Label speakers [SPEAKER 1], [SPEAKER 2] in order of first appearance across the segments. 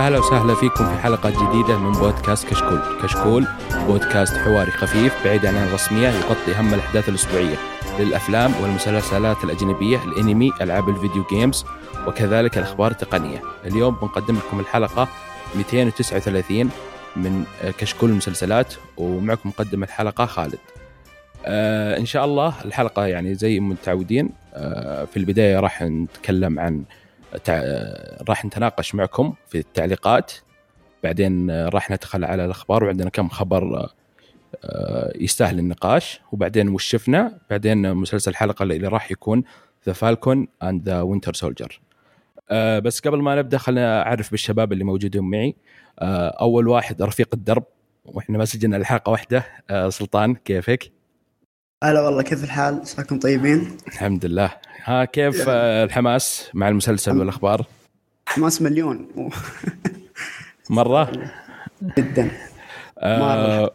[SPEAKER 1] يا هلا وسهلا فيكم في حلقة جديدة من بودكاست كشكول كشكول بودكاست حواري خفيف بعيد عن الرسمية يغطي أهم الأحداث الأسبوعية للأفلام والمسلسلات الأجنبية الأنمي ألعاب الفيديو جيمز وكذلك الأخبار التقنية اليوم بنقدم لكم الحلقة 239 من كشكول المسلسلات ومعكم مقدم الحلقة خالد آه إن شاء الله الحلقة يعني زي متعودين آه في البداية راح نتكلم عن. راح نتناقش معكم في التعليقات. بعدين راح ندخل على الأخبار وعندنا كم خبر آه، يستاهل النقاش. وبعدين وش شفنا؟ بعدين مسلسل الحلقة اللي راح يكون The Falcon and the Winter Soldier بس قبل ما نبدأ خلينا أعرف بالشباب اللي موجودين معي. آه، أول واحد رفيق الدرب وإحنا ما سجلنا الحلقة واحدة. آه، سلطان كيفك؟
[SPEAKER 2] هلا والله كيف الحال؟ مساكم طيبين؟
[SPEAKER 1] الحمد لله ها كيف الحماس مع المسلسل والأخبار؟
[SPEAKER 2] حماس مليون
[SPEAKER 1] مرة؟
[SPEAKER 2] جدا
[SPEAKER 1] آه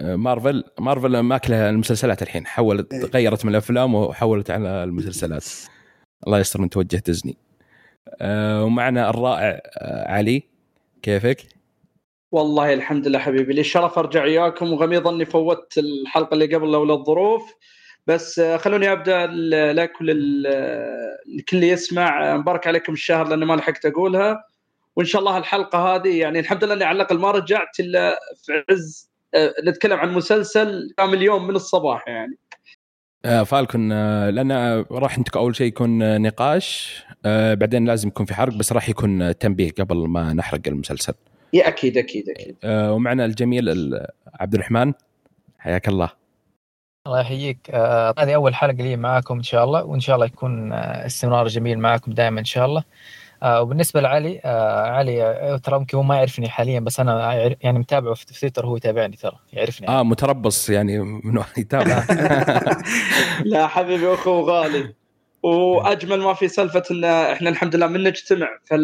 [SPEAKER 1] مارفل مارفل ماكلة المسلسلات الحين حولت
[SPEAKER 2] إيه.
[SPEAKER 1] غيرت من الأفلام وحولت على المسلسلات الله يستر من توجه ديزني آه ومعنا الرائع آه علي كيفك؟
[SPEAKER 3] والله الحمد لله حبيبي. لي الشرف أرجع وياكم وغميض إني فوتت الحلقة اللي قبل لولا الظروف. بس آه، خلوني أبدأ لك ولكل يسمع آه، مبارك عليكم الشهر لأن ما لحقت أقولها. وإن شاء الله الحلقة هذه يعني الحمد لله إني على الأقل ما رجعت إلا في عز آه، نتكلم عن مسلسل كامل يوم من الصباح يعني.
[SPEAKER 1] آه فالكون آه لأن راح نتك أول شيء يكون نقاش. آه بعدين لازم يكون في حرق بس راح يكون تنبيه قبل ما نحرق المسلسل.
[SPEAKER 3] يا أكيد أكيد أكيد.
[SPEAKER 1] آه ومعنا الجميل عبد الرحمن حياك الله.
[SPEAKER 4] الله يحييك آه هذه أول حلقة لي معاكم إن شاء الله وإن شاء الله يكون آه استمرار جميل معاكم دائما إن شاء الله. آه وبالنسبة لعلي آه علي آه ترى ممكن هو ما يعرفني حاليا بس أنا يعني متابعه في تويتر هو يتابعني ترى يعرفني
[SPEAKER 1] آه متربص يعني من يتابع
[SPEAKER 3] لا حبيبي أخو غالي وأجمل ما في سالفة إن إحنا الحمد لله من نجتمع في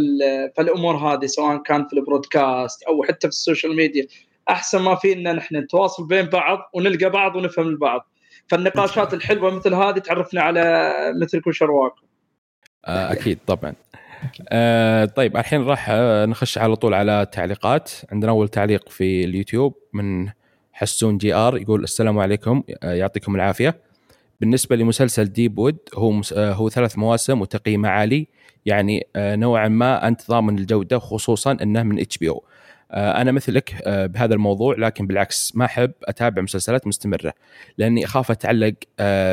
[SPEAKER 3] الأمور هذه سواء كان في ال broadcast أو حتى في ال social media. أحسن ما في إن نحن نتواصل بين بعض ونلقى بعض ونفهم البعض. فالنقاشات الحلوة مثل هذه تعرفنا على مثلكم وشرواكم
[SPEAKER 1] آه أكيد طبعا. آه طيب الحين راح نخش على طول على التعليقات. عندنا أول تعليق في اليوتيوب من حسون JR يقول السلام عليكم آه يعطيكم العافية. بالنسبة لمسلسل ديب وود هو مس... آه هو ثلاث مواسم وتقييمه عالي. يعني آه نوعا ما أنت ضامن الجودة خصوصا إنه من HBO أنا مثلك آه، بهذا الموضوع لكن بالعكس ما أحب أتابع مسلسلات مستمرة لأني أخاف أتعلق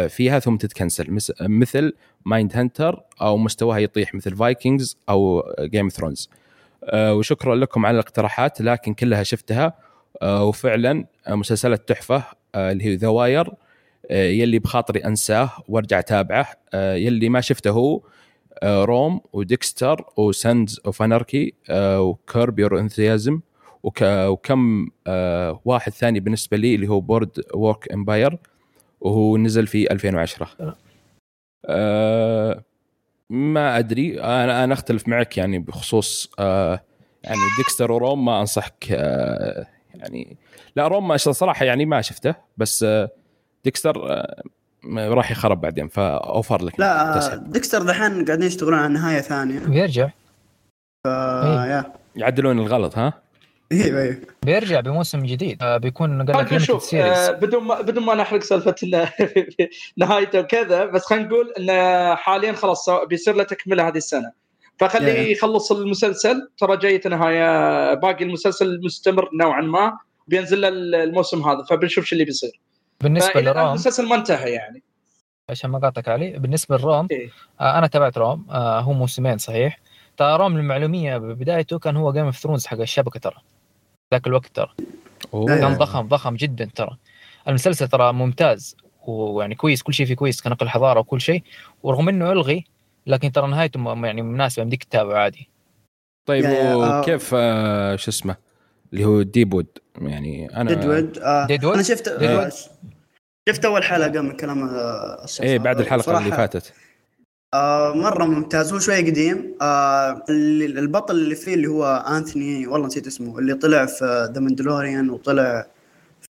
[SPEAKER 1] فيها ثم تتكنسل. مثل Mindhunter أو مستواها يطيح مثل Vikings أو Game Thrones وشكرا لكم على الاقتراحات لكن كلها شفتها. وفعلا مسلسلات تحفة اللي هي The Wire يلي بخاطري أنساه وأرجع أتابعه. يلي ما شفته هو Rome و Dexter و Sons of Anarchy و Curb Your Enthusiasm وكم آه واحد ثاني بالنسبة لي اللي هو Boardwalk Empire وهو نزل في 2010 آه. ما أدري. أنا أنا أختلف معك يعني بخصوص آه يعني Dexter و Rome ما أنصحك آه يعني لا Rome ما صراحة يعني ما شفته بس آه ديكستر آه راح يخرب بعدين فأوفر لك
[SPEAKER 2] لا تسحب. ديكستر دحين قاعدين يشتغلون على نهاية ثانية.
[SPEAKER 4] بيرجع
[SPEAKER 2] ف... يا.
[SPEAKER 1] يعدلون الغلط ها؟
[SPEAKER 2] أيوه أيوه
[SPEAKER 4] بيرجع بموسم جديد. آه بيكون قال
[SPEAKER 3] لك شوف آه بدون ما بدون ما نحرق سالفة نهايته وكذا بس خلينا نقول انه حاليا خلاص بيصير له تكملة هذه السنة. فخليه يعني. يخلص المسلسل. ترى جاية نهاية باقي المسلسل مستمر نوعا ما بينزل له الموسم هذا. فبنشوف شو اللي بيصير.
[SPEAKER 4] بالنسبة ل Rome
[SPEAKER 3] المسلسل ما انتهى يعني.
[SPEAKER 4] عشان ما قاطعك علي بالنسبة ل Rome إيه؟ آه أنا تابعت Rome آه هو موسمين صحيح. ترى Rome للمعلومية ببدايته كان هو Game of Thrones حق الشبكة ترى. ذاك الوقت ترى. كان ضخم ضخم جدا ترى. المسلسل ترى ممتاز ويعني كويس كل شيء فيه كويس كنقل حضاره وكل شيء. ورغم إنه إلغي لكن ترى نهايته يعني مناسبة يمديك تتابعه عادي.
[SPEAKER 1] طيب وكيف آه شو اسمه؟ اللي هو ديب وود يعني
[SPEAKER 2] أنا Deadwood آه Deadwood أنا شفت آه شفت أول حلقة من كلام
[SPEAKER 1] الشخص إيه بعد الحلقة اللي فاتت.
[SPEAKER 2] آه مرة ممتاز هو شوية قديم. آه البطل اللي فيه اللي هو Anthony والله نسيت اسمه اللي طلع في The Mandalorian وطلع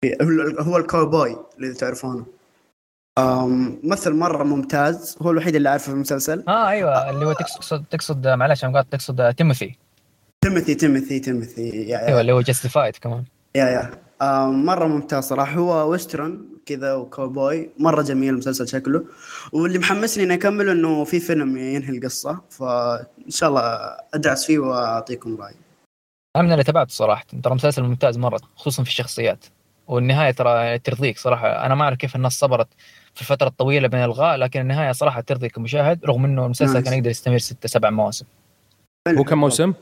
[SPEAKER 2] في هو الكاوبوي اللي تعرفونه. ممثل مرة ممتاز هو الوحيد اللي عارفه في المسلسل.
[SPEAKER 4] آه أيوه اللي هو تقصد تقصد معلش أنا تقصد تيموثي
[SPEAKER 2] تيموثي تيموثي تيموثي.
[SPEAKER 4] أيوه اللي هو Justified كمان.
[SPEAKER 2] yeah yeah. آه مرة ممتاز صراحة. هو western كذا وكوبوي مرة جميل المسلسل شكله. واللي محمسني إني اكمل إنه في فيلم ينهي القصة. فإن شاء الله أدعس فيه وأعطيكم رأيي.
[SPEAKER 4] أنا من اللي تابعته صراحة. ترى مسلسل ممتاز مرة خصوصا في الشخصيات. والنهاية ترى ترضيك صراحة. أنا ما أعرف كيف الناس صبرت في الفترة الطويلة بين الغاء لكن النهاية صراحة ترضي كمشاهد رغم إنه المسلسل كان يقدر يستمر ستة سبع مواسم.
[SPEAKER 1] هو كم موسم؟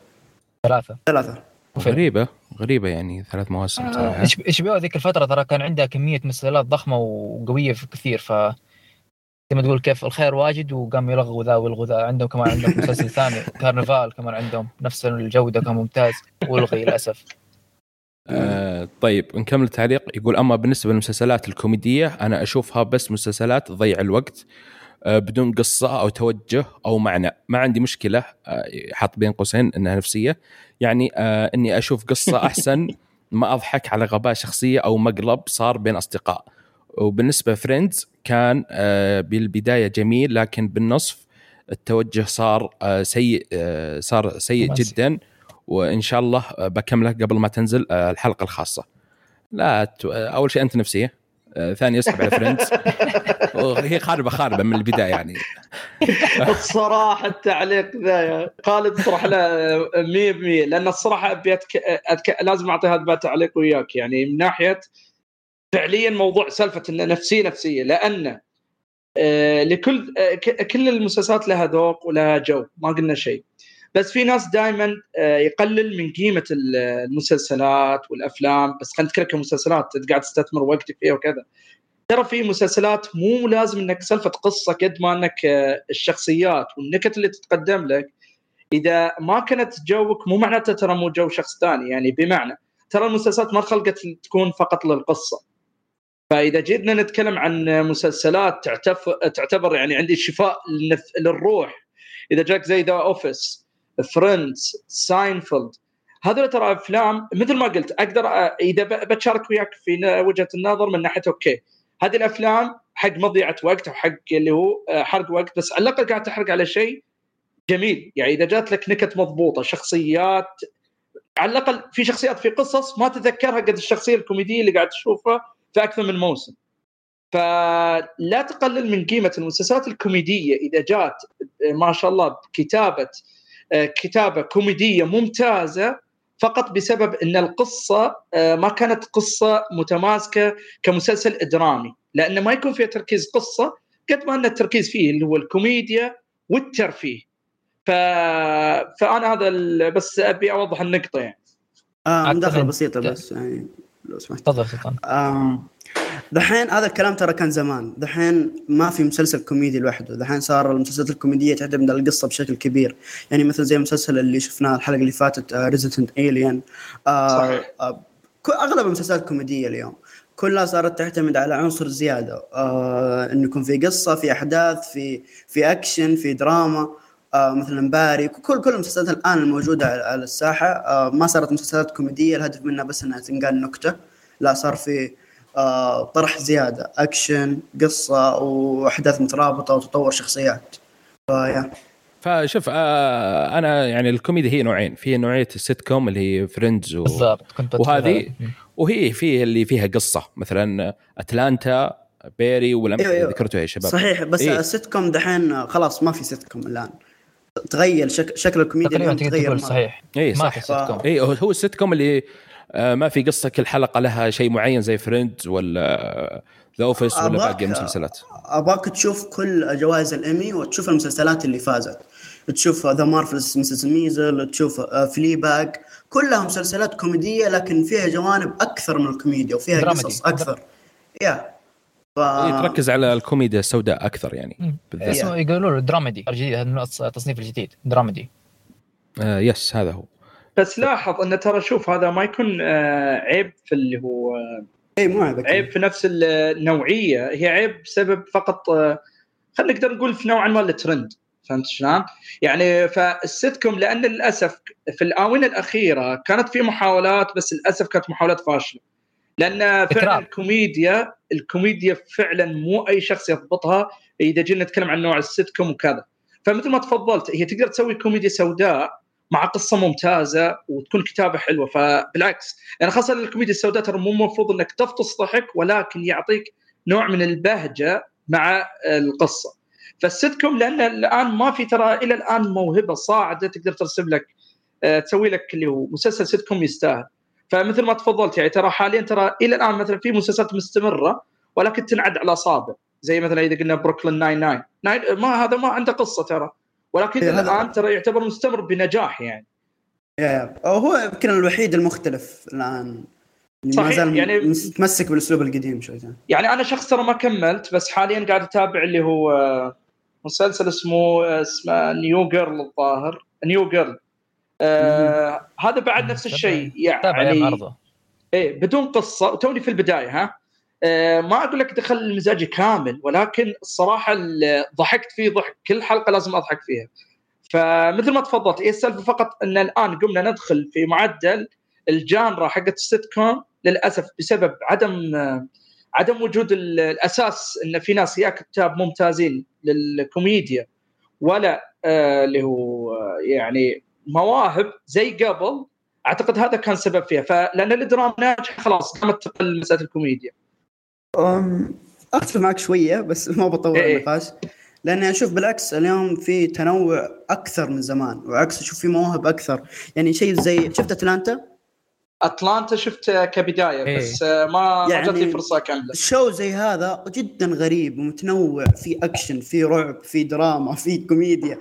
[SPEAKER 4] ثلاثة.
[SPEAKER 2] ثلاثة.
[SPEAKER 1] غريبة غريبة يعني ثلاث مواسم
[SPEAKER 4] آه، صراحة HB ذيك الفترة ترى كان عندها كمية مسلسلات ضخمة وقوية في كثير ف زي ما تقول كيف الخير واجد وقام يلغوا ذا ويلغوا ذا. عندهم كمان عندهم مسلسل ثاني Carnivàle كمان عندهم نفس الجودة كان ممتاز والغي للأسف.
[SPEAKER 1] آه طيب نكمل التعليق. يقول أما بالنسبة للمسلسلات الكوميدية أنا أشوفها بس مسلسلات تضيع الوقت. بدون قصة أو توجه أو معنى. ما عندي مشكلة آه حاط بين قوسين إنها نفسية. يعني آه إني أشوف قصة أحسن ما أضحك على غباء شخصية أو مقلب صار بين أصدقاء. وبالنسبة فريندز كان آه بالبداية جميل لكن بالنصف التوجه صار آه سيء آه صار سيء جدا. وإن شاء الله بكمله قبل ما تنزل آه الحلقة الخاصة. لا أول شيء أنت نفسية. آه ثاني اسحب على Friends. هي خاربه خاربة من البداية يعني.
[SPEAKER 3] الصراحة التعليق ذا خالد صراحة لا 100% لأن الصراحة أبي أتك... أتك... لازم أعطي هذا التعليق وياك. يعني من ناحية فعليا موضوع سالفة إنه نفسيه نفسية لأن آه لكل آه كل المسلسلات لها ذوق ولها جو ما قلنا شيء. بس في ناس دائما يقلل من قيمة المسلسلات والأفلام. بس خلينا نتكلم كمسلسلات أنت قاعد تستثمر وقتك فيها وكذا. ترى في مسلسلات مو لازم إنك سالفة قصة قد ما إنك الشخصيات والنكت اللي تتقدم لك. إذا ما كانت جوك مو معناته ترى مو جو شخص ثاني. يعني بمعنى ترى المسلسلات ما خلقت تكون فقط للقصة. فإذا جينا نتكلم عن مسلسلات تعتبر يعني عندي شفاء للروح. إذا جاك زي The Office Friends Seinfeld هذول ترى أفلام مثل ما قلت أقدر إذا بتشارك وياك في وجهة النظر من ناحية أوكي. هذه الأفلام حق مضيعة وقت أو حق اللي هو حرق وقت بس على الأقل قاعد تحرق على شيء جميل. يعني إذا جات لك نكت مضبوطة شخصيات على الأقل في شخصيات في قصص ما تتذكرها قد الشخصية الكوميدية اللي قاعد تشوفها في أكثر من موسم. فلا تقلل من قيمة المسلسلات الكوميدية إذا جات ما شاء الله كتابه كتابة كوميدية ممتازة فقط بسبب إن القصة ما كانت قصة متماسكة كمسلسل درامي لأن ما يكون فيها تركيز قصة قد ما إن التركيز فيه اللي هو الكوميديا والترفيه. ف... فأنا هذا بس أبي أوضح النقطة يعني.
[SPEAKER 2] آه مداخله بسيطة بس يعني. لو سمحت.
[SPEAKER 4] تفضل سلطان.
[SPEAKER 2] آه دحين هذا الكلام ترى كان زمان. دحين ما في مسلسل كوميدي لوحده. دحين صار المسلسلات الكوميدية تعتمد على القصة بشكل كبير. يعني مثل زي المسلسل اللي شفناه الحلقة اللي فاتت Resident Alien آه آه أغلب المسلسلات الكوميديه اليوم. كلها صارت تعتمد على عنصر زيادة. آه إنه يكون في قصة في أحداث في في اكشن في دراما آه مثلا Barry كل كل المسلسلات الآن الموجودة على الساحة. آه ما صارت مسلسلات كوميدية الهدف منها بس إنها تنقال نكتة. لا صار في آه طرح زيادة أكشن قصة وأحداث مترابطة وتطور شخصيات. فيا.
[SPEAKER 1] فشوف آه أنا يعني الكوميدي هي نوعين. في نوعية السيت كوم اللي هي Friends و...
[SPEAKER 4] بالضبط كنت
[SPEAKER 1] وهذه وهي في اللي فيها قصة. مثلا Atlanta Barry والامثله أيوة ذكرتوها يا شباب؟
[SPEAKER 2] صحيح بس إيه؟ السيت كوم دحين خلاص ما في سيت كوم الآن. تغير شك... شكل الكوميديا
[SPEAKER 4] تقريبا تغير
[SPEAKER 1] صحيح. اي صح ما في سيت كوم اي هو السيت كوم اللي ما في قصة كل حلقة لها شيء معين زي Friends ولا The Office ولا باقي المسلسلات
[SPEAKER 2] ابغاك تشوف كل جوائز الامي وتشوف المسلسلات اللي فازت. تشوف The Marvelous مسلسل Maisel تشوف Fleabag كلها مسلسلات كوميدية لكن فيها جوانب أكثر من الكوميديا وفيها dramedy. قصص أكثر. يا
[SPEAKER 1] ف... تركز على الكوميديا السوداء أكثر يعني.
[SPEAKER 4] بالذات. اسمه يقولوا له dramedy. الجديد هذا التصنيف الجديد dramedy
[SPEAKER 1] آه yes هذا هو.
[SPEAKER 3] بس لاحظ انه ترى شوف هذا ما يكون آه عيب في اللي هو
[SPEAKER 2] اي مو عيب
[SPEAKER 3] عيب في نفس النوعية. هي عيب بسبب فقط آه خلينا نقدر نقول في نوعا ما الترند. فهمت شلون؟ يعني فالسيت كوم لأن للأسف في الآونة الأخيرة كانت في محاولات بس للأسف كانت محاولات فاشلة. لأن فعلا الكوميديا الكوميديا فعلا مو أي شخص يضبطها إذا جينا نتكلم عن نوع السيت كوم وكذا. فمثل ما تفضلت هي تقدر تسوي كوميديا سوداء مع قصة ممتازة وتكون كتابة حلوة. فبالعكس يعني خاصة الكوميديا السوداء ترى مو المفروض إنك تفطس ضحك ولكن يعطيك نوع من البهجة مع القصة. فالسيت كوم لأن الآن ما في ترى إلى الآن موهبة صاعدة تقدر ترسم لك آه، تسوي لك اللي هو مسلسل سيت كوم يستاهل. فمثل ما تفضلت يعني ترى حاليا ترى إلى الآن مثلا في مسلسلات مستمرة ولكن تنعد على اصابع زي مثلا إذا قلنا بروكلين 99 ما هذا ما عنده قصة ترى. ولكن إيه الآن ترى يعتبر مستمر بنجاح يعني.
[SPEAKER 2] هو يمكن الوحيد المختلف الآن. صحيح ما زال يعني متمسك بالأسلوب القديم شوي.
[SPEAKER 3] يعني أنا شخص ترى ما كملت بس حاليا قاعد أتابع اللي هو مسلسل اسمه اسمه نيو جيرل الظاهر. نيو جيرل آه هذا بعد نفس الشيء يعني إيه بدون قصة وتوني في البداية ها؟ آه ما أقول لك دخل مزاجي كامل ولكن الصراحة ضحكت فيه ضحك كل حلقة لازم أضحك فيها. فمثل ما تفضلت هي السالفة؟ فقط إن الآن قمنا ندخل في معدل ال genre حقت السيت كوم للأسف بسبب عدم عدم وجود الأساس إن في ناس يا كتاب ممتازين للكوميديا ولا آه اللي هو يعني مواهب زي قبل أعتقد هذا كان سبب فيها. فلأن الدراما ناجحة خلاص قامت تقل مسألة الكوميديا.
[SPEAKER 2] أختلف معك شوية بس ما بطول إيه. النقاش. لأني أشوف بالعكس اليوم في تنوع أكثر من زمان وعكس أشوف في مواهب أكثر. يعني شيء زي شفت Atlanta؟
[SPEAKER 3] Atlanta شفت كبداية إيه. بس ما يعني جات لي فرصة كامله
[SPEAKER 2] show زي هذا جدا غريب ومتنوع. في أكشن في رعب في دراما في كوميديا.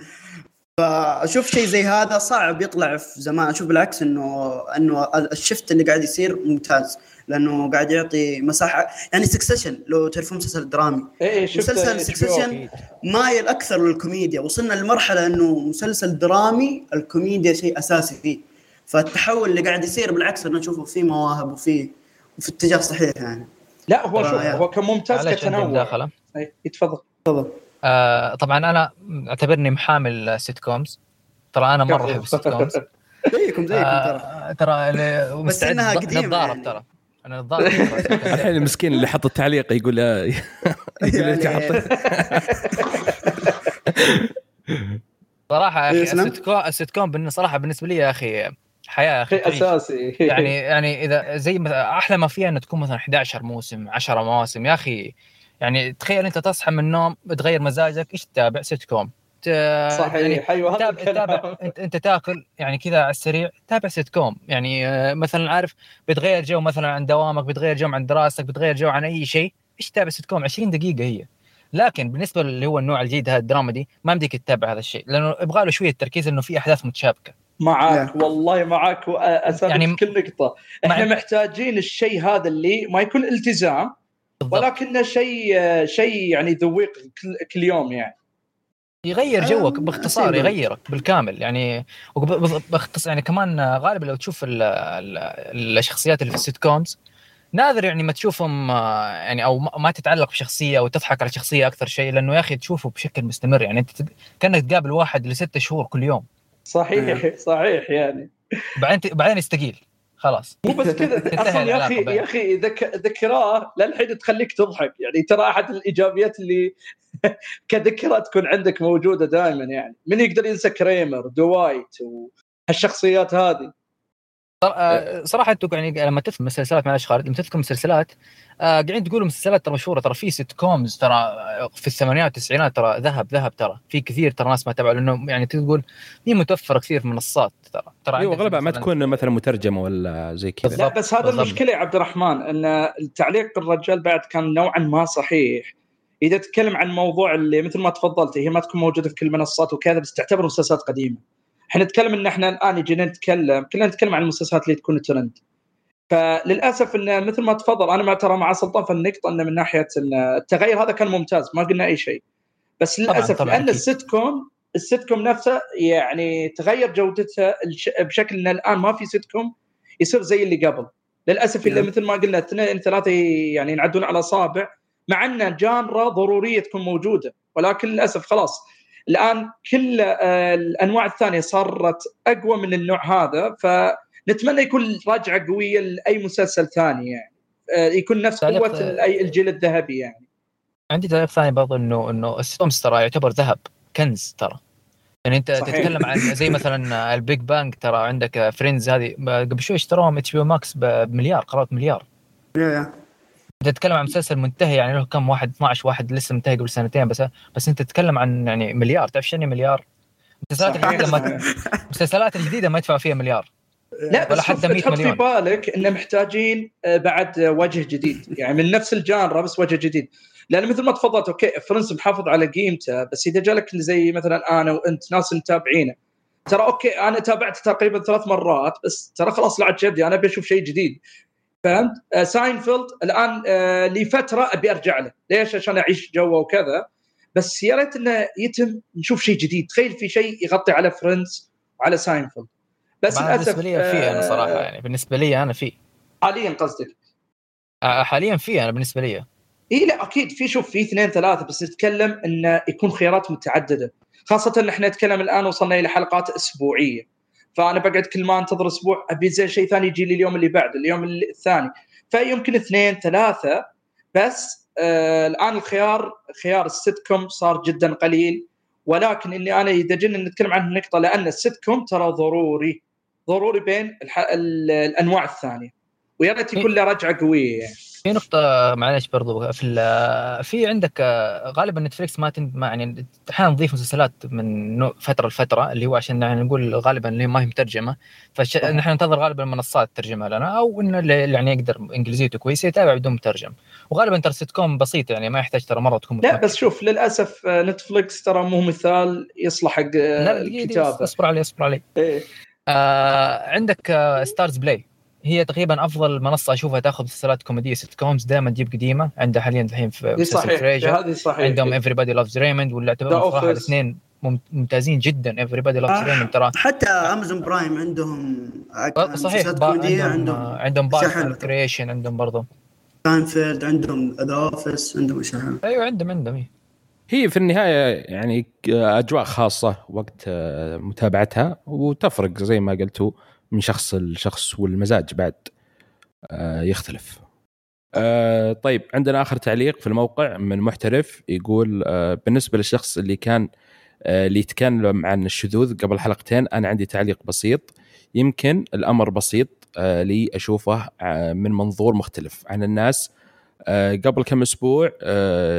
[SPEAKER 2] فأشوف شيء زي هذا صعب يطلع في زمان. أشوف بالعكس إنه إنه ال shift اللي قاعد يصير ممتاز لأنه قاعد يعطي مساحة. يعني Succession لو تعرفون مسلسل درامي.
[SPEAKER 3] إيه, إيه،
[SPEAKER 2] مسلسل Succession مايل أكثر للكوميديا. وصلنا لمرحلة إنه مسلسل درامي الكوميديا شيء أساسي فيه. فالتحول اللي قاعد يصير بالعكس انه نشوفه في مواهب وفي وفي اتجاه صحيح يعني.
[SPEAKER 3] لا هو شوف هو كان ممتاز كتنوع. اي تفضل
[SPEAKER 2] تفضل.
[SPEAKER 4] آه طبعا أنا أعتبرني محامي sitcoms ترى أنا مرة أحب ال sitcoms
[SPEAKER 2] زيكم زيكم آه
[SPEAKER 4] ترى ترى
[SPEAKER 2] بس إنها قديمة
[SPEAKER 4] نتضارب يعني. ترى. أنا
[SPEAKER 1] نتضارب الحين المسكين اللي حط التعليق يقول يقول انت حطيت
[SPEAKER 4] صراحة يا أخي ال sitcom ال sitcom صراحة بالنسبة لي يا أخي حياة يا
[SPEAKER 3] أخي أساسي.
[SPEAKER 4] يعني يعني إذا زي مثلا أحلى ما فيها إنه تكون مثلا 11 موسم 10 مواسم. يا أخي يعني تخيل انت تصحى من النوم تغير مزاجك إيش تتابع؟ سيت كوم
[SPEAKER 3] صحيح يعني أيوه
[SPEAKER 4] تابع, تابع انت انت تاكل يعني كذا على السريع تابع سيت كوم يعني آه، مثلا عارف بتغير جو مثلا عن دوامك بتغير جو عن دراستك بتغير جو عن أي شيء إيش تتابع سيت كوم 20 دقيقة هي. لكن بالنسبة اللي هو النوع الجديد هذا الدراما دي ما بدك تتابع هذا الشيء لأنه يبغى له شوية تركيز إنه في أحداث متشابكة.
[SPEAKER 3] معاك والله معاك يعني كل نقطة. إحنا محتاجين الشيء هذا اللي ما يكون التزام ولكنه شيء شيء يعني ذويق كل يوم يعني.
[SPEAKER 4] يغير جوك باختصار يغيرك بالكامل يعني. باختصار يعني كمان غالبا لو تشوف ال ال الشخصيات اللي في ال sitcoms نادر يعني ما تشوفهم يعني أو ما تتعلق بشخصية أو تضحك على شخصية أكثر شيء لأنه يا أخي تشوفه بشكل مستمر يعني. أنت كأنك تقابل واحد لستة شهور كل يوم.
[SPEAKER 3] صحيح صحيح يعني.
[SPEAKER 4] بعدين بعدين يستقيل. خلاص.
[SPEAKER 3] مو بس كذا أصلا يا أخي يا أخي ذك... ذكراه للحين تخليك تضحك. يعني ترى أحد الإيجابيات اللي كذكرى تكون عندك موجودة دائما يعني. من يقدر ينسى كريمر دوايت وهالشخصيات هذه.
[SPEAKER 4] صراحة أنتم يعني لما تفهم مسلسلات معلش خالد لما تفهم مسلسلات آه قاعدين تقولوا مسلسلات ترى مشهورة ترى في sitcoms ترى آه، في الثمانينات والتسعينات ترى ذهب ذهب ترى في كثير ترى ناس ما تابعوا لأنه يعني تقول هي متوفرة كثير في منصات ترى.
[SPEAKER 1] ترى أيوه أغلبها ما تكون مثلا مترجمة ولا زي كذا.
[SPEAKER 3] لا بس هذا المشكلة يا عبد الرحمن إن تعليق الرجال بعد كان نوعا ما صحيح. إذا تتكلم عن موضوع اللي مثل ما تفضلت هي ما تكون موجودة في كل المنصات وكذا بس تعتبر مسلسلات قديمة. إحنا نتكلم إن إحنا الآن يجينا نتكلم كلنا نتكلم عن المسلسلات اللي تكون ترند. فللأسف انه مثل ما تفضل أنا ما ترى مع سلطان في النقطه إنه من ناحية إن التغير هذا كان ممتاز ما قلنا أي شيء. بس للأسف طبعًا طبعًا لأن ال sitcom ال sitcom نفسه يعني تغير جودته بشكل إن الآن ما في سيت كوم يصير زي اللي قبل. للأسف اللي نعم. مثل ما قلنا اثنين ثلاثة يعني ينعدون على اصابع مع إن genre ضرورية تكون موجودة. ولكن للأسف خلاص الآن كل آه، الأنواع الثانية صارت أقوى من النوع هذا فنتمنى يكون راجعة قوية لأي مسلسل ثاني يعني. آه، يكون نفس قوة الجيل الذهبي يعني.
[SPEAKER 4] عندي تعليق ثاني برضه إنه إنه ال sitcoms ترى يعتبر ذهب كنز ترى. يعني أنت صحيح. تتكلم عن زي مثلا ال Big Bang ترى عندك Friends هذه قبل شوي اشتروهم HBO Max بمليار قرابه مليار. انت تتكلم عن مسلسل منتهي يعني له كم واحد 12 واحد لسه منتهي قبل سنتين بس بس أنت تتكلم عن يعني مليار تعرف شنو مليار؟ المسلسلات الجديدة ما المسلسلات الجديدة ما يدفع فيها مليار.
[SPEAKER 3] لا بس حتى 100 مليون في بالك انه محتاجين آه، بعد وجه جديد. يعني من نفس ال genre بس وجه جديد. لأن مثل ما تفضلت okay Friends محافظ على قيمته بس إذا جالك زي مثلا أنا وأنت ناس متابعينه. ترى okay أنا تابعته تقريبا ثلاث مرات بس ترى خلاص لاعت كبدي أنا أبي أشوف شيء جديد. فهمت؟ آه ساينفيلد الآن آه لفترة أبي أرجع له، ليش؟ عشان أعيش جوه وكذا بس يا ريت إنه يتم نشوف شيء جديد، تخيل في شيء يغطي على Friends وعلى ساينفيلد.
[SPEAKER 4] بس للأسف بالنسبة لي في أنا صراحة آه، يعني بالنسبة لي أنا في
[SPEAKER 3] حاليا قصدك؟
[SPEAKER 4] حاليا في أنا بالنسبة لي
[SPEAKER 3] اي لا أكيد في شوف في اثنين ثلاثة بس نتكلم إنه يكون خيارات متعددة خاصة إن إحنا نتكلم الآن وصلنا إلى حلقات أسبوعية فأنا بقعد كل ما أنتظر أسبوع أبي زي شيء ثاني يجي لي اليوم اللي بعده اليوم الثاني. فيمكن اثنين ثلاثة بس آه الآن الخيار خيار السيت كوم صار جدا قليل. ولكن إني أنا إذا جينا نتكلم عن النقطة لأن السيت كوم ترى ضروري ضروري بين الأنواع الثانية. ويا ريت يكون له رجعة قوية يعني.
[SPEAKER 4] في نقطة معلش برضو في في عندك غالبا نتفلكس ما تن... ما يعني أحيانا نضيف مسلسلات من فترة لفترة اللي هو عشان يعني نقول غالبا اللي ما هي مترجمة. فنحن ننتظر غالبا المنصات ترجمها لنا أو انه اللي يعني يقدر إنجليزيته كويسة يتابع بدون مترجم. وغالبا ترى سيت كوم بسيط يعني ما يحتاج ترى مرة تكون
[SPEAKER 3] لا بس شوف للأسف نتفلكس ترى مو مثال يصلح حق الكتابة
[SPEAKER 4] اصبر علي اصبر علي إيه؟ آه عندك آه ستارز بلاي هي تقريبا أفضل منصة أشوفها تأخذ مسلسلات كوميدية sitcoms دائما تجيب قديمة. عندها حاليا الحين في
[SPEAKER 3] مسلسل Frasier هذه صحيح.
[SPEAKER 4] عندهم Everybody Loves Raymond واللي أعتبرهم صراحة الاثنين ممتازين جدا. Everybody Loves Raymond ترى
[SPEAKER 2] حتى امازون برايم عندهم
[SPEAKER 4] صحيح. عندهم عندهم عندهم بارك كريشن عندهم برضه
[SPEAKER 2] ساينفيلد عندهم The Office عندهم أشياء
[SPEAKER 4] أيوه عندهم عندهم إيه.
[SPEAKER 1] هي في النهاية يعني أجواء خاصة وقت متابعتها وتفرق زي ما قلتوا. من شخص لشخص والمزاج بعد آه، يختلف. آه، طيب عندنا آخر تعليق في الموقع من محترف يقول آه، بالنسبة للشخص اللي كان اللي يتكلم عن الشذوذ قبل حلقتين أنا عندي تعليق بسيط. يمكن الأمر بسيط لي أشوفه من منظور مختلف عن الناس. قبل كم أسبوع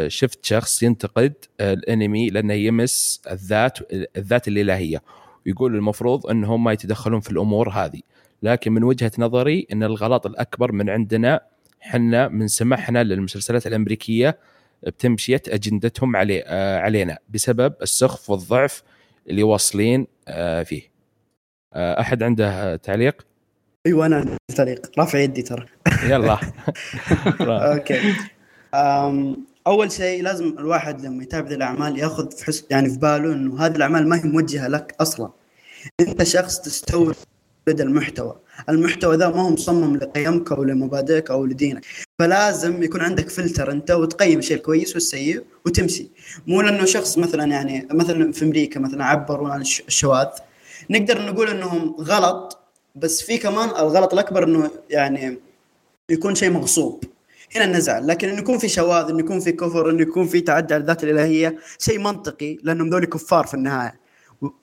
[SPEAKER 1] شفت شخص ينتقد الأنمي لأنه يمس الذات الذات الإلهية. ويقول المفروض أنهم ما يتدخلون في الأمور هذه. لكن من وجهة نظري أن الغلط الأكبر من عندنا حنا من سمحنا للمسلسلات الأمريكية بتمشية أجندتهم علي آه علينا بسبب السخف والضعف اللي واصلين آه فيه. آه أحد عنده تعليق؟
[SPEAKER 2] أيوه أنا تعليق. رافع يدي ترى.
[SPEAKER 1] يلا.
[SPEAKER 2] أوكي. أول شيء لازم الواحد لما يتابع الأعمال ياخذ في حس يعني في باله إنه هذه الأعمال ما هي موجهة لك أصلا. أنت شخص تستورد المحتوى. المحتوى ذا ما هو مصمم لقيمك أو لمبادئك أو لدينك. فلازم يكون عندك فلتر أنت وتقيم الشيء الكويس والسيء وتمشي. مو لأنه شخص مثلا يعني مثلا في أمريكا مثلا عبروا عن الشواذ. نقدر نقول إنهم غلط بس في كمان الغلط الأكبر إنه يعني يكون شيء مغصوب. هنا نزعل. لكن إنه يكون في شواذ إنه يكون في كفر إنه يكون في تعدي على الذات الإلهية شيء منطقي لأنهم ذول كفار في النهاية.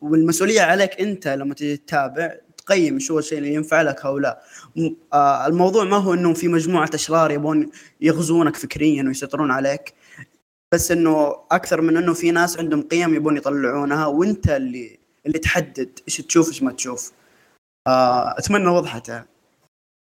[SPEAKER 2] والمسؤولية عليك أنت لما تتابع تقيم شو الشيء اللي ينفع لك أو لا آه الموضوع ما هو إنه في مجموعة أشرار يبون يغزونك فكريا ويسيطرون عليك بس إنه أكثر من إنه في ناس عندهم قيم يبون يطلعونها وأنت اللي اللي تحدد إيش تشوف إيش ما تشوف آه أتمنى وضحت يعني.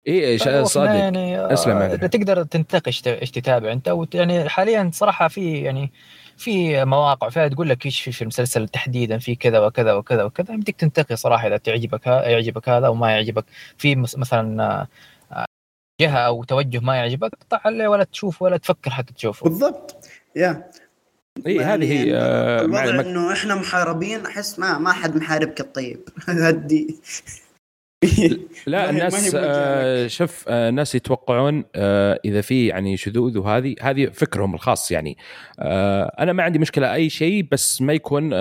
[SPEAKER 1] اي إيش صادق يعني أسلم
[SPEAKER 4] يعني. تقدر تنتقش إيش تتابع أنت يعني حاليا صراحة في يعني في مواقع فيها تقول لك إيش في في المسلسل تحديدا في كذا وكذا وكذا وكذا يمديك تنتقي صراحة إذا تعجبك يعجبك هذا وما يعجبك. في مثلا آه، جهة أو توجه ما يعجبك اقطع عليه ولا تشوف ولا تفكر حتى تشوفه.
[SPEAKER 2] بالضبط. يا.
[SPEAKER 1] إي هذه هي يعني
[SPEAKER 2] آه الوضع إنه إحنا محاربين أحس ما ما حد محاربك الطيب هدي
[SPEAKER 1] لا الناس آه شوف آه الناس يتوقعون آه إذا في يعني شذوذ وهذه هذه فكرهم الخاص يعني. أنا ما عندي مشكلة أي شيء بس ما يكون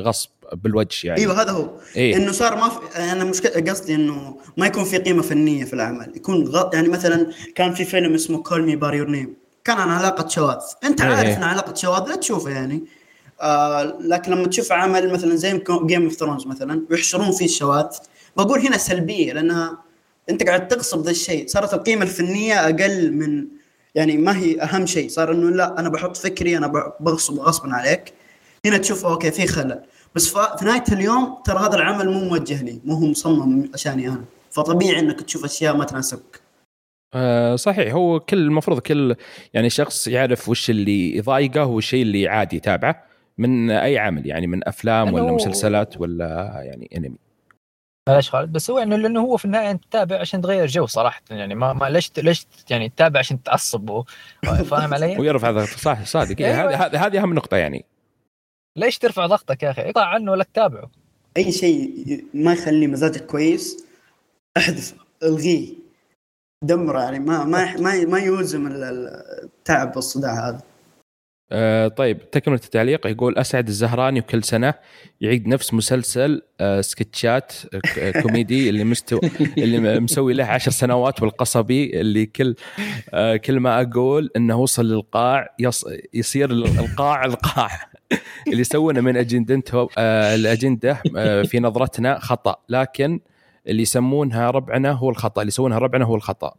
[SPEAKER 1] غصب بالوجه يعني.
[SPEAKER 2] أيوه هذا هو. إيه؟ إنه صار ما في أنا مشكلة قصدي إنه ما يكون في قيمة فنية في العمل. يكون غ... يعني مثلا كان في فيلم اسمه Call Me by Your Name كان عن علاقة شواذ. أنت إيه، عارف إيه؟ إن علاقة شواذ لا تشوفه يعني. آه لكن لما تشوف عمل مثلا زي Game of Thrones مثلا ويحشرون فيه الشواذ. بقول هنا سلبية لأنها أنت قاعد تغصب ذا الشيء. صارت القيمة الفنية أقل من يعني ما هي أهم شيء. صار إنه لا أنا بحط فكري أنا بغصب غصبا عليك. هنا تشوف أوكي في خلل. بس في نهاية اليوم ترى هذا العمل مو موجه لي مو هو مصمم عشاني أنا. فطبيعي إنك تشوف أشياء ما تناسبك.
[SPEAKER 1] آه صحيح. هو كل المفروض كل يعني شخص يعرف وش اللي يضايقه والشيء اللي عادي يتابعه من أي عمل يعني من أفلام ولا مسلسلات ولا يعني أنمي.
[SPEAKER 4] معلش خالد. بس هو انه لأنه هو في النهاية أنت تتابع عشان تغير جو صراحة. يعني ما, ما ليش ليش يعني تتابع عشان تعصب فاهم علي؟
[SPEAKER 1] ويرفع هذا صح صادق. أيوة. هذه هذه أهم نقطة يعني.
[SPEAKER 4] ليش ترفع ضغطك يا أخي؟ اقطع عنه ولا تتابعه.
[SPEAKER 2] أي شيء ما يخلي مزاجك كويس احذفه الغيه. دمره يعني. ما ما ما, ما يوزم التعب والصداع هذا.
[SPEAKER 1] آه طيب تكملة التعليق. يقول أسعد الزهراني وكل سنة يعيد نفس مسلسل آه سكتشات آه كوميدي اللي مستو اللي مسوي له عشر سنوات والقصبي اللي كل آه كل ما أقول أنه وصل للقاع يص يصير القاع القاع. اللي يسوونه من أجندته آه الأجندة آه في نظرتنا خطأ. لكن اللي يسمونها ربعنا هو الخطأ اللي يسوونها ربعنا هو الخطأ.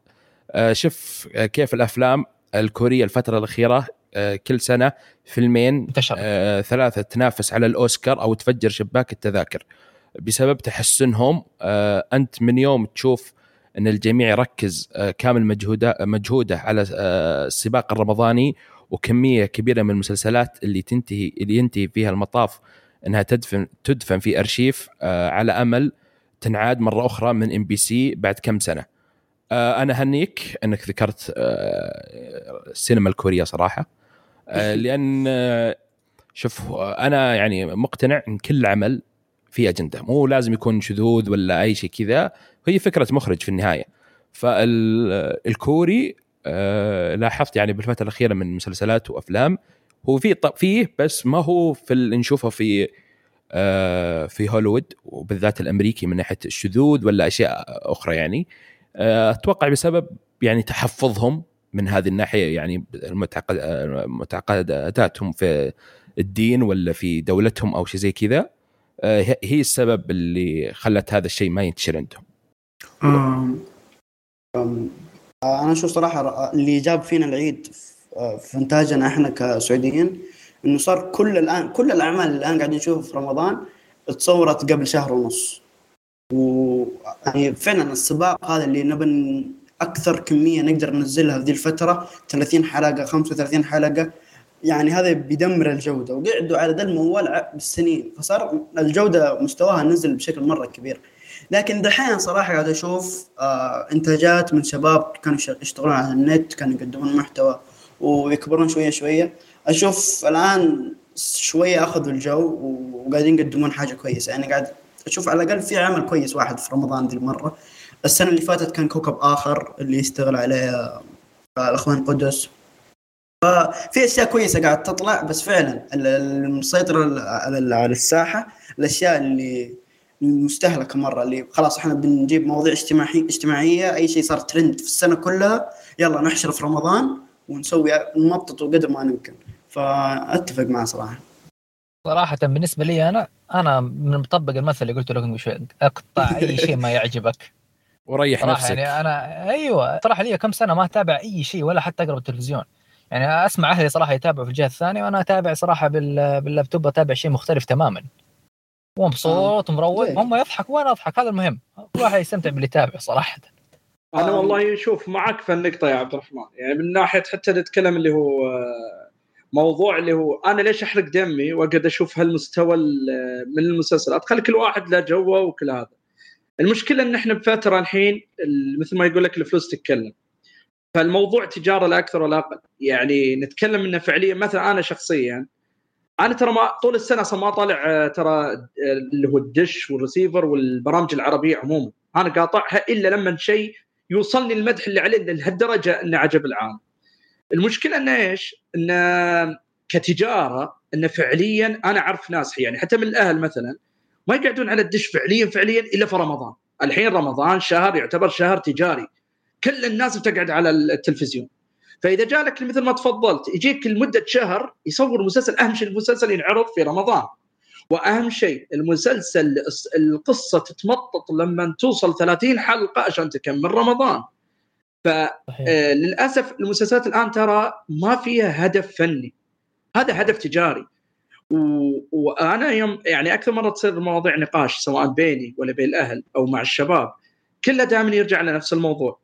[SPEAKER 1] آه شوف آه كيف الأفلام الكورية الفترة الأخيرة آه، كل سنة فيلمين آه ثلاثة تنافس على الأوسكار أو تفجر شباك التذاكر بسبب تحسنهم آه أنت من يوم تشوف إن الجميع يركز آه كامل مجهوده مجهوده على آه السباق الرمضاني وكمية كبيرة من المسلسلات اللي تنتهي اللي ينتهي فيها المطاف إنها تدفن تدفن في أرشيف آه على أمل تنعاد مرة أخرى من إم بي سي بعد كم سنة. آه أنا هنيك أنك ذكرت آه السينما الكورية صراحة. آه، لأن شوف أنا يعني مقتنع إن كل عمل في أجندة. مو لازم يكون شذوذ ولا أي شيء كذا. هي فكرة مخرج في النهاية. فالكوري لاحظت يعني بالفترة الأخيرة من مسلسلات وأفلام هو في فيه بس ما هو في اللي نشوفه في في هوليوود وبالذات الأمريكي من ناحية الشذوذ ولا أشياء أخرى يعني. أتوقع بسبب يعني تحفظهم من هذه الناحية يعني المعتقداتهم في الدين ولا في دولتهم أو شيء زي كذا آه، هي السبب اللي خلت هذا الشيء ما ينتشر عندهم.
[SPEAKER 2] أنا أشوف صراحة اللي جاب فينا العيد في إنتاجنا إحنا كسعوديين إنه صار كل الان كل الأعمال اللي الآن قاعدين نشوفها في رمضان تصورت قبل شهر ونص. ويعني فعلا السباق هذا اللي نبي أكثر كمية نقدر ننزلها في ذي الفترة 30 حلقة 35 حلقة. يعني هذا بيدمر الجودة وقعدوا على ذا الموال بالسنين. فصار الجودة مستواها نزل بشكل مرة كبير. لكن دحين صراحة قاعد أشوف آه إنتاجات من شباب كانوا يشتغلون على النت كانوا يقدمون محتوى ويكبرون شوية شوية. أشوف الآن شوية أخذوا الجو وقاعدين يقدمون حاجة كويسة. يعني قاعد أشوف على الأقل في عمل كويس واحد في رمضان ذي المرة. السنة اللي فاتت كان كوكب آخر اللي يشتغل عليه آه، الأخوان قدس ففي أشياء كويسة قاعد تطلع بس فعلا المسيطرة على الساحة الأشياء اللي المستهلكه مرة اللي خلاص إحنا بنجيب مواضيع اجتماعيه اجتماعية أي شيء صار ترند في السنة كلها يلا نحشر في رمضان ونسوي نمططه قدر ما نمكن. فأتفق معه صراحة.
[SPEAKER 4] صراحة بالنسبة لي أنا أنا من مطبق المثل اللي قلته لكم شوي اقطع أي شيء ما يعجبك.
[SPEAKER 1] وريح نفسك.
[SPEAKER 4] يعني أنا أيوه صراحة لي كم سنة ما أتابع أي شيء ولا حتى اقرب التلفزيون يعني أسمع أهلي صراحة يتابعوا في الجهة الثانية وأنا أتابع صراحة باللابتوب أتابع شيء مختلف تماما. ومبسوط ومروق آه. هم يضحك وأنا أضحك هذا المهم. كل واحد يستمتع باللي يتابع صراحة.
[SPEAKER 3] أنا والله شوف معك في النقطة يا عبد الرحمن. يعني من ناحية حتى نتكلم اللي هو آه، موضوع اللي هو أنا ليش أحرق دمي وأقعد أشوف هالمستوى من المسلسلات؟ خلي كل واحد له جوه وكل هذا. المشكلة إن إحنا بفترة الحين مثل ما يقول لك الفلوس تتكلم. فالموضوع تجارة لا أكثر ولا أقل. يعني نتكلم إنه فعليا مثلا أنا شخصيا أنا ترى ما طول السنة أصلا ما طالع آه، ترى آه، اللي هو الدش والريسيفر والبرامج العربية عموما. أنا قاطعها إلا لما شيء يوصلني المدح اللي عليه لهالدرجة إنه عجب العالم. المشكلة انه إيش؟ انه كتجارة انه فعليا أنا أعرف ناس يعني حتى من الأهل مثلا ما يقعدون على الدش فعليا فعليا إلا في رمضان. الحين رمضان شهر يعتبر شهر تجاري. كل الناس بتقعد على التلفزيون. فإذا جالك مثل ما تفضلت يجيك لمدة شهر يصور مسلسل أهم شيء المسلسل ينعرض في رمضان. وأهم شيء المسلسل القصة تتمطط لما توصل 30 حلقة عشان تكمل رمضان. فللاسف المسلسلات الآن ترى ما فيها هدف فني هذا هدف تجاري و... وأنا يوم يعني أكثر مرة تصير مواضيع نقاش سواء بيني ولا بين الأهل أو مع الشباب كله دائما يرجع لنفس الموضوع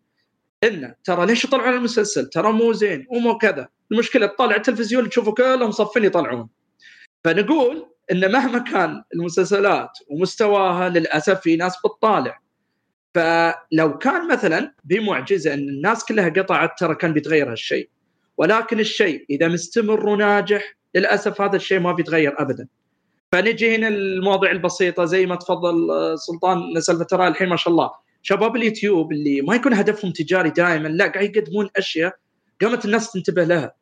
[SPEAKER 3] انه ترى ليش يطلعون المسلسل؟ ترى مو زين ومو كذا، المشكلة تطالع التلفزيون تشوفوا كلهم صفين يطلعون. فنقول إن مهما كان المسلسلات ومستواها للأسف في ناس بتطالع. فلو كان مثلا بمعجزة أن الناس كلها قطعت ترى كان بيتغير هالشيء. ولكن الشيء إذا مستمر وناجح للأسف هذا الشيء ما بيتغير ابدا. فنجي هنا المواضيع البسيطة زي ما تفضل سلطان سالفه ترى الحين ما شاء الله شباب اليوتيوب اللي ما يكون هدفهم تجاري دائما لا قاعد يقدمون أشياء قامت الناس تنتبه لها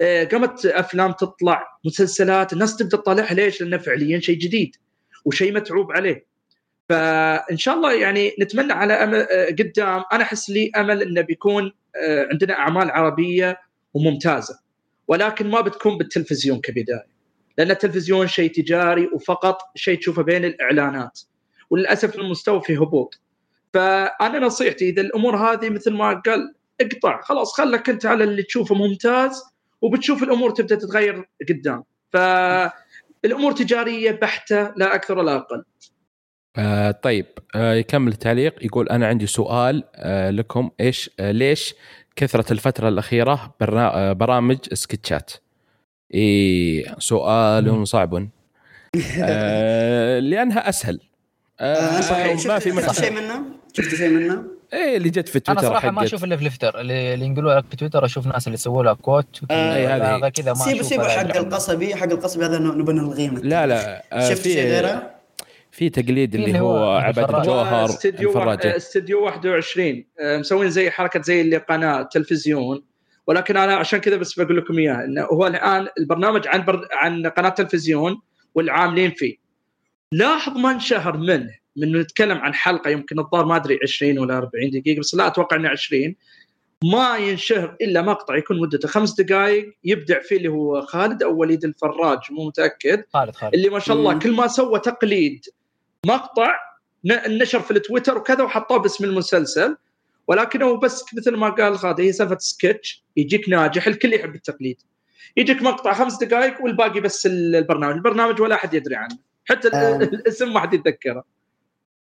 [SPEAKER 3] آه، قامت أفلام تطلع مسلسلات الناس تبدأ تطالعها ليش؟ لأنه فعليا شيء جديد وشيء متعوب عليه فإن شاء الله يعني نتمنى على أمل آه، قدام. أنا أحس لي أمل إنه بيكون آه، عندنا أعمال عربية وممتازة. ولكن ما بتكون بالتلفزيون كبداية. لأن التلفزيون شيء تجاري وفقط شيء تشوفه بين الإعلانات. وللأسف المستوى فيه هبوط. فأنا نصيحتي إذا الأمور هذه مثل ما قال اقطع. خلاص خلك أنت على اللي تشوفه ممتاز وبتشوف الأمور تبدأ تتغير قدام. فالأمور تجارية بحتة لا أكثر ولا أقل.
[SPEAKER 1] آه طيب آه يكمل التعليق يقول أنا عندي سؤال آه لكم إيش آه ليش كثرة الفترة الأخيرة برا برامج سكتشات؟ إيه سؤال صعب. آه لأنها أسهل.
[SPEAKER 2] آه, آه ما في شفت شيء منه؟ شفت شيء منه؟
[SPEAKER 1] إيه اللي جت في تويتر
[SPEAKER 4] أنا صراحة ما أشوف إلا في تويتر اللي, اللي ينقلوا لك في تويتر أشوف ناس اللي سووا لها كوت
[SPEAKER 2] آه هذا كذا ما سيب سيب حق القصبي حق القصبي هذا نبغى نلغيه
[SPEAKER 1] لا لا آه شفت شيء غيره؟ في تقليد اللي هو عبد الجوهر
[SPEAKER 3] استديو استديو 21 آه، مسوين زي حركة زي اللي قناة تلفزيون. ولكن أنا عشان كذا بس بقول لكم اياه إنه هو الآن البرنامج عن بر... عن قناة تلفزيون والعاملين فيه. لاحظ ما انشهر منه من نتكلم عن حلقة يمكن الظاهر ما أدري 20 ولا 40 دقيقة بس لا أتوقع إنه 20 ما ينشهر إلا مقطع يكون مدته خمس دقائق يبدع فيه اللي هو خالد أو وليد الفراج مو متأكد.
[SPEAKER 4] خالد خالد.
[SPEAKER 3] اللي ما شاء الله. كل ما سوى تقليد مقطع نشر في التويتر وكذا وحطوه باسم المسلسل. ولكنه بس مثل ما قال خالد هي سالفة سكتش يجيك ناجح الكل يحب التقليد. يجيك مقطع خمس دقائق والباقي بس البرنامج البرنامج ولا أحد يدري عنه. حتى آه. الاسم ما حد يتذكره.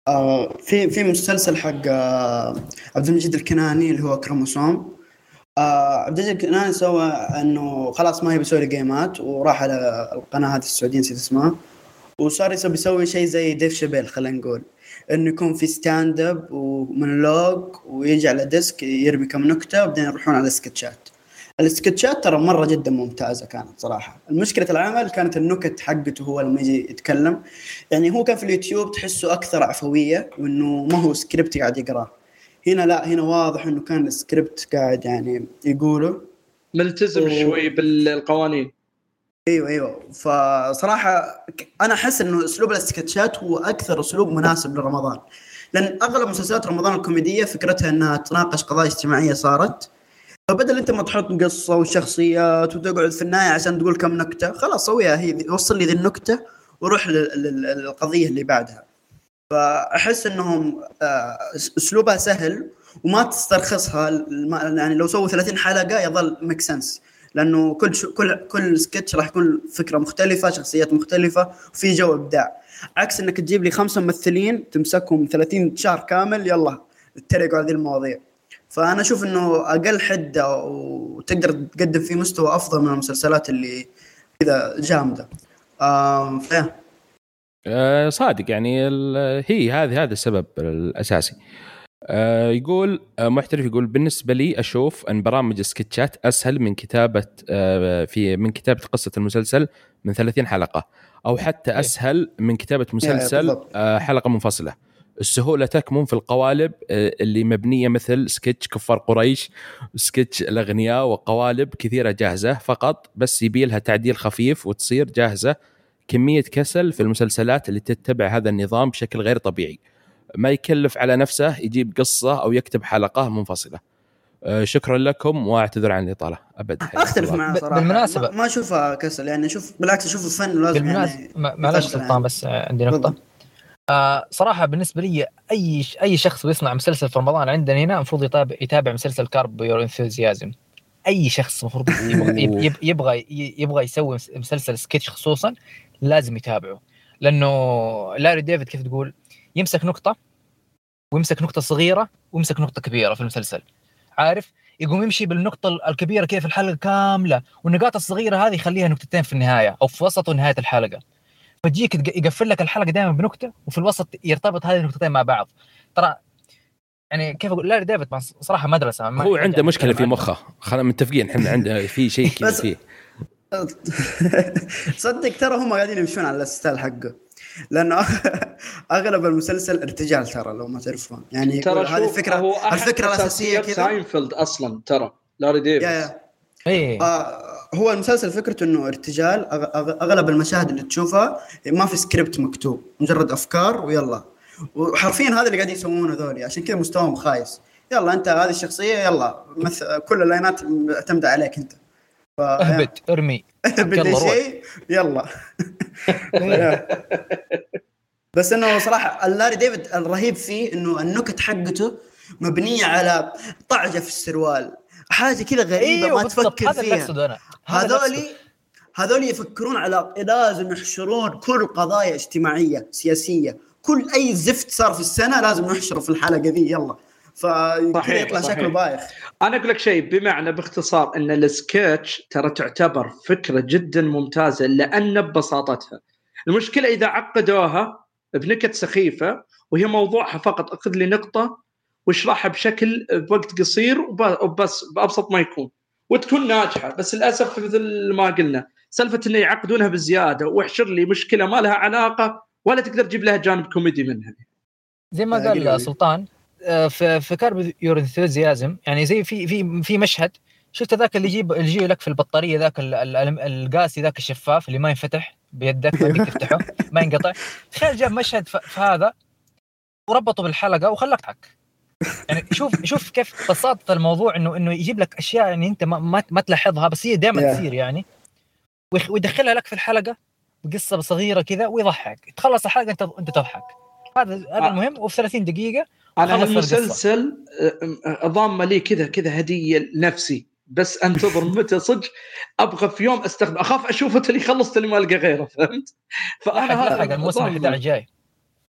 [SPEAKER 2] آه في في مسلسل حق آه عبد المجيد الكناني اللي هو كروموسوم. آه عبد المجيد الكناني سوى إنه خلاص ما هي بيسوي جيمات وراح على القناة هذه السعودية نسيت اسمها. وصار يسوي بيسوي شيء زي Dave Chappelle خلينا نقول. إنه يكون في stand-up ومونولوج ويجي على desk يرمي كم نكتة وبعدين يروحون على سكتشات ال sketches ترى مرة جدا ممتازة كانت صراحة. المشكلة العمل كانت النكت حقته هو لما يجي يتكلم. يعني هو كان في اليوتيوب تحسه أكثر عفوية وإنه ما هو سكريبت قاعد يقراه هنا لا هنا واضح إنه كان السكريبت قاعد يعني يقوله.
[SPEAKER 3] ملتزم و... شوي بالقوانين.
[SPEAKER 2] أيوه أيوه. فصراحة أنا أحس إنه أسلوب السكتشات هو أكثر أسلوب مناسب لرمضان. لأن أغلب مسلسلات رمضان الكوميدية فكرتها إنها تناقش قضايا اجتماعية صارت. فبدل أنت ما تحط قصة وشخصيات وتقعد في النهاية عشان تقول كم نكتة خلاص سويها هي وصل لي ذي النكتة وروح للقضية اللي بعدها. فأحس إنهم آه، أسلوبها سهل وما تسترخصها يعني لو سووا 30 حلقة يظل make sense لأنه كل كل كل سكتش راح يكون فكرة مختلفة شخصيات مختلفة وفي جو إبداع. عكس إنك تجيب لي خمسة ممثلين تمسكهم 30 شهر كامل يلا تتريقوا على ذي المواضيع. فأنا أشوف إنه أقل حدة وتقدر تقدم فيه مستوى أفضل من المسلسلات اللي كذا جامدة. آه
[SPEAKER 1] صادق يعني هي هذه هذا السبب الأساسي. آه يقول آه محترف يقول بالنسبة لي أشوف أن برامج السكتشات أسهل من كتابة آه في من كتابة قصة المسلسل من 30 حلقة أو حتى إيه. أسهل من كتابة مسلسل آه حلقة منفصلة. السهولة تكمن في القوالب آه، اللي مبنية مثل سكتش كفار قريش سكتش الأغنياء وقوالب كثيرة جاهزة فقط بس يبي لها تعديل خفيف وتصير جاهزة. كمية كسل في المسلسلات اللي تتبع هذا النظام بشكل غير طبيعي. ما يكلف على نفسه يجيب قصة أو يكتب حلقة منفصلة. آه، شكرا لكم وأعتذر عن الإطالة. أبد.
[SPEAKER 2] أختلف معه صراحة. بالمناسبة. ما أشوفها كسل يعني أشوف بالعكس أشوف الفن لازم
[SPEAKER 4] بالمناسبه يعني معلش سلطان يعني. بس عندي نقطة. آه صراحة بالنسبة لي أي أي شخص بيصنع مسلسل في رمضان عندنا هنا المفروض يتابع يتابع مسلسل Curb Your Enthusiasm أي شخص المفروض يبغى يبغى يبغى يسوي مسلسل سكتش خصوصا لازم يتابعه. لأنه لاري ديفيد كيف تقول؟ يمسك نقطة ويمسك نقطة صغيرة ويمسك نقطة كبيرة في المسلسل. عارف؟ يقوم يمشي بالنقطة الكبيرة كيف الحلقة كاملة والنقاط الصغيرة هذه يخليها نقطتين في النهاية أو في وسط ونهايه الحلقة. فتجيك يقفل لك الحلقة دائما بنكته وفي الوسط يرتبط هذه النقطتين مع بعض. ترى يعني كيف أقول؟ لاري ديفيد صراحة مدرسة
[SPEAKER 1] هو عنده مشكلة في مخه. خلينا متفقين إحنا عندنا في شيء كذا فيه.
[SPEAKER 2] صدق ترى هم قاعدين يمشون على ال style حقه. لأنه أغلب المسلسل ارتجال ترى لو ما تعرفون. يعني
[SPEAKER 3] ترى هذه الفكرة هو الفكرة الاساسيه كذا. ساينفيلد أصلا ترى لاري ديفيد يا.
[SPEAKER 2] إيه. آه هو المسلسل فكرته إنه ارتجال أغلب المشاهد اللي تشوفها ما في سكريبت مكتوب مجرد أفكار ويلا. وحرفيا هذا اللي قاعدين يسوونه ذولي عشان كذا مستواهم خايس. يلا أنت هذه الشخصية يلا مثل كل ال lines معتمده عليك أنت.
[SPEAKER 4] ف... اهبط ارمي.
[SPEAKER 2] بدي شيء يلا. بس إنه صراحة اللاري ديفيد الرهيب فيه إنه النكت حقته مبنية على طعجة في السروال. حاجة كذا غريبة أيوه ما تفكر هذا فيها. هذا أنا هذولي هذول يفكرون على لازم يحشرون كل قضايا اجتماعية سياسية. كل أي زفت صار في السنة لازم نحشره في الحلقة ذي. يلا. فكذا يطلع. شكله بايخ.
[SPEAKER 3] أنا أقول لك شيء بمعنى باختصار إن السكتش ترى تعتبر فكرة جدا ممتازة لأن ببساطتها. المشكلة إذا عقدوها بنكت سخيفة وهي موضوعها فقط أخذ لي نقطة واشرحها بشكل بوقت قصير وبس بأبسط ما يكون. وتكون ناجحة بس للأسف مثل ما قلنا سالفة إنه يعقدونها بزيادة واحشر لي مشكلة ما لها علاقة ولا تقدر تجيب لها جانب كوميدي منها.
[SPEAKER 4] زي ما قال سلطان في في Curb Your Enthusiasm يعني زي في في في مشهد شفت ذاك اللي يجيب اللي يجي لك في البطارية ذاك القاسي ذاك الشفاف اللي ما ينفتح بيدك ما تفتحه ما ينقطع. تخيل جاب مشهد في هذا وربطه بالحلقة وخلاك تضحك. يعني شوف شوف كيف بساطة الموضوع انه إنه يجيب لك أشياء يعني أنت ما ما, تلاحظها بس هي دائما تصير يعني. ويدخلها لك في الحلقة بقصة صغيرة كذا ويضحك. تخلص الحلقة انت أنت تضحك. هذا هذا آه. المهم. وفي 30 دقيقة
[SPEAKER 3] أنا هالمسلسل ضامه لي كذا كذا هدية لنفسي. بس أنتظر متى صدق أبغى في يوم أستخدم أخاف اشوفه اللي خلص اللي ما ألقى غيره فهمت؟
[SPEAKER 4] فانا حق الموسم 11 جاي.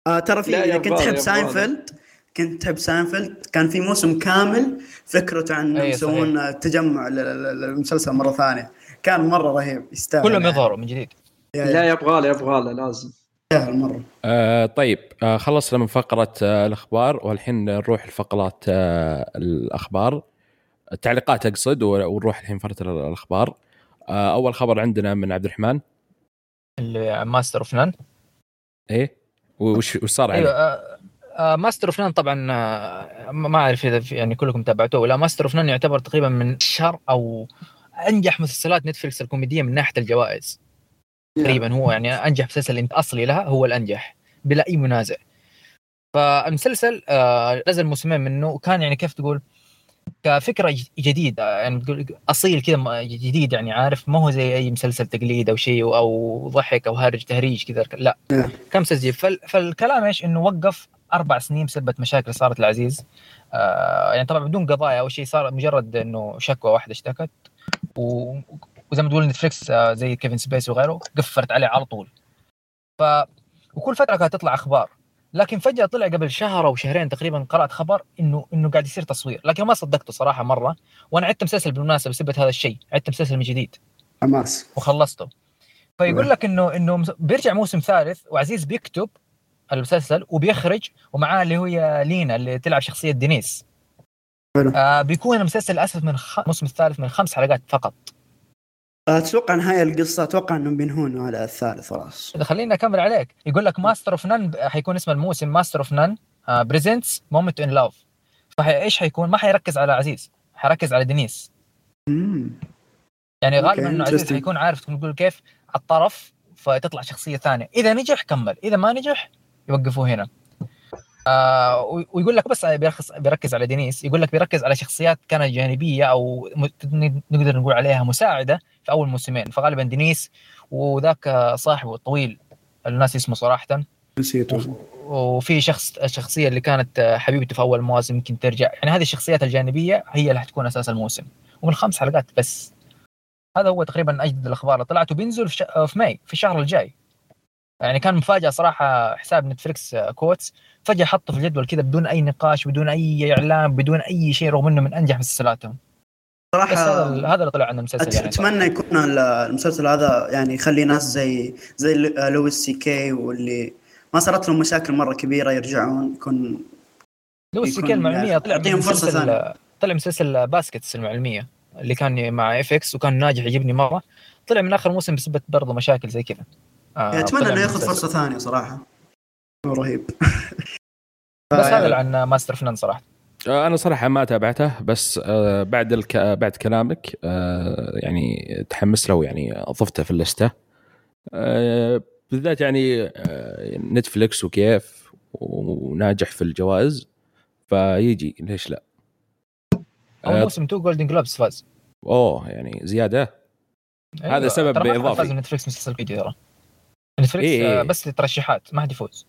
[SPEAKER 2] آه ترى في إذا كنت تحب ساينفيلد كنت تحب ساينفيلد كان في موسم كامل فكرته عن يسوون تجمع للمسلسل مرة ثانية. كان مرة رهيب يستاهل.
[SPEAKER 4] كلهم. يظهروا من جديد.
[SPEAKER 3] لا يبغى له يبغى له لازم.
[SPEAKER 2] مره
[SPEAKER 1] آه طيب آه خلصنا من فقرة آه الأخبار والحين نروح لفقرات آه الأخبار. التعليقات أقصد ونروح الحين فقره الأخبار. آه أول خبر عندنا من عبد الرحمن.
[SPEAKER 4] اللي ماستر اوف نان
[SPEAKER 1] إيه؟ وش وش صار أيوه
[SPEAKER 4] آه Master of None طبعا آه ما أعرف إذا يعني كلكم تابعتوه ولا. Master of None يعتبر تقريبا من اشهر أو أنجح مسلسلات نتفلكس الكوميدية من ناحية الجوائز. تقريبا هو يعني أنجح مسلسل أصلي لها هو الأنجح بلا أي منازع. فالمسلسل آه نزل موسمين منه وكان يعني كيف تقول كفكرة جديدة يعني تقول أصيل كذا جديد يعني عارف؟ ما هو زي أي مسلسل تقليد أو شيء أو ضحك أو هرج تهريج كذا. لا. كم مسلسل فالكلام إيش؟ إنه وقف أربع سنين بسبب مشاكل صارت العزيز آه يعني طبعا بدون قضايا أو شيء صار مجرد إنه شكوى واحدة اشتكت و... وزي ما تقول نتفلكس آه زي كيفن سبيس وغيره قفلت عليه على طول. ف وكل فترة كانت تطلع أخبار. لكن فجأة طلع قبل شهر أو شهرين تقريبا قرأت خبر إنه إنه قاعد يصير تصوير. لكن ما صدقته صراحة مرة. وأنا عدت مسلسل بالمناسبة بسبب هذا الشيء. عدت مسلسل من جديد.
[SPEAKER 2] حماس.
[SPEAKER 4] وخلصته. فيقول لك إنه إنه بيرجع موسم ثالث وعزيز بيكتب المسلسل وبيخرج ومعاه اللي هي لينا اللي تلعب شخصية دينيس. آه بيكون المسلسل للأسف من خ... الموسم الثالث من خمس حلقات فقط.
[SPEAKER 2] أتوقع نهايه القصة أتوقع إنهم بينهون على الثالث خلاص.
[SPEAKER 4] خليني أكمل عليك. يقول لك Master of None حيكون اسم الموسم Master of None Presents Moments in Love فايش حيكون؟ ما حيركز على عزيز حيركز على دينيس.
[SPEAKER 2] مم.
[SPEAKER 4] يعني غالبا إنه عزيز حيكون عارف نقول كيف على الطرف فتطلع شخصية ثانية. إذا نجح كمل إذا ما نجح يوقفوه هنا. آه ويقول لك بس بيركز بيركز على دينيس. يقول لك بيركز على شخصيات كانت جانبية أو نقدر نقول عليها مساعدة في أول موسمين. فغالبا دينيس وذاك صاحبه الطويل الناس اسمه صراحة.
[SPEAKER 2] نسيته.
[SPEAKER 4] وفي شخص الشخصيه اللي كانت حبيبته في أول مواسم يمكن ترجع. يعني هذه الشخصيات الجانبية هي اللي حتكون أساس الموسم. ومن خمس حلقات بس. هذا هو تقريبا أجدد الأخبار اللي طلعت وبينزل في. في ماي في الشهر الجاي. يعني كان مفاجأة صراحة حساب نتفلكس كوتس. فجأة حطه في الجدول كذا بدون أي نقاش بدون أي اعلان بدون أي شيء رغم إنه من أنجح مسلسلاتهم. صراحة هذا هذا اللي طلع عن المسلسل
[SPEAKER 2] يعني. أتمنى يكون المسلسل هذا يعني يخلي ناس زي زي لويس سي كي واللي ما صارت لهم مشاكل مرة كبيرة يرجعون يكون
[SPEAKER 4] لويس سي كي المعلوميه طلع مسلسل طلع مسلسل Baskets المعلوميه اللي كان مع إف إكس وكان ناجح يعجبني مرة. طلع من آخر موسم بسبب برضه مشاكل زي كذا.
[SPEAKER 2] آه أتمنى إنه ياخذ فرصة ثانية صراحة. رهيب.
[SPEAKER 4] بس هذا عن Master of None صراحة.
[SPEAKER 1] آه، أنا صراحة ما تابعته بس آه، بعد الك... بعد كلامك آه، يعني تحمس له يعني اضفته في ال list. بالذات يعني نتفلكس وكيف وناجح في الجوائز فيجي ليش لا.
[SPEAKER 4] أول موسم two Golden Globes فاز.
[SPEAKER 1] أوه يعني زيادة. أيوة. هذا سبب اضافي
[SPEAKER 4] فاز نتفلكس مسلسل ترى نتفلكس إيه إيه. بس ترشيحات ما حد يفوز.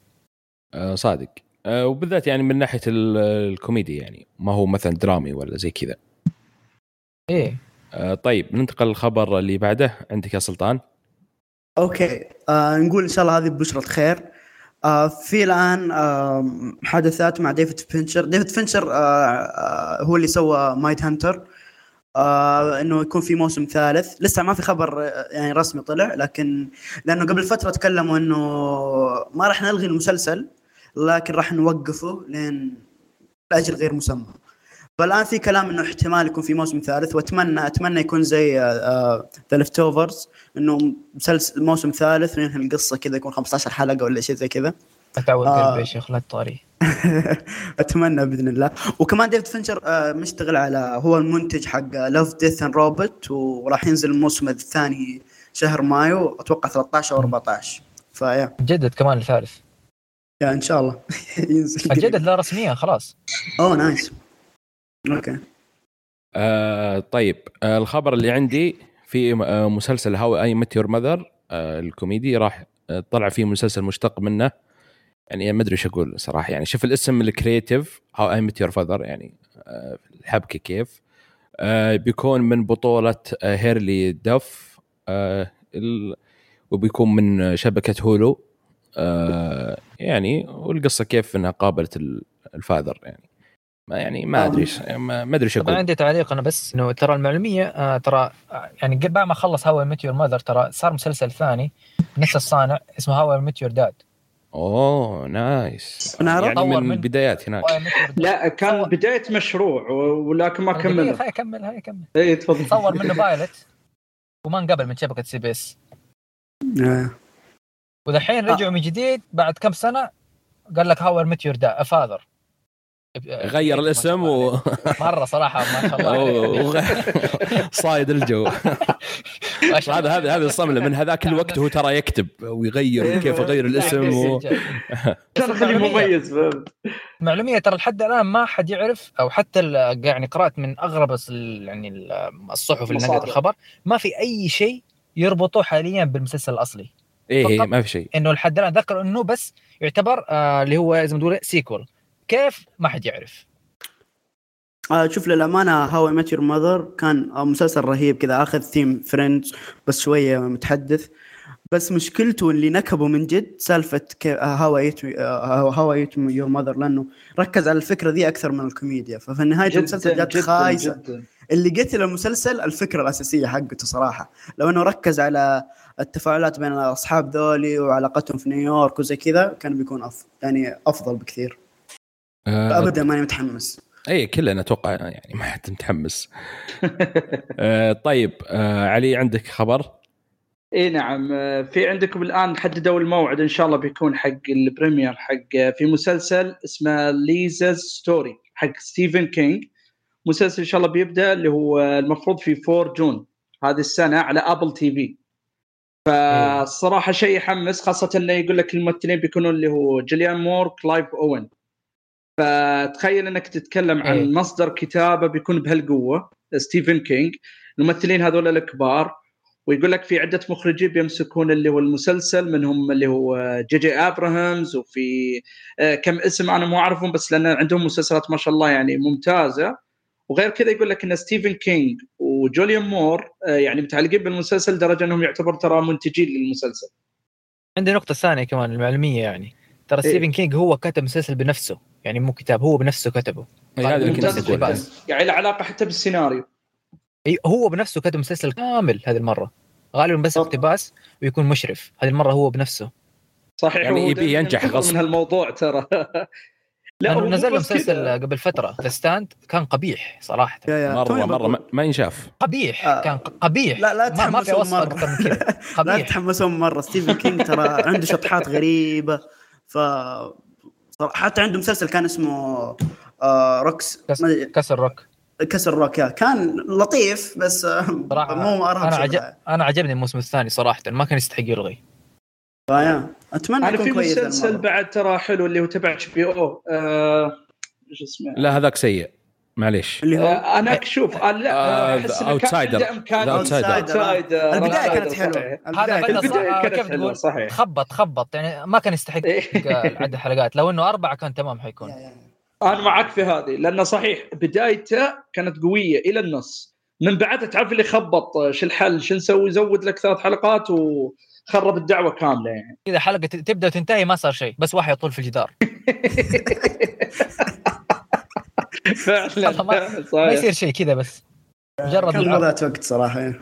[SPEAKER 1] آه صادق. آه وبالذات يعني من ناحية الكوميدي يعني ما هو مثلا درامي ولا زي كذا.
[SPEAKER 4] إيه.
[SPEAKER 1] آه طيب ننتقل للخبر اللي بعده. عندك يا سلطان؟
[SPEAKER 2] okay. آه نقول إن شاء الله هذه بشرة خير. آه في الآن آه محادثات مع ديفيد فينشر. ديفيد فينشر آه آه هو اللي سوى Mindhunter. آه إنه يكون في موسم ثالث. لسه ما في خبر آه، يعني رسمي طلع لكن لأنه قبل فترة تكلموا إنه ما راح نلغي المسلسل لكن راح نوقفه لين لأجل غير مسمى. فالآن في كلام إنه احتمال يكون في موسم ثالث وأتمنى أتمنى يكون زي The Leftovers إنه مسلسل موسم ثالث وينهي القصة كذا يكون 15 حلقة ولا شيء زي كذا.
[SPEAKER 4] أتعود آه. قلبي يا شيخ لا تطاري.
[SPEAKER 2] أتمنى بإذن الله. وكمان ديفيد فينشر آه مشتغل على هو المنتج حق Love, Death & Robots وراح ينزل الموسم الثاني شهر مايو أتوقع 13 أو 14 فيا
[SPEAKER 4] جدد كمان الثالث
[SPEAKER 2] يا إن شاء الله.
[SPEAKER 4] ينزل. الجدد لا رسميا خلاص.
[SPEAKER 2] أوه nice. Okay.
[SPEAKER 1] آه طيب. آه الخبر اللي عندي في آه مسلسل How I Met Your Mother الكوميدي راح طلع فيه مسلسل مشتق منه. يعني ما أدري إيش أقول صراحة. يعني شوف الاسم ال creative How I Met Your Father يعني آه الحبكة كيف. آه بيكون من بطولة آه هيرلي دف وبيكون من شبكة هولو. يعني والقصة كيف إنها قابلت ال father يعني. ما يعني ما أدري ما أدري إيش أقول.
[SPEAKER 4] عندي تعليق أنا بس إنه ترى المعلومية آه ترى يعني بعد ما خلص How I Met Your Mother ترى صار مسلسل ثاني نفس الصانع اسمه How I Met
[SPEAKER 1] Your Dad أوه nice. أنا يعني من, من البدايات هناك.
[SPEAKER 3] لا كان بداية مشروع ولكن ما كمل
[SPEAKER 4] هاي كمل هاي كمل.
[SPEAKER 3] إي تفضل.
[SPEAKER 4] صور منه pilot وما انقبل من شبكة CBS. ودحين رجعوا آه. من جديد بعد كم سنة قال لك How I Met Your Father.
[SPEAKER 1] غير الاسم و
[SPEAKER 4] مرة صراحة ما شاء الله
[SPEAKER 1] صايد الجو. هذا هذا هذا الصملة. من هذاك الوقت هو ترى يكتب ويغير إيه، كيف يغير الاسم و...
[SPEAKER 3] خليه مميز
[SPEAKER 4] معلومية ترى لحد الآن ما حد يعرف أو حتى يعني قرأت من أغرب يعني الصحف اللي نقلت الخبر. ما في أي شيء يربطه حاليا بالمسلسل الأصلي.
[SPEAKER 1] إيه, إيه ما في شيء.
[SPEAKER 4] إنه لحد الآن ذكر إنه بس يعتبر آه اللي هو زي ما تقول sequel كيف؟ ما حد يعرف.
[SPEAKER 2] آه شوف للأمانة How I Met Your Mother كان مسلسل رهيب كذا آخذ theme Friends بس شوية محدث. بس مشكلته اللي نكبه من جد سالفة How How Your Mother لأنه ركز على الفكرة ذي أكثر من الكوميديا. ففي نهايه المسلسل جات خايسة. جداً. اللي قتل المسلسل الفكرة الأساسية حقته صراحة. لو إنه ركز على التفاعلات بين الأصحاب ذولي وعلاقتهم في نيويورك وزي كذا كان بيكون افضل يعني أفضل بكثير. آه ابدا ماني متحمس.
[SPEAKER 1] اي كلنا أتوقع يعني ما حد متحمس. آه طيب آه علي عندك خبر؟
[SPEAKER 3] اي نعم. آه، في عندكم الآن حددوا الموعد إن شاء الله بيكون حق ال premiere حق آه، في مسلسل اسمه Lisey's Story حق ستيفن كينج مسلسل إن شاء الله بيبدأ اللي هو المفروض في 4 June هذه السنة على Apple TV. فالصراحه شيء يحمس خاصة إنه يقول لك الممثلين بيكونوا اللي هو جوليان مور كلايف أوين. فتخيل انك تتكلم عن إيه. مصدر كتابة بيكون بهالقوة ستيفن كينج الممثلين هذول الكبار ويقول لك في عدة مخرجين بيمسكون اللي هو المسلسل منهم اللي هو جي جي أبرامز وفي آه، كم اسم أنا مو أعرفهم بس لأن عندهم مسلسلات ما شاء الله يعني ممتازة وغير كذا يقول لك إن ستيفن كينج وجوليان مور آه، يعني متعلقين بالمسلسل لدرجة إنهم يعتبر ترى منتجين للمسلسل.
[SPEAKER 4] عندي نقطة ثانية كمان المعلوميه يعني ترى إيه؟ ستيفن كينج هو كتب مسلسل بنفسه يعني مو كتاب هو بنفسه كتبه.
[SPEAKER 3] هذا اللي يعني له علاقة حتى بالسيناريو.
[SPEAKER 4] اي هو بنفسه كتب مسلسل كامل هذه المرة. غالبا بس اقتباس ويكون مشرف. هذه المرة هو بنفسه.
[SPEAKER 3] صحيح
[SPEAKER 1] يعني يبي ينجح غصب.
[SPEAKER 3] من هالموضوع ترى.
[SPEAKER 4] لا هو نزل مسلسل قبل فترة The Stand كان قبيح صراحة.
[SPEAKER 1] يع يع. مرة مرة ما ينشاف.
[SPEAKER 4] قبيح آه. كان قبيح.
[SPEAKER 2] لا لا تحمسون ما أكثر من كذا. لا تتحمسون مرة. ستيفن كينج ترى عنده شطحات غريبة. ف حتى عنده مسلسل كان اسمه آه روكس
[SPEAKER 4] كسر روك
[SPEAKER 2] كسر روك كان لطيف بس مو
[SPEAKER 4] ارهب أنا عجب أنا عجبني الموسم الثاني صراحة ما كان يستحق يلغي.
[SPEAKER 2] فيا أتمنى
[SPEAKER 3] أنا في مسلسل بعد ترى حلو اللي هو تبع اتش بي أو
[SPEAKER 1] إيش اسمه؟ لا هذاك سيء. معليش.
[SPEAKER 3] اللي هو آه أنا شوف لا آه أحس إنه كان عنده امكان
[SPEAKER 2] اوتسايدر البداية كانت حلوة.
[SPEAKER 4] البداية كانت حلوة صحيح. خبط خبط. يعني ما كان يستحق عدد الحلقات لو إنه أربعة كان تمام حيكون.
[SPEAKER 3] أنا معك في هذه لأنه صحيح بدايته كانت قوية إلى النص. من بعدها تعرف اللي خبط شو الحل شو نسوي زود لك ثلاث حلقات وخرب الدعوة كاملة يعني.
[SPEAKER 4] إذا حلقة تبدأ وتنتهي ما صار شيء بس واحد يطول في الجدار.
[SPEAKER 3] فعلا.
[SPEAKER 4] ما, ما يصير شيء كذا بس.
[SPEAKER 2] مجرد كم مضيت وقت صراحة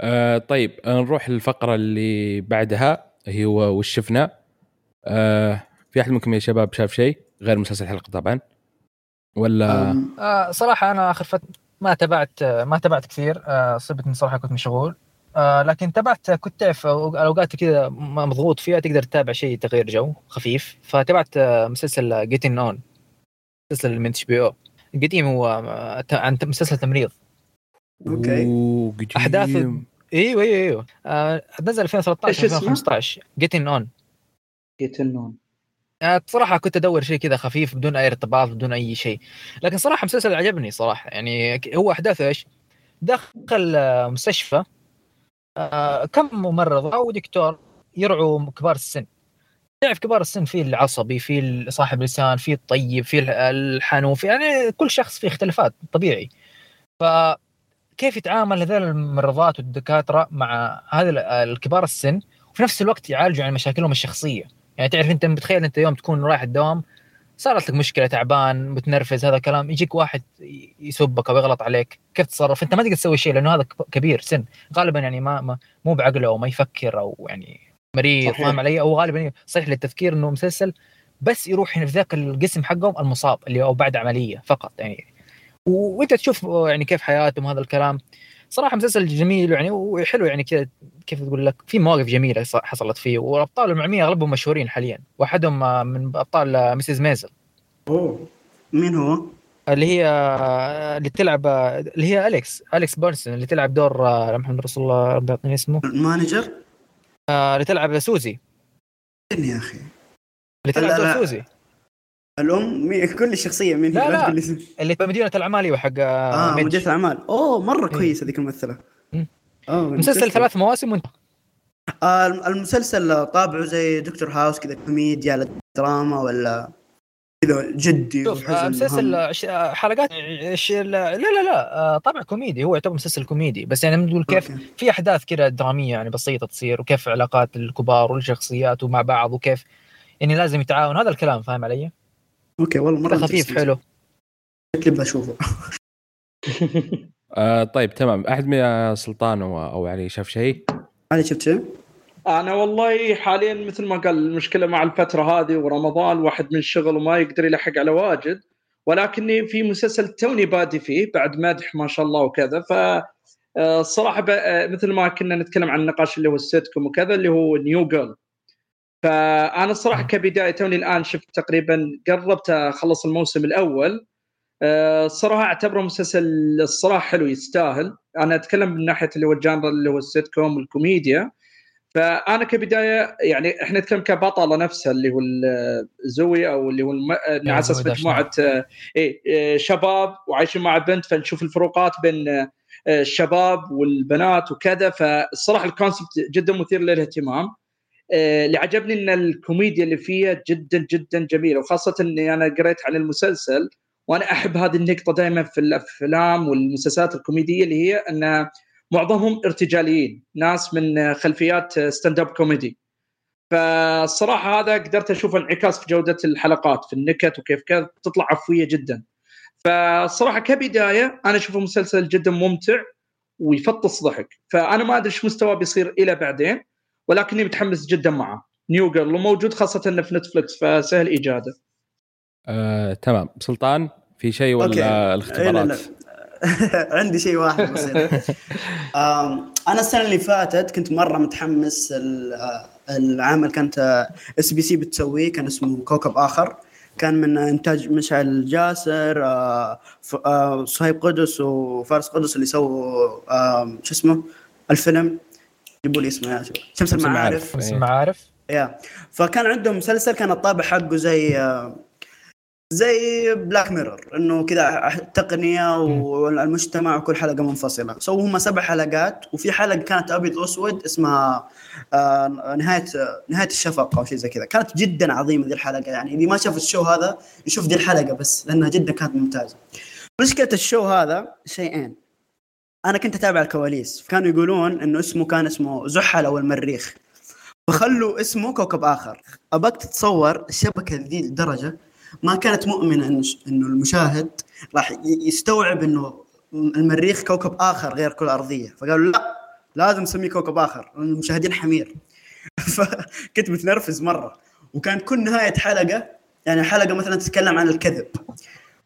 [SPEAKER 1] آه طيب نروح للفقرة اللي بعدها هي وش شفنا. آه في أحد منكم يا شباب شاف شيء؟ غير مسلسل الحلقة طبعا. ولا؟
[SPEAKER 4] آه صراحة أنا آخر فتره ما تابعت ما تابعت كثير. آه صبت صراحة كنت مشغول. آه لكن تابعت كنت تعرف أوقات كذا مضغوط فيها تقدر تتابع شيء تغيير جو خفيف. فتابعت آه مسلسل جيتين اون مسلسل من HBO قديم هو عن مسلسل تمريض.
[SPEAKER 2] okay.
[SPEAKER 4] أحداث إيوه إيوه إيوه. آه نزل 2013 2015 Getting On
[SPEAKER 3] Getting On
[SPEAKER 4] بصراحة كنت أدور شيء كذا خفيف بدون أي ارتباط بدون أي شيء. لكن صراحة مسلسل عجبني صراحة. يعني هو أحداثه إيش؟ دخل مستشفى. آه، كم ممرضة أو دكتور يرعوا كبار السن. تعرف كبار السن في العصبي في صاحب لسان في الطيب في الحنوف يعني كل شخص فيه اختلافات طبيعي. فكيف يتعامل هذول الممرضات والدكاترة مع هذا الكبار السن وفي نفس الوقت يعالجوا عن مشاكلهم الشخصية؟ يعني تعرف أنت متخيل أنت يوم تكون رايح الدوام صارت لك مشكلة تعبان متنرفز هذا الكلام يجيك واحد يسبك أو يغلط عليك كيف تتصرف أنت ما تقدر تسوي شيء لأنه هذا كبير سن. غالبا يعني ما, ما مو بعقله أو ما يفكر أو يعني مريض فاهم علي؟ أو غالبا صحيح للتفكير إنه مسلسل بس يروح في ذاك القسم حقهم المصاب اللي أو بعد عملية فقط يعني. وإنت تشوف يعني كيف حياتهم هذا الكلام. صراحة مسلسل جميل يعني وحلو يعني كذا كيف تقول لك؟ في مواقف جميلة حصلت فيه وابطال المعمية أغلبهم مشهورين حاليا واحدهم من أبطال ميسيز ميزل.
[SPEAKER 2] أوه. مين هو؟
[SPEAKER 4] اللي هي اللي تلعب اللي هي أليكس أليكس بيرسون اللي تلعب دور محمد رسول الله ربي يعطيني اسمه؟
[SPEAKER 2] المانجر؟
[SPEAKER 4] اللي تلعب سوزي.
[SPEAKER 2] يا أخي؟
[SPEAKER 4] اللي تلعب دور سوزي.
[SPEAKER 2] الأم؟ مي... كل الشخصيه مين
[SPEAKER 4] لا لا, لا. اللي في مدينة الأعمال أيوه حق
[SPEAKER 2] آه مدينة الأعمال. أوه مرة إيه. كويس هذيك
[SPEAKER 4] الممثلة. مسلسل ثلاث مواسم وانت
[SPEAKER 2] آه المسلسل طابعه زي دكتور هاوس كذا كوميديا دراما ولا كذا جدي
[SPEAKER 4] شوف آه مسلسل آه، حلقات لا لا لا آه طابع كوميدي هو يعتبر مسلسل كوميدي بس يعني نقول كيف. في أحداث كذا درامية يعني بسيطة تصير وكيف علاقات الكبار والشخصيات ومع بعض وكيف يعني لازم يتعاون هذا الكلام فاهم علي؟
[SPEAKER 2] okay والله مرة
[SPEAKER 4] خفيف حلو
[SPEAKER 2] شكلي بشوفه
[SPEAKER 1] آه طيب تمام أحد من سلطان أو علي شاف شيء؟
[SPEAKER 2] علي شفت شيء؟
[SPEAKER 3] أنا والله حاليا مثل ما قال المشكلة مع الفترة هذه ورمضان واحد من الشغل وما يقدر يلحق على واجد ولكني في مسلسل توني بادئ فيه بعد مدح ما شاء الله وكذا ف آه، الصراحة آه، مثل ما كنا نتكلم عن النقاش اللي هو السيتكم وكذا اللي هو New Girl فأنا الصراحة كبداية توني الآن شفت تقريبا قربت أخلص الموسم الأول. آه، الصراحة أعتبره مسلسل الصراحة حلو يستاهل. أنا أتكلم من ناحية اللي هو ال genre اللي هو السيت كوم والكوميديا. فأنا كبداية يعني إحنا نتكلم كبطلة نفسها اللي هو زوي أو اللي هو الم... على أساس مجموعة اي شباب وعايشين مع بنت فنشوف الفروقات بين الشباب والبنات وكذا. فالصراحه ال concept جدا مثير للاهتمام. اللي عجبني إن الكوميديا اللي فيها جدا جدا جميلة. وخاصة إني أنا قريت عن المسلسل وأنا أحب هذه النقطة دائما في الأفلام والمسلسلات الكوميدية اللي هي إن معظمهم ارتجاليين ناس من خلفيات stand-up comedy فالصراحه هذا قدرت أشوف انعكاس في جودة الحلقات في النكت وكيف كانت تطلع عفوية جدا. فالصراحه كبداية أنا أشوفه مسلسل جدا ممتع ويفطس ضحك. فأنا ما أدري إيش مستواه بيصير إلى بعدين ولكني متحمس جدا معه. New Girl وموجود خاصة إنه في Netflix فسهل إيجاده.
[SPEAKER 1] آه، تمام. سلطان في شيء ولا okay. الاختبارات؟
[SPEAKER 2] إيه عندي شيء واحد بسيط أنا السنة اللي فاتت كنت مرة متحمس العمل كانت SBC بتسويه كان اسمه كوكب آخر. كان من إنتاج مشعل جاسر آه، آه، صهيب قدس وفارس قدس اللي سووا شو اسمه؟ الفيلم. جيبوا لي اسمه يا
[SPEAKER 4] شمس المعارف. شمس المعارف.
[SPEAKER 2] يا فكان عندهم مسلسل كان الطابع حقه زي آه، زي Black Mirror إنه كذا تقنيه والمجتمع وكل حلقة منفصلة. سووا هم سبع حلقات وفي حلقة كانت أبيض وأسود اسمها آه نهاية نهاية الشفق أو شيء زي كذا. كانت جدا عظيمة ذي الحلقة. يعني اللي ما شاف ال show هذا يشوف ذي الحلقة بس لأنها جدا كانت ممتازة. مشكلة ال show هذا شيئين. أنا كنت أتابع الكواليس. كانوا يقولون إنه اسمه كان اسمه زحل أو المريخ. فخلوا اسمه كوكب آخر. أبغاك تتصور الشبكة ذي الدرجة ما كانت مؤمنة إنه المشاهد راح يستوعب إنه المريخ كوكب آخر غير كل أرضية. فقالوا لا لازم نسميه كوكب آخر المشاهدين حمير. فكنت متنرفز مرة. وكان كل نهاية حلقة يعني حلقة مثلا تتكلم عن الكذب.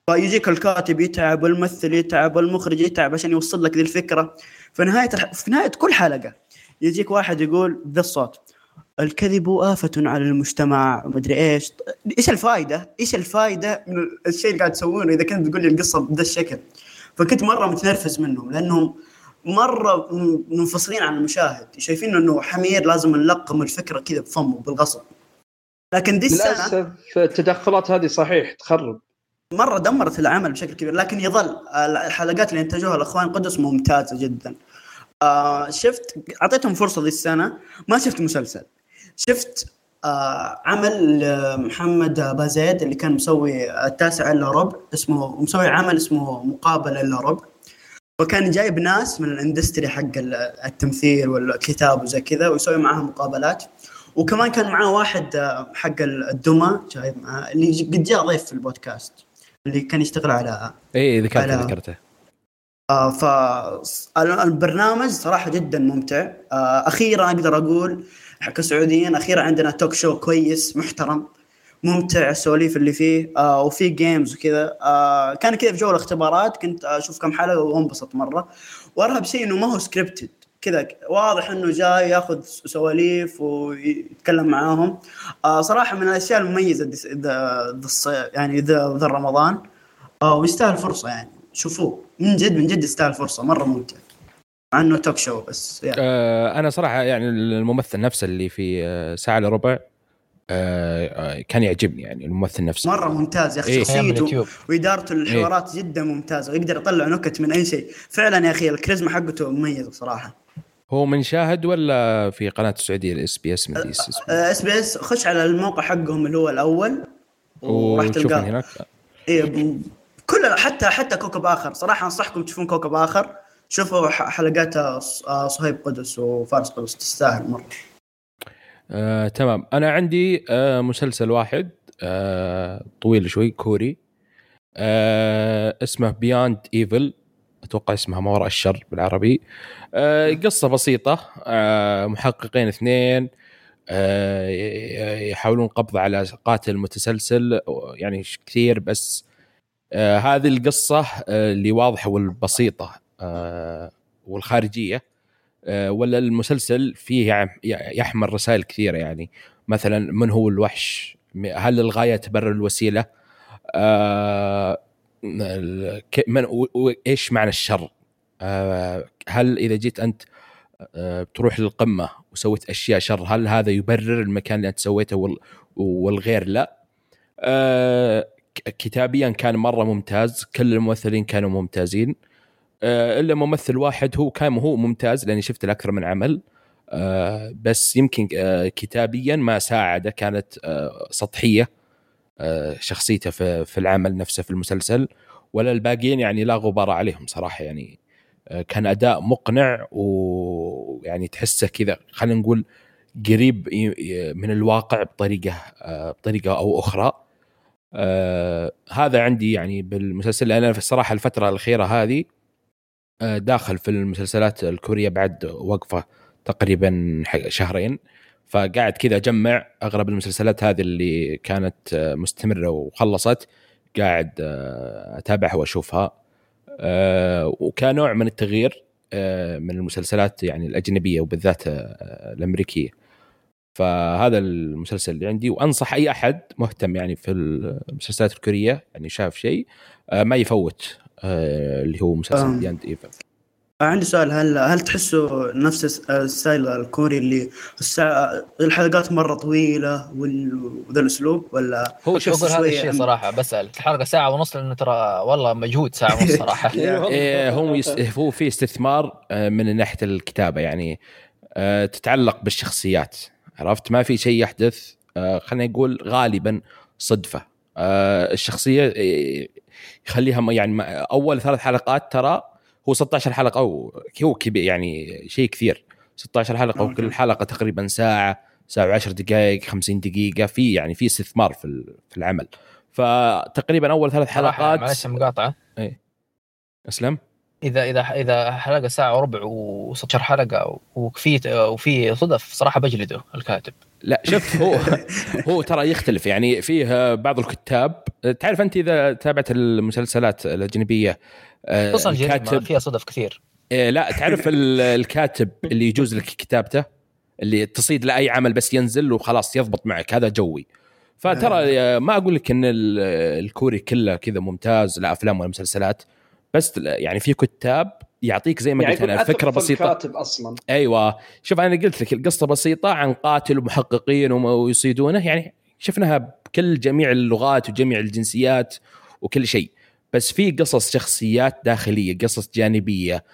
[SPEAKER 2] فيجيك الكاتب يتعب والممثل يتعب والمخرج يتعب عشان يوصل لك ذي الفكرة. في نهايه في نهاية كل حلقة يجيك واحد يقول ذا الصوت الكذب آفة على المجتمع ومدري إيش. إيش الفائدة؟ إيش الفائدة من الشيء اللي قاعد تسوونه؟ إذا كنت تقول لي القصة بهذا الشكل. فكنت مرة متنرفز منهم لأنهم مرة منفصلين عن المشاهد. شايفين إنه حمير لازم نلقم الفكرة كذا بفمه بالغصب. لكن دي السنة
[SPEAKER 3] التدخلات هذه صحيح تخرب.
[SPEAKER 2] مرة دمرت العمل بشكل كبير. لكن يظل الحلقات اللي انتجوها الأخوان قدس ممتازة جدا. آه شفت أعطيتهم فرصة ذي السنة ما شفت مسلسل. شفت آه عمل محمد بازيد اللي كان مسوي التاسع إلا ربع اسمه مسوي عمل اسمه مقابلة إلا ربع. وكان جايب ناس من الاندستري حق التمثيل والكتاب وزي كذا ويسوي معاهم مقابلات. وكمان كان معاه واحد آه، حق الدمى جايب معاه اللي قد جاء ضيف في البودكاست اللي كان يشتغل على
[SPEAKER 1] اي ذكرته ذكرته.
[SPEAKER 2] آه فالبرنامج صراحة جدا ممتع. آه أخيرا أقدر أقول كسعوديين أخيرا عندنا talk show كويس محترم ممتع السواليف اللي فيه آه وفي games وكذا. آه كان كذا في جو الاختبارات كنت أشوف كم حلقة وانبسط مرة. وأرهب شيء إنه ما هو scripted كذا واضح إنه جاي ياخذ سواليف ويتكلم معاهم. آه صراحة من الأشياء المميزة ذا يعني ذا رمضان. آه ويستاهل فرصة يعني. شوفوه من جد من جد يستاهل فرصة. مرة ممتع. مع انه talk show بس
[SPEAKER 1] يعني. آه أنا صراحة يعني الممثل نفسه اللي في آه، ساعة الا ربع آه،, آه كان يعجبني يعني الممثل نفسه.
[SPEAKER 2] مرة ممتاز يا أخي إيه؟ شخصيته وإدارته للحوارات إيه؟ جدا ممتازة ويقدر يطلع نكت من أي شيء. فعلا يا أخي الكاريزما حقته مميزة صراحة.
[SPEAKER 1] هو من شاهد ولا في قناة السعودية
[SPEAKER 2] ال SBC SBC خش على الموقع حقهم اللي هو الأول
[SPEAKER 1] وراح تلقاه. هناك.
[SPEAKER 2] اي كل حتى حتى كوكب آخر صراحة أنصحكم تشوفون كوكب آخر. شوفوا حلقات آه، صهيب قدس وفارس قدس تستاهل مرة.
[SPEAKER 1] آه، تمام. أنا عندي آه، مسلسل واحد آه، طويل شوي كوري. آه، اسمه Beyond Evil أتوقع اسمها ما وراء الشر بالعربي. آه، قصة بسيطة. آه، محققين اثنين. آه، يحاولون القبض على قاتل متسلسل يعني كثير بس. آه، هذه القصة آه، اللي واضحة والبسيطة. آه، والخارجية آه، ولا المسلسل فيه يحمل رسائل كثيرة يعني. مثلا من هو الوحش؟ هل الغاية تبرر الوسيلة؟ آه، من إيش معنى الشر؟ هل إذا جيت أنت بتروح للقمة وسويت أشياء شر هل هذا يبرر المكان اللي أنت سويته والغير؟ لا. كتابيا كان مرة ممتاز كل الممثلين كانوا ممتازين. إلا ممثل واحد هو كان هو ممتاز لأني شفت أكثر من عمل. بس يمكن كتابيا ما ساعده كانت سطحية شخصيته في العمل نفسه في المسلسل. ولا الباقيين يعني لا غبار عليهم صراحة يعني. كان أداء مقنع ويعني تحسه كذا خلينا نقول قريب من الواقع بطريقة بطريقة أو أخرى. آه هذا عندي يعني بالمسلسل. لأن في الصراحة الفترة الأخيرة هذه آه داخل في المسلسلات الكورية بعد وقفة تقريبا شهرين. فقاعد كذا أجمع اغلب المسلسلات هذه اللي كانت آه مستمرة وخلصت قاعد آه أتابعها وأشوفها. آه وكنوع من التغيير آه من المسلسلات يعني الأجنبية وبالذات آه الأمريكية. فهذا المسلسل اللي عندي. وأنصح أي أحد مهتم يعني في المسلسلات الكورية يعني شاف شيء آه، ما يفوت. آه، اللي هو مسلسل Beyond Evil
[SPEAKER 2] عندي سؤال هل هل تحسوا نفس ال style الكوري اللي الساعة الحلقات مرة طويلة وذا الأسلوب ولا
[SPEAKER 4] هو شوف هذا الشيء صراحة بسال الحلقة ساعة ونص لأنه ترى والله مجهود ساعة ونص صراحة.
[SPEAKER 1] إيه، هو هو في استثمار آه، من ناحية الكتابة يعني تتعلق بالشخصيات عرفت؟ ما في شيء يحدث آه خلينا نقول غالبا صدفة. آه الشخصية آه، يخليها يعني أول ثلاث حلقات ترى هو 16 حلقة أو هو كبير يعني شيء كثير. 16 حلقة وكل حلقة تقريبا ساعة ساعة و10 دقائق 50 دقيقة في يعني في استثمار في في العمل. فتقريبا أول ثلاث حلقات
[SPEAKER 4] معلش مقاطعة.
[SPEAKER 1] إي. أسلم.
[SPEAKER 4] إذا إذا إذا حلقة ساعة وربع و16 حلقة وفي وفي صدف صراحة بجلده الكاتب.
[SPEAKER 1] لا شوف هو هو ترى يختلف. يعني فيه بعض الكتاب تعرف أنت إذا تابعت المسلسلات الأجنبية
[SPEAKER 4] آه، خصوصا الكاتب فيها صدف كثير.
[SPEAKER 1] إيه لا تعرف الكاتب اللي يجوز لك كتابته اللي تصيد لأي عمل بس ينزل وخلاص يضبط معك هذا جوي. فترى آه. ما أقول لك إن الكوري كله كذا ممتاز لا أفلام ولا مسلسلات بس يعني في كتاب يعطيك زي ما يعني قلت أنا فكرة بسيطة.
[SPEAKER 3] الكاتب أصلا.
[SPEAKER 1] أيوه. شوف أنا قلت لك القصة بسيطة عن قاتل ومحققين ويصيدونه. يعني شفناها بكل جميع اللغات وجميع الجنسيات وكل شيء. بس في قصص شخصيات داخلية قصص جانبية.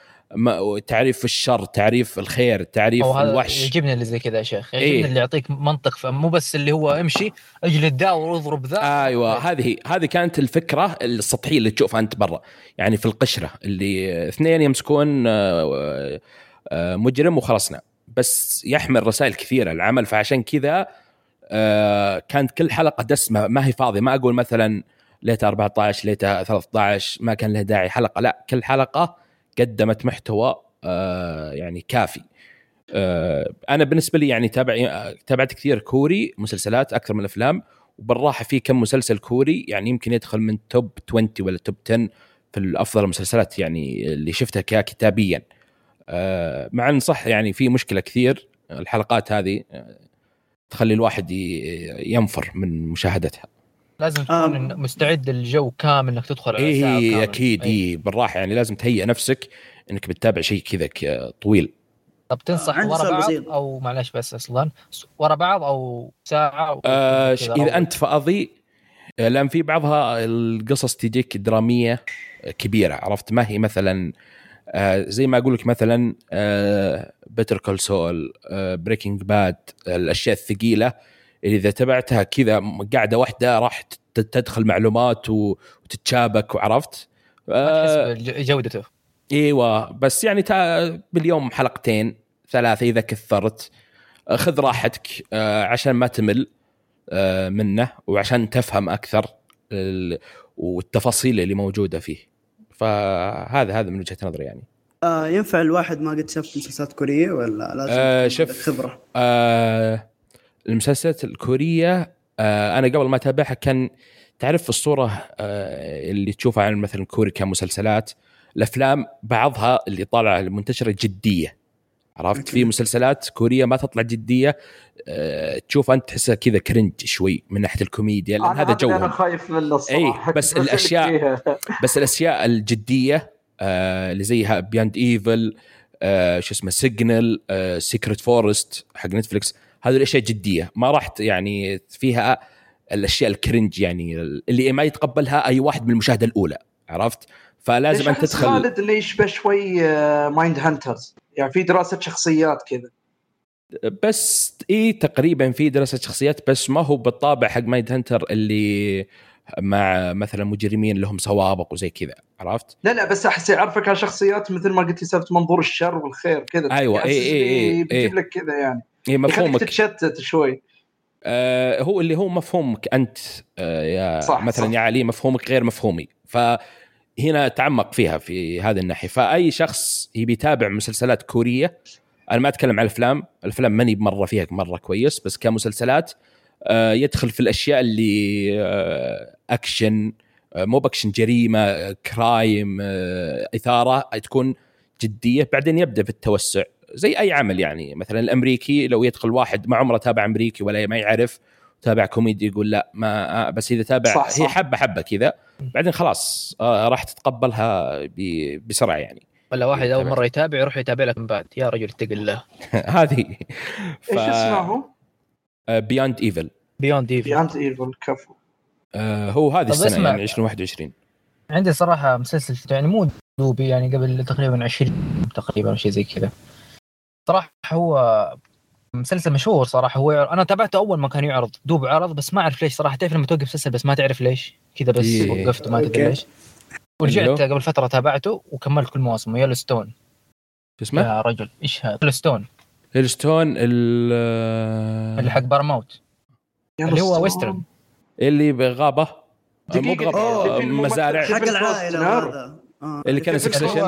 [SPEAKER 1] تعريف الشر تعريف الخير تعريف الوحش.
[SPEAKER 4] يعجبني اللي زي كذا يا شيخ. يعجبني إيه؟ اللي يعطيك منطق مو بس اللي هو امشي اجلد ذا واضرب ذا.
[SPEAKER 1] أيوه هذه هذه كانت الفكرة السطحية اللي تشوفها أنت برا. يعني في القشرة اللي اثنين يمسكون آه، آه، مجرم وخلصنا. بس يحمل رسائل كثيرة العمل فعشان كذا آه، كانت كل حلقة دسمة. ما هي فاضية. ما أقول مثلا ليتها 14 ليتها 13 ما كان له داعي حلقة. لا كل حلقة قدمت محتوى آه، يعني كافي. آه، أنا بالنسبة لي يعني تابع تابعت كثير كوري مسلسلات أكثر من الافلام وبالراحة في كم مسلسل كوري يعني يمكن يدخل من توب 20 ولا توب 10 في الأفضل المسلسلات يعني اللي شفتها كتابيا آه، مع إن صح يعني في مشكلة كثير الحلقات هذه تخلي الواحد ينفر من مشاهدتها.
[SPEAKER 4] لازم تكون مستعد للجو كامل إنك تدخل على
[SPEAKER 1] إيه إيه أكيد اي إيه بالراحة يعني لازم تهيئ نفسك إنك بتتابع شيء كذا طويل.
[SPEAKER 4] طب تنصح ورا بعض بسيط. أو معلش بس أصلا ورا بعض أو ساعة أو
[SPEAKER 1] آه إذا أنت فاضي آه، لأن في بعضها القصص تجيك درامية كبيرة عرفت؟ ما هي مثلا آه زي ما أقول لك مثلا آه Better Call Saul آه Breaking Bad الأشياء الثقيلة. إذا تبعتها كذا قاعدة واحدة راح تدخل معلومات وتتشابك وعرفت
[SPEAKER 4] آه جودته.
[SPEAKER 1] إيوه بس يعني باليوم حلقتين ثلاثة إذا كثرت. آه، خذ راحتك آه، عشان ما تمل آه، منه وعشان تفهم أكثر والتفاصيل اللي موجودة فيه. فهذا هذا من وجهة نظري يعني.
[SPEAKER 2] آه ينفع الواحد ما قد شاف مسلسلات كورية ولا لازم
[SPEAKER 1] آه شوف خبرة؟ آه المسلسلات الكورية آه أنا قبل ما أتابعها كان تعرف الصورة آه اللي تشوفها عن مثلا كوري كمسلسلات الأفلام بعضها اللي طالعة المنتشرة جدية عرفت؟ في مسلسلات كورية ما تطلع جدية أه تشوف أنت تحسها كذا cringe شوي من ناحية الكوميديا لأن هذا جو
[SPEAKER 3] أنا خايف منه الصراحة.
[SPEAKER 1] إي بس الأشياء بس الأشياء الجدية اللي زيها Beyond Evil آه شو اسمه Signal Secret Forest حق Netflix هذه الأشياء جدية. ما راح يعني فيها الأشياء ال cringe يعني اللي ما يتقبلها أي واحد من المشاهدة الأولى عرفت؟ فلازم انت تدخل
[SPEAKER 3] خالد انه يشبه شوي Mindhunters يعني في دراسة شخصيات كذا.
[SPEAKER 1] بس إي تقريبا في دراسة شخصيات بس ما هو بالطابع حق Mindhunter اللي مع مثلا مجرمين لهم سوابق وزي كذا عرفت؟
[SPEAKER 3] لا لا بس أحس يعرفك على شخصيات مثل ما قلت لي سالفة منظور الشر والخير كذا.
[SPEAKER 1] أيوه إي إي إي.
[SPEAKER 3] بيجيب لك كذا يعني.
[SPEAKER 1] اي مفهومك.
[SPEAKER 3] تتشتت شوي.
[SPEAKER 1] آه هو اللي هو مفهومك أنت آه يا صح مثلا صح. يا علي مفهومك غير مفهومي. فهنا تعمق فيها في هذه الناحية. فأي شخص يبي يتابع مسلسلات كورية أنا ما أتكلم عن الأفلام الأفلام ماني مرة فيها مرة كويس بس كمسلسلات آه يدخل في الأشياء اللي آه أكشن آه مو بأكشن جريمة crime إثارة تكون جدية بعدين يبدأ في التوسع. زي أي عمل يعني. مثلا الأمريكي لو يدخل واحد ما عمره تابع أمريكي ولا ما يعرف تابع كوميدي يقول لا ما بس إذا تابع صح صح. هي حبة حبة كذا بعدين خلاص آه راح تتقبلها بسرعة يعني.
[SPEAKER 4] ولا واحد أول مرة يتابع يروح يتابع لك من بعد. يا رجل اتق الله
[SPEAKER 1] هذه.
[SPEAKER 3] ف... إيش اسمه؟
[SPEAKER 1] Beyond Evil
[SPEAKER 4] Beyond Evil
[SPEAKER 3] Beyond Evil كفو.
[SPEAKER 1] آه هو هذه السنة يعني 2021
[SPEAKER 4] عندي صراحة مسلسل يعني مو دوبي يعني قبل تقريبا 20 تقريبا شيء زي كذا. صراحة هو مسلسل مشهور صراحة. هو أنا تابعته أول ما كان يعرض دوب عرض بس ما أعرف ليش صراحة. تعرف لما توقف مسلسل بس ما تعرف ليش؟ كذا بس إيه. وقفت وما تدري ليش. ورجعت قبل فترة تابعته وكملت كل مواسم Yellowstone
[SPEAKER 1] شو اسمه؟
[SPEAKER 4] يا رجل. إيش هذا؟
[SPEAKER 1] Yellowstone Yellowstone
[SPEAKER 4] اللي حق بارماوت اللي هو western.
[SPEAKER 1] اللي بغابة.
[SPEAKER 3] مو بغابة
[SPEAKER 1] مزارع.
[SPEAKER 2] حق
[SPEAKER 1] العائلة. اللي كان Succession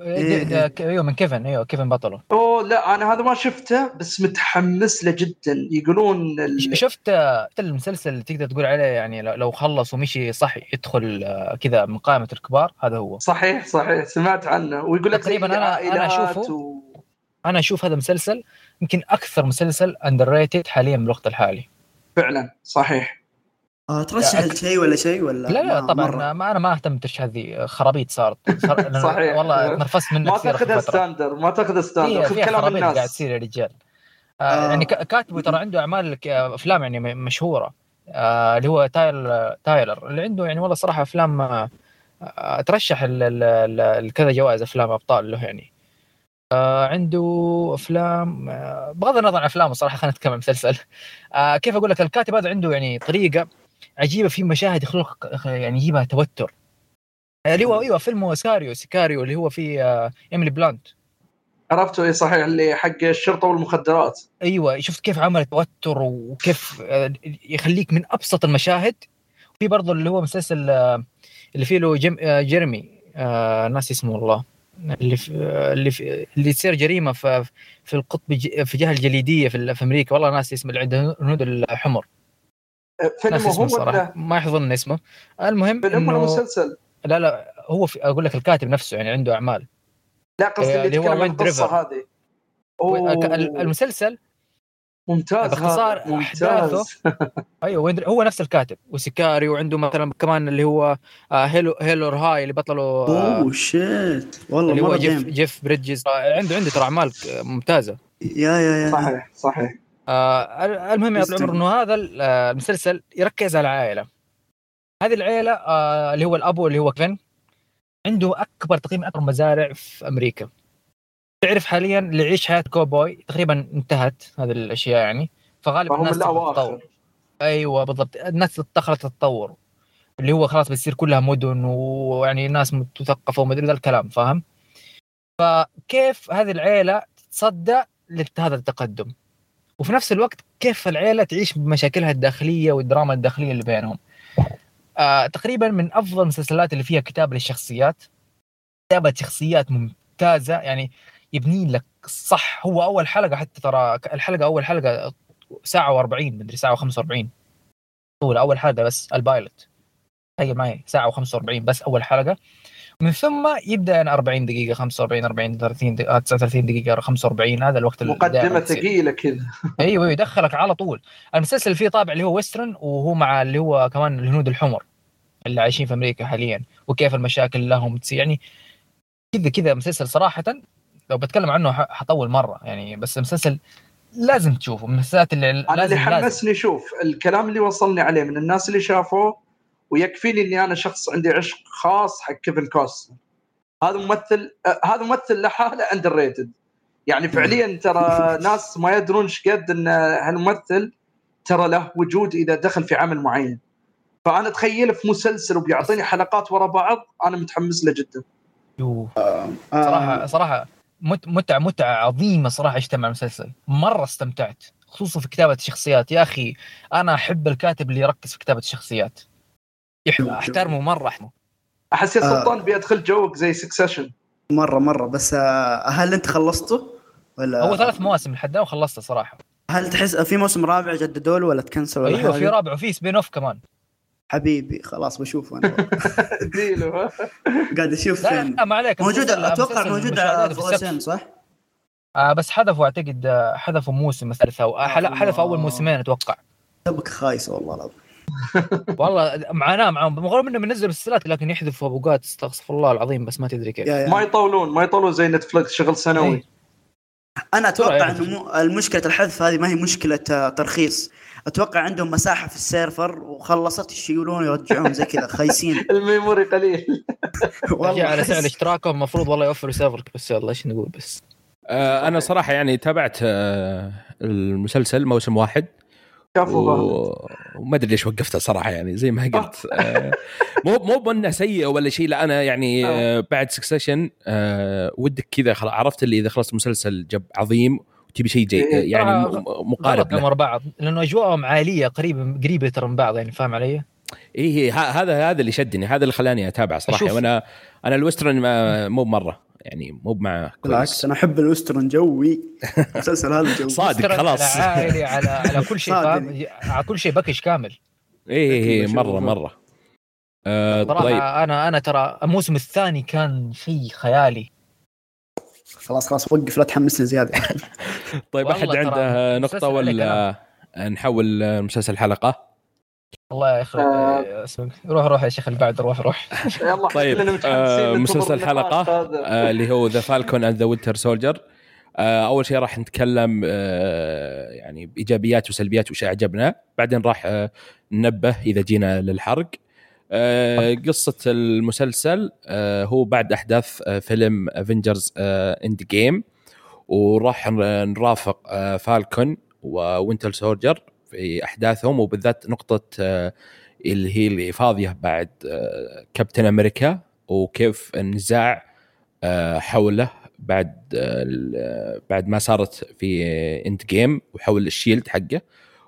[SPEAKER 4] إيه. أيوه من كيفن أيوه كيفن بطله
[SPEAKER 3] أوه لا أنا هذا ما شفته بس متحمس له جدا. يقولون
[SPEAKER 4] ال... شفت المسلسل اللي تقدر تقول عليه يعني لو خلص ومشي صح يدخل آه، كذا من قائمة الكبار هذا هو.
[SPEAKER 3] صحيح صحيح سمعت عنه. ويقول لك
[SPEAKER 4] تقريبا أنا أنا اشوفه و... أنا أشوف هذا مسلسل يمكن أكثر مسلسل underrated حاليا بالوقت الحالي.
[SPEAKER 3] فعلا صحيح.
[SPEAKER 2] آه ترشح شيء ولا شيء ولا
[SPEAKER 4] لا لا طبعا. مرة. ما أنا ما اهتم بالترشيحات ذي خرابيط صارت. صحيح. والله نرفزت منك
[SPEAKER 3] ما تأخذ standard ما تأخذ standard
[SPEAKER 4] خذ كلام الناس. قاعد تصير يا رجال. آه آه. يعني كاتبه ترى عنده أعمال أفلام يعني مشهورة. آه اللي هو تايلر تايلر. اللي عنده يعني والله صراحة أفلام آه ترشح كذا جوائز أفلام أبطال له يعني. آه عنده أفلام آه بغض النظر عن أفلامه صراحة خلينا نتكلم عن مسلسل. آه كيف أقول لك الكاتب هذا عنده يعني طريقة عجيبة في مشاهد يخلق يعني يجيبها توتر. اللي هو أيوه فيلم Sicario Sicario اللي هو في إيميلي بلنت.
[SPEAKER 3] عرفته؟ اي صحيح اللي حق الشرطة والمخدرات.
[SPEAKER 4] أيوه شفت كيف عمل توتر وكيف يخليك من أبسط المشاهد. في برضه اللي هو مسلسل اللي فيه له جيم جيرمي ناس اسمه والله اللي في اللي في اللي تصير جريمة في في القطب في جهة الجليدية في, في أمريكا. والله ناس اسمه اللي عنده هنود الحمر.
[SPEAKER 3] فيلم هو
[SPEAKER 4] ولا؟ ما يحضرني اسمه. المهم
[SPEAKER 3] فيلم ولا مسلسل؟
[SPEAKER 4] لا لا هو في أقول لك الكاتب نفسه يعني عنده أعمال.
[SPEAKER 3] لا قصدي اللي هو القصة هذه.
[SPEAKER 4] المسلسل
[SPEAKER 3] ممتاز
[SPEAKER 4] باختصار احداثه أيوه هو نفس الكاتب و Sicario وعنده مثلا كمان اللي هو آه، Hell or Hell or High اللي بطله
[SPEAKER 2] آه، oh shit والله
[SPEAKER 4] اللي هو جيف جيف بريدجز آه، عنده عنده ترى أعمال ممتازة.
[SPEAKER 2] yeah yeah yeah.
[SPEAKER 3] صحيح صحيح.
[SPEAKER 4] آه المهم يا العمر إنه هذا المسلسل يركز على العائلة. هذه العائله آه اللي هو الابو اللي هو كيفن عنده أكبر تقريبا أكبر مزارع في أمريكا. تعرف حاليا اللي يعيش حياة كوبوي تقريبا انتهت هذه الأشياء يعني. فغالبا الناس تتطور. أيوه بالضبط. الناس دخلت تتطور. اللي هو خلاص بتصير كلها مدن ويعني ناس مثقفه ومدري ذا الكلام فاهم؟ فكيف هذه العيلة تتصدى لهذا التقدم؟ وفي نفس الوقت كيف العيلة تعيش بمشاكلها الداخلية والدراما الداخلية اللي بينهم. آه تقريبا من أفضل المسلسلات اللي فيها كتابه للشخصيات. كتابة شخصيات ممتازة يعني يبني لك صح. هو أول حلقة حتى ترى الحلقة أول حلقة ساعة و40 مدري ساعة و45 طول اول حلقة بس ال pilot. تخيل معي ساعة و45 بس أول حلقة. من ثم يبدأ يعني 40 دقيقة 45 40 30 دقيقة 39 دقيقه 45 هذا الوقت
[SPEAKER 3] مقدمة ثقيلة كذا.
[SPEAKER 4] أيوه يدخلك على طول. المسلسل فيه طابع اللي هو western وهو مع اللي هو كمان الهنود الحمر اللي عايشين في أمريكا حاليا وكيف المشاكل لهم. تصير يعني كذا كذا مسلسل صراحة لو بتكلم عنه حطول مرة يعني. بس المسلسل لازم تشوفه من المسلسلات اللي
[SPEAKER 3] أنا اللي حمسني شوف الكلام اللي وصلني عليه من الناس اللي شافوه ويكفيني إني أنا شخص عندي عشق خاص حق كيفن كوستنر هذا ممثل آه هذا ممثل لحاله underrated يعني فعليا ترى ناس ما يدرون إيش قد إن هالممثل ترى له وجود إذا دخل في عمل معين. فأنا أتخيل في مسلسل وبيعطيني حلقات ورا بعض أنا متحمس له جدا.
[SPEAKER 4] آه، صراحة صراحة متعة متعة عظيمة صراحة عشتها مع المسلسل. مرة استمتعت خصوصا في كتابة الشخصيات. يا أخي أنا أحب الكاتب اللي يركز في كتابة الشخصيات. أحترمه مرة احمه
[SPEAKER 3] أحس يا سلطان آه. بيدخل جوك زي سكسيشن
[SPEAKER 2] مرة مرة. بس آه، هل أنت خلصته؟
[SPEAKER 4] ولا هو ثلاث مواسم لحد الآن وخلصته صراحة.
[SPEAKER 2] هل تحس في موسم رابع جددوا له ولا تكنسل ولا
[SPEAKER 4] أيوه في رابع وفي spin-off كمان.
[SPEAKER 2] حبيبي خلاص بشوفه أنا
[SPEAKER 3] ديلو
[SPEAKER 2] قاعد أشوف
[SPEAKER 4] فين. لا ما عليك.
[SPEAKER 2] موجود أتوقع موجود على صح؟
[SPEAKER 4] آه بس حذفوا أعتقد آه، حذفوا موسم الثالث أو آه، حذفوا أول موسمين أتوقع.
[SPEAKER 2] تطبيق خايس والله العظيم.
[SPEAKER 4] والله معاناه معاهم بالرغم إنه منزل مسلسلات لكن يحذفوا اوقات استغفر الله العظيم بس ما تدري كيف.
[SPEAKER 3] ما يطولون ما يطولون زي Netflix شغل سنوي.
[SPEAKER 2] إيه. أنا أتوقع إنه المشكلة الحذف هذه ما هي مشكلة ترخيص. أتوقع عندهم مساحة في ال server وخلصت يشيلون ويرجعون زي كذا خايسين.
[SPEAKER 3] ال memory قليل.
[SPEAKER 4] والله على سعر اشتراكهم المفروض والله يوفروا server بس يلا إيش نقول بس.
[SPEAKER 1] آه أنا صراحة يعني تابعت آه المسلسل موسم واحد. و... وما أدري ليش وقفته صراحة يعني زي ما قلت آه. مو مو بأنه سيء ولا شيء لا أنا يعني آه, آه، بعد Succession آه ودك كذا عرفت اللي إذا خلصت المسلسل جب عظيم تبي شيء إيه يعني مقارب
[SPEAKER 4] له. بعض لأنه أجواءهم عالية قريبه قريبة ترى من بعض يعني فاهم علي؟
[SPEAKER 1] اي إيه هذا هذا اللي شدني هذا اللي خلاني أتابع صراحة. وأنا أنا ال western مو مره يعني مو مع
[SPEAKER 2] بالعكس أنا أحب ال western جوي. المسلسل هذا جوي.
[SPEAKER 1] صادق خلاص
[SPEAKER 4] على عائلي على على كل شيء على كل شيء package كامل.
[SPEAKER 1] اي اي إيه، مرة مرة.
[SPEAKER 4] آه صراحة طيب. أنا أنا ترى الموسم الثاني كان شيء خيالي.
[SPEAKER 2] خلاص خلاص وقف لا تحمسني زيادة.
[SPEAKER 1] طيب أحد عنده نقطة ولا نحول مسلسل حلقة؟
[SPEAKER 4] الله يا أخي آه. روح روح يا شيخ اللي بعد روح روح.
[SPEAKER 1] طيب آه مسلسل الحلقة آه اللي هو The Falcon and the Winter Soldier أول شيء راح نتكلم آه يعني بإيجابيات وسلبيات وش أعجبنا. بعدين راح آه ننبه إذا جينا للحرق. آه قصة المسلسل آه هو بعد أحداث آه فيلم Avengers Endgame وراح نرافق آه Falcon و Winter Soldier في أحداثهم وبالذات نقطة آه، اللي هي اللي فاضية بعد آه، كابتن أمريكا وكيف النزاع آه، حوله بعد بعد ما صارت في Endgame وحول ال shield حقه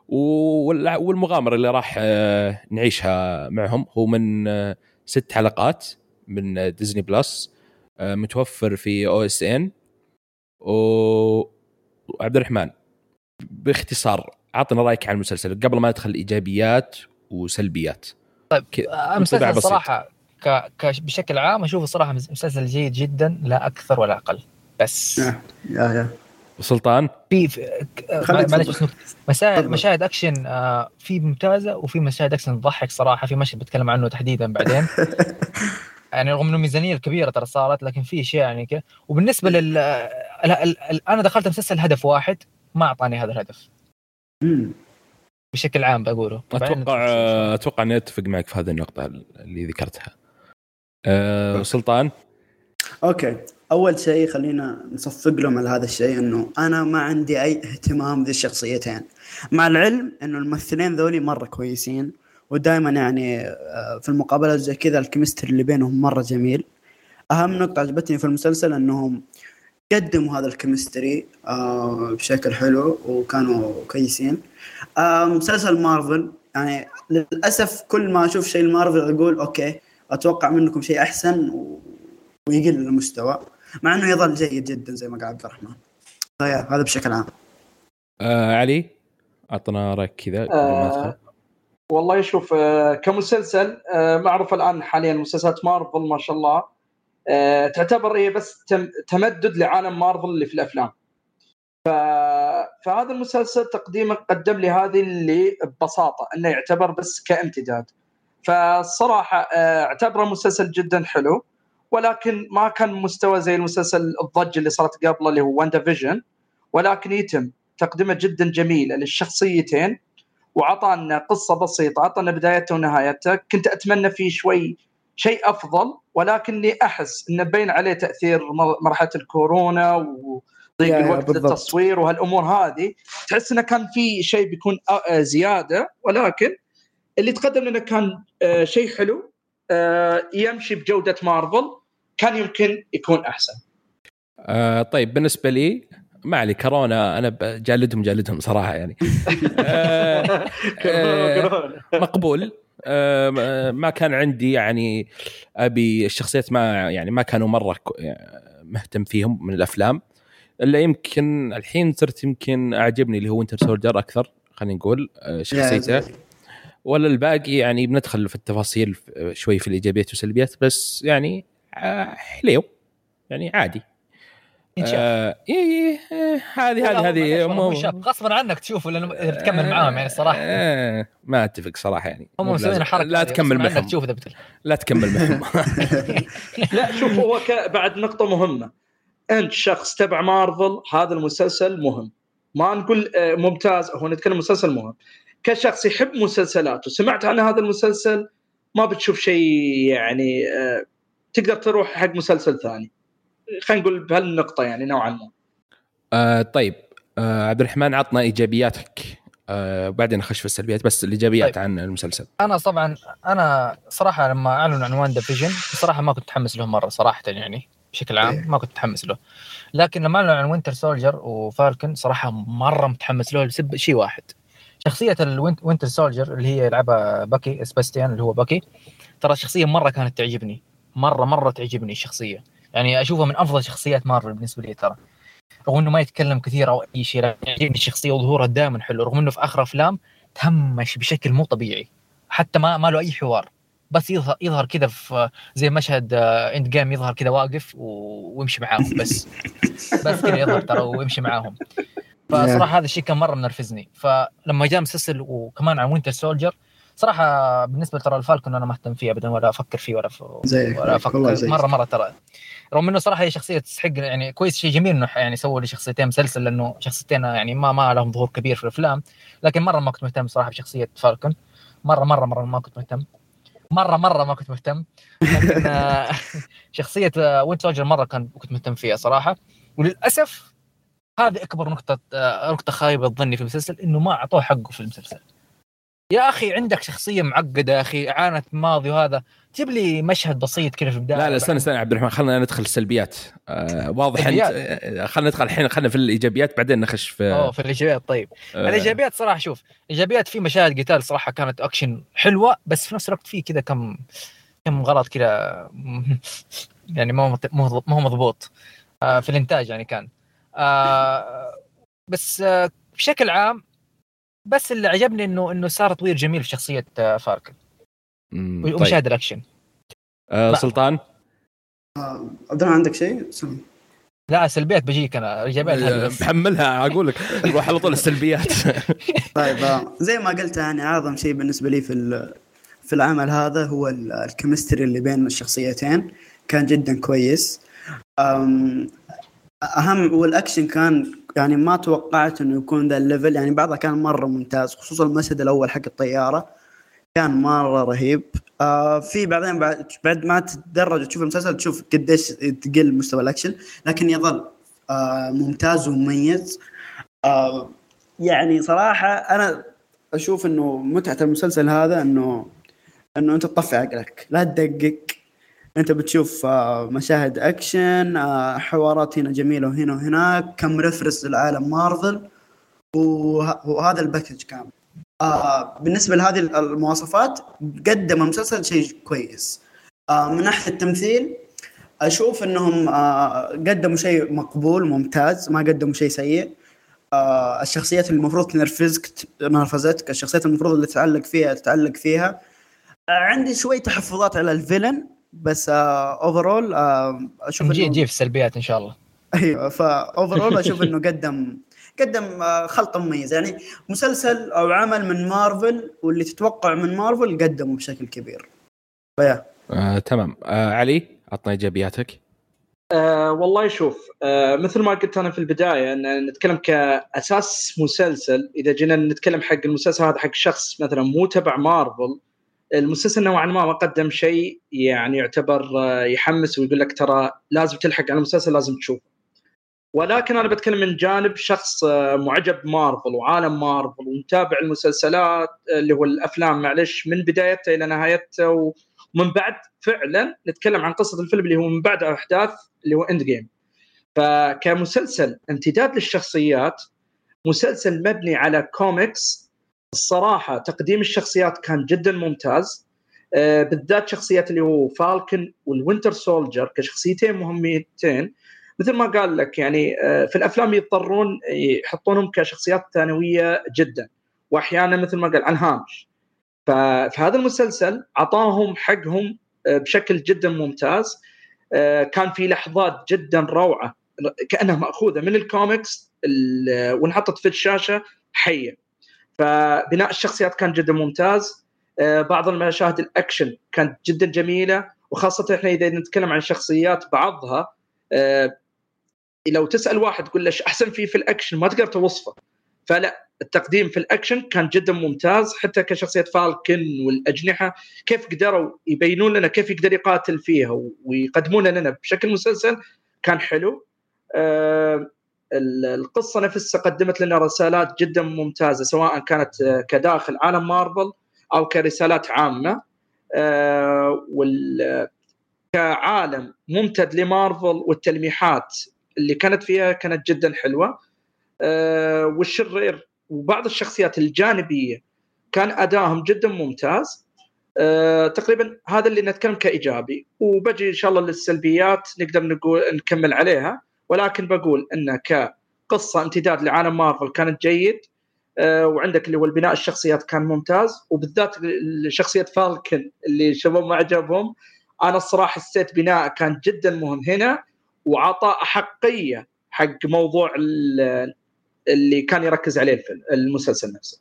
[SPEAKER 1] والمغامرة اللي راح نعيشها معهم. هو من ست حلقات من Disney Plus متوفر في OSN وعبد الرحمن باختصار أعطنا رأيك عن المسلسل قبل ما ندخل ايجابيات وسلبيات.
[SPEAKER 4] طيب المسلسل صراحة ك... ك... بشكل عام أشوفه صراحة مسلسل جيد جدا لا أكثر ولا أقل. بس.
[SPEAKER 2] يا يا.
[SPEAKER 1] سلطان؟
[SPEAKER 4] في, معلش مشاهد مشاهد أكشن آه في ممتازة وفي مشاهد أكشن تضحك صراحة في مشهد بتكلم عنه تحديدا بعدين. يعني رغم إنه الميزانيه الكبيره ترى صارت لكن في أشياء يعني كده وبالنسبة لل أنا دخلت مسلسل هدف واحد ما أعطاني هذا الهدف. بشكل عام بقوله.
[SPEAKER 1] أتوقع أتوقع إني أتفق معك في هذه النقطة اللي ذكرتها. أه سلطان؟
[SPEAKER 2] okay. أول شيء خلينا نصفق لهم على هذا الشيء إنه أنا ما عندي أي اهتمام ذي الشخصيتين. مع العلم إنه الممثلين ذولي مرة كويسين ودائما يعني آه، في المقابلات زي كذا ال chemistry اللي بينهم مرة جميل. أهم نقطة عجبتني في المسلسل إنهم قدموا هذا ال chemistry آه بشكل حلو وكانوا كويسين. آه مسلسل مارفل يعني للأسف كل ما أشوف شيء المارفل أقول okay أتوقع منكم شيء أحسن و... ويقل المستوى مع إنه يظل جيد جدا زي ما قال عبد الرحمن. هذا بشكل عام.
[SPEAKER 1] آه علي أعطنا رأيك كذا
[SPEAKER 3] آه والله شوف آه كمسلسل آه معروف الآن حاليا مسلسلات مارفل ما شاء الله تعتبر هي بس تمدد لعالم مارفل اللي في الأفلام. ف... فهذا المسلسل تقديمه قدم لي هذه اللي ببساطة إنه يعتبر بس كامتداد. فالصراحه آه، اعتبره مسلسل جدا حلو ولكن ما كان مستوى زي المسلسل الضجه اللي صارت قبله اللي هو واندا فيجن ولكن يتم تقدمه جدا جميله للشخصيتين وعطانا قصة بسيطة عطانا بدايته ونهايته. كنت أتمنى فيه شوي شيء أفضل ولكني أحس انه بين عليه تأثير مرحلة الكورونا وضيق الوقت للتصوير وهالأمور هذه تحس إنه كان في شيء بيكون زيادة ولكن اللي تقدم لنا كان آه، شيء حلو آه، يمشي بجودة مارفل كان يمكن يكون أحسن.
[SPEAKER 1] آه طيب بالنسبة لي ما علي كورونا أنا جالدهم جالدهم صراحة يعني. آه آه مقبول. آه ما كان عندي يعني أبي الشخصيات ما يعني ما كانوا مرة مهتم فيهم من الأفلام. إلا يمكن الحين صرت يمكن أعجبني اللي هو وينتر سولجر أكثر خلينا نقول آه، شخصيته. ولا الباقي يعني بندخل في التفاصيل شوي في الإيجابيات والسلبيات بس يعني آه، حليو. يعني عادي. آه إيه إيه إيه هذه هذه هذه
[SPEAKER 4] غصبا عنك تشوفه لأنه تكمل معاهم يعني الصراحة.
[SPEAKER 1] آه ما أتفق صراحة يعني.
[SPEAKER 4] هم مسوين حركة
[SPEAKER 1] لا تكمل معهم
[SPEAKER 4] تشوف إذا
[SPEAKER 1] لا تكمل معهم
[SPEAKER 3] لا شوف هو بعد نقطة مهمة. أنت شخص تبع مارفل هذا المسلسل مهم. ما نقول آه، ممتاز هو نتكلم مسلسل مهم. كشخص يحب مسلسلات وسمعت عن هذا المسلسل؟ ما بتشوف شيء يعني آه، تقدر تروح حق مسلسل ثاني. خلينا نقول بهالنقطة يعني نوعا ما.
[SPEAKER 1] آه طيب. آه عبد الرحمن عطنا إيجابياتك. آه بعدين نخش في السلبيات بس الإيجابيات طيب. عن المسلسل.
[SPEAKER 4] أنا طبعا أنا صراحة لما اعلنوا عن واندا فيجن صراحة ما كنت متحمس له مرة صراحة يعني بشكل عام إيه. ما كنت متحمس له. لكن لما اعلنوا عن وينتر سولجر وفالكن صراحة مرة متحمس له لسبب شيء واحد. شخصية الوينتر سولجر اللي هي يلعبها باكي سباستيان اللي هو باكي ترى شخصيه مرة كانت تعجبني. مرة مرة تعجبني الشخصية. يعني اشوفه من أفضل شخصيات مارفل بالنسبة لي ترى. رغم إنه ما يتكلم كثير أو أي شيء لكن يعجبني الشخصية وظهورها دائما حلو رغم إنه في آخر أفلام تهمش بشكل مو طبيعي. حتى ما ما له أي حوار. بس يظهر يظهر كذا في زي مشهد إند جيم يظهر كذا واقف ويمشي معاهم بس. بس كذا يظهر ترى ويمشي معاهم. فصراحة هذا الشيء كان مرة منرفزني. فلما جاء مسلسل وكمان عن وينتر سولجر صراحة بالنسبة ترى الفالكون أنا ما أهتم فيه ابدا ولا أفكر فيه ولا
[SPEAKER 2] زيك
[SPEAKER 4] ولا أفكر. مره مرة ترى. رغم إنه صراحة هي شخصية تستحق يعني كويس شيء جميل إنه يعني سووا لي شخصيتين مسلسل لأنه شخصيتين يعني ما ما لهم ظهور كبير في الأفلام. لكن مرة ما كنت مهتم صراحة بشخصية فالكون مره مره مرة ما كنت مهتم. مره مرة ما كنت مهتم. لكن آه، شخصية وينت سولجر مرة كان كنت مهتم فيها صراحة. وللأسف هذه أكبر نقطة آه، نقطة خايبة ظني في المسلسل إنه ما أعطوه حقه في المسلسل. يا أخي عندك شخصية معقدة يا أخي عانت ماضي وهذا. جيب لي مشهد بسيط كذا في البداية.
[SPEAKER 1] لا لا استنى استنى عبد الرحمن خلينا ندخل السلبيات. آه واضح أنت آه، خلينا ندخل الحين خلينا في الإيجابيات بعدين نخش في
[SPEAKER 4] أوه في الإيجابيات طيب. آه. الإيجابيات صراحة شوف ايجابيات في مشاهد قتال صراحة كانت أكشن حلوة بس في نفس الوقت في كذا كم كم غلط كذا يعني ما هو ما هو مضبوط. آه في الإنتاج يعني كان. آه بس آه بشكل عام بس اللي عجبني انه إنه صار تطوير جميل في شخصية آه، فاركن. ومشاهد طيب. الأكشن.
[SPEAKER 1] آه سلطان؟
[SPEAKER 2] آه عبد عندك شيء؟
[SPEAKER 4] لا سلبيات بجيك أنا. إيجابيات
[SPEAKER 1] آه، بحملها أقول لك. نروح على طول السلبيات.
[SPEAKER 2] طيب زي ما قلت يعني أعظم شيء بالنسبة لي في في العمل هذا هو ال chemistry اللي بين الشخصيتين. كان جدا كويس. أهم والأكشن كان يعني ما توقعت إنه يكون ذا ال level يعني بعضها كان مرة ممتاز خصوصا المشهد الأول حق الطيارة كان مرة رهيب. آه في بعدين بعد, بعد ما تتدرج وتشوف المسلسل تشوف قديش تقل مستوى الأكشن لكن يظل آه ممتاز ومميز. آه يعني صراحة أنا أشوف إنه متعة المسلسل هذا انه إنه أنت تطفي عقلك لا تدقق. أنت بتشوف آه، مشاهد أكشن آه، حوارات هنا جميلة وهنا وهناك كم reference لعالم مارفل وهذا ال package كامل. آه بالنسبة لهذه المواصفات قدم المسلسل شيء كويس. من ناحية التمثيل أشوف إنهم قدموا شيء مقبول ممتاز ما قدموا شيء سيء. الشخصيات اللي المفروض تنرفزك نرفزتك الشخصيات المفروض اللي تتعلق فيها تتعلق فيها. عندي شوي تحفظات على ال villain. بس overall آه, آه، أشوف
[SPEAKER 4] نجي نجي في السلبيات إن شاء الله.
[SPEAKER 2] أيوه ف overall أشوف إنه قدم قدم آه، خلطه مميزه يعني مسلسل أو عمل من مارفل واللي تتوقع من مارفل قدمه بشكل كبير. فيا.
[SPEAKER 1] آه، تمام. آه، علي عطنا إيجابياتك.
[SPEAKER 3] أه والله شوف أه مثل ما قلت أنا في البداية إن نتكلم كأساس مسلسل إذا جينا نتكلم حق المسلسل هذا حق شخص مثلا مو تبع مارفل المسلسل نوعا ما ما قدم شيء يعني يعتبر آه، يحمس ويقول لك ترى لازم تلحق على المسلسل لازم تشوفه. ولكن أنا بتكلم من جانب شخص آه، معجب مارفل وعالم مارفل ومتابع المسلسلات آه، اللي هو الأفلام معلش من بدايتها إلى نهايتها ومن بعد فعلا نتكلم عن قصة الفيلم اللي هو من بعد أحداث اللي هو اند جيم فكمسلسل امتداد للشخصيات مسلسل مبني على كوميكس الصراحة تقديم الشخصيات كان جدا ممتاز. آه، بالذات شخصيات اللي هو فالكن والوينتر سولجر كشخصيتين مهمتين. مثل ما قال لك يعني آه، في الأفلام يضطرون يحطونهم كشخصيات ثانوية جدا. واحيانا مثل ما قال عن هامش. ففي هذا المسلسل أعطاهم حقهم آه، بشكل جدا ممتاز. كان في لحظات جدا روعة كأنها مأخوذة من الكوميكس وانحطت في الشاشة حية. فبناء الشخصيات كان جدا ممتاز. آه، بعض المشاهد الأكشن كانت جدا جميلة وخاصة إحنا إذا نتكلم عن شخصيات بعضها آه، لو تسأل واحد تقول له أحسن فيه في الأكشن ما تقدر توصفه. فلا التقديم في الأكشن كان جدا ممتاز حتى كشخصية فالكن والأجنحة كيف قدروا يبينون لنا كيف يقدر يقاتل فيها ويقدمونها لنا بشكل مسلسل كان حلو. آه، القصة نفسها قدمت لنا رسالات جدا ممتازة سواء كانت آه، كداخل عالم مارفل أو كرسالات عامة. آه، وال كعالم ممتد لمارفل والتلميحات اللي كانت فيها كانت جدا حلوة. آه، والشرير وبعض الشخصيات الجانبية كان ادائهم جدا ممتاز. تقريبا هذا اللي نتكلم كإيجابي وبجي إن شاء الله للسلبيات نقدر نقول نكمل عليها. ولكن بقول انه كقصة امتداد لعالم مارفل كانت جيد أه وعندك اللي هو البناء الشخصيات كان ممتاز وبالذات شخصية فالكن اللي الشباب ما عجبهم أنا الصراحة حسيت بناء كان جدا مهم هنا وعطى أحقية حق موضوع اللي كان يركز عليه المسلسل نفسه.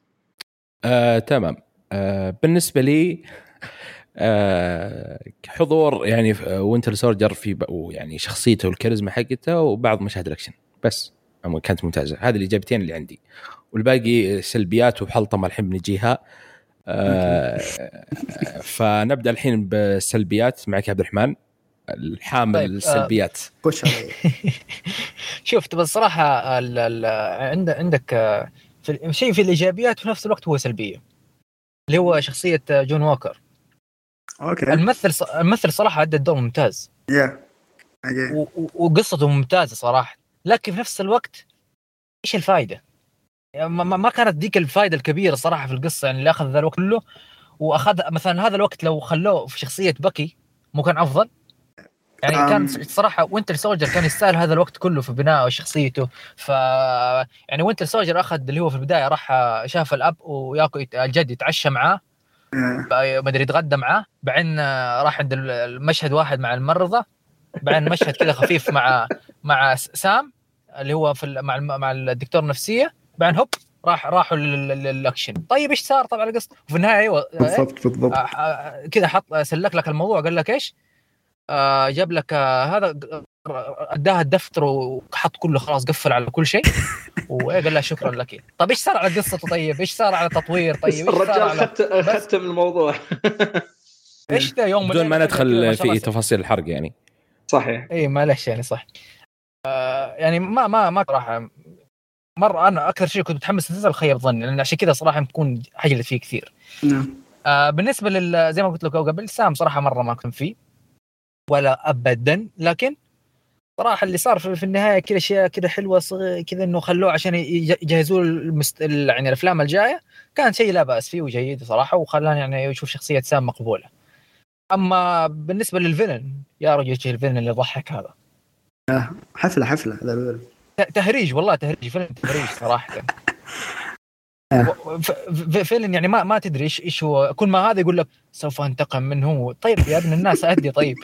[SPEAKER 1] آه، تمام آه، بالنسبة لي آه حضور يعني وينتر سولجر في يعني شخصيته والكاريزما حقته وبعض مشاهد الأكشن. بس كانت ممتازة. هذه الايجابيتين اللي عندي. والباقي سلبيات وحلطمه الحين بنجيها. آه فنبدأ الحين بالسلبيات. معك يا عبد الرحمن. الحامل طيب السلبيات.
[SPEAKER 2] آه
[SPEAKER 4] شوف تبى الصراحة عندك آه، شيء في الإيجابيات وفي نفس الوقت هو سلبية. اللي هو شخصية جون ووكر.
[SPEAKER 2] okay.
[SPEAKER 4] الممثل الممثل صراحة أدى الدور ممتاز.
[SPEAKER 2] yeah.
[SPEAKER 4] وقصته ممتازة صراحة. لكن في نفس الوقت إيش الفائده؟ يعني ما كانت ديك الفائده الكبيرة صراحة في القصة يعني اللي أخذ ذا الوقت كله. وأخذ مثلا هذا الوقت لو خلوه في شخصية باكي مو كان أفضل؟ يعني um... كان صراحة وينتر سولجر كان يستاهل هذا الوقت كله في بناء شخصيته ف يعني وينتر سولجر أخذ اللي هو في البداية راح شاف الأب وياكل الجد يتعشى معاه. ما أدري يتغدى معاه بعدين راح عند المشهد واحد مع الممرضه بعدين مشهد كذا خفيف مع مع سام اللي هو في مع مع الدكتور النفسية بعدين هوب راح راحوا للأكشن. طيب إيش صار؟ طبعا القصة وفي النهاية أيوه
[SPEAKER 2] بالضبط بالضبط. آه،
[SPEAKER 4] آه، كذا حط سلك لك الموضوع قال لك إيش؟ آه جاب لك آه هذا أداها الدفتر وحط كله خلاص قفل على كل شيء. وقال له شكرا لك. طيب إيش صار على قصته؟ طيب إيش صار على تطوير؟ طيب
[SPEAKER 3] الرجال ختم الموضوع.
[SPEAKER 4] إيش ذا يوم
[SPEAKER 1] بدون ما ندخل في تفاصيل الحرق يعني.
[SPEAKER 3] صحيح.
[SPEAKER 4] إي معلش يعني صح. آه يعني ما ما ما صراحة مرة أنا أكثر شيء كنت متحمس للمسلسل خيب ظني لأن عشان كذا صراحة تكون حجلت فيه كثير.
[SPEAKER 2] نعم.
[SPEAKER 4] آه بالنسبة لل زي ما قلت لك قبل سام صراحة مرة ما كنت فيه. ولا ابدا. لكن صراحة اللي صار في النهاية كذا اشياء كذا حلوة كذا إنه خلوه عشان يجهزوا المست... يعني الأفلام الجاية. كان شيء لا بأس فيه وجيد صراحة وخلاني يعني أشوف شخصية سام مقبولة. أما بالنسبة للفيلن يا رجل إيش الفيلن اللي ضحك هذا؟
[SPEAKER 2] آه، حفلة حفلة. هذا
[SPEAKER 4] تهريج والله تهريج فيلم تهريج صراحة. آه. فيلم يعني ما ما تدري إيش إيش هو. كل ما هذا يقول لك سوف أنتقم منه. طيب يا ابن الناس أهدي. طيب.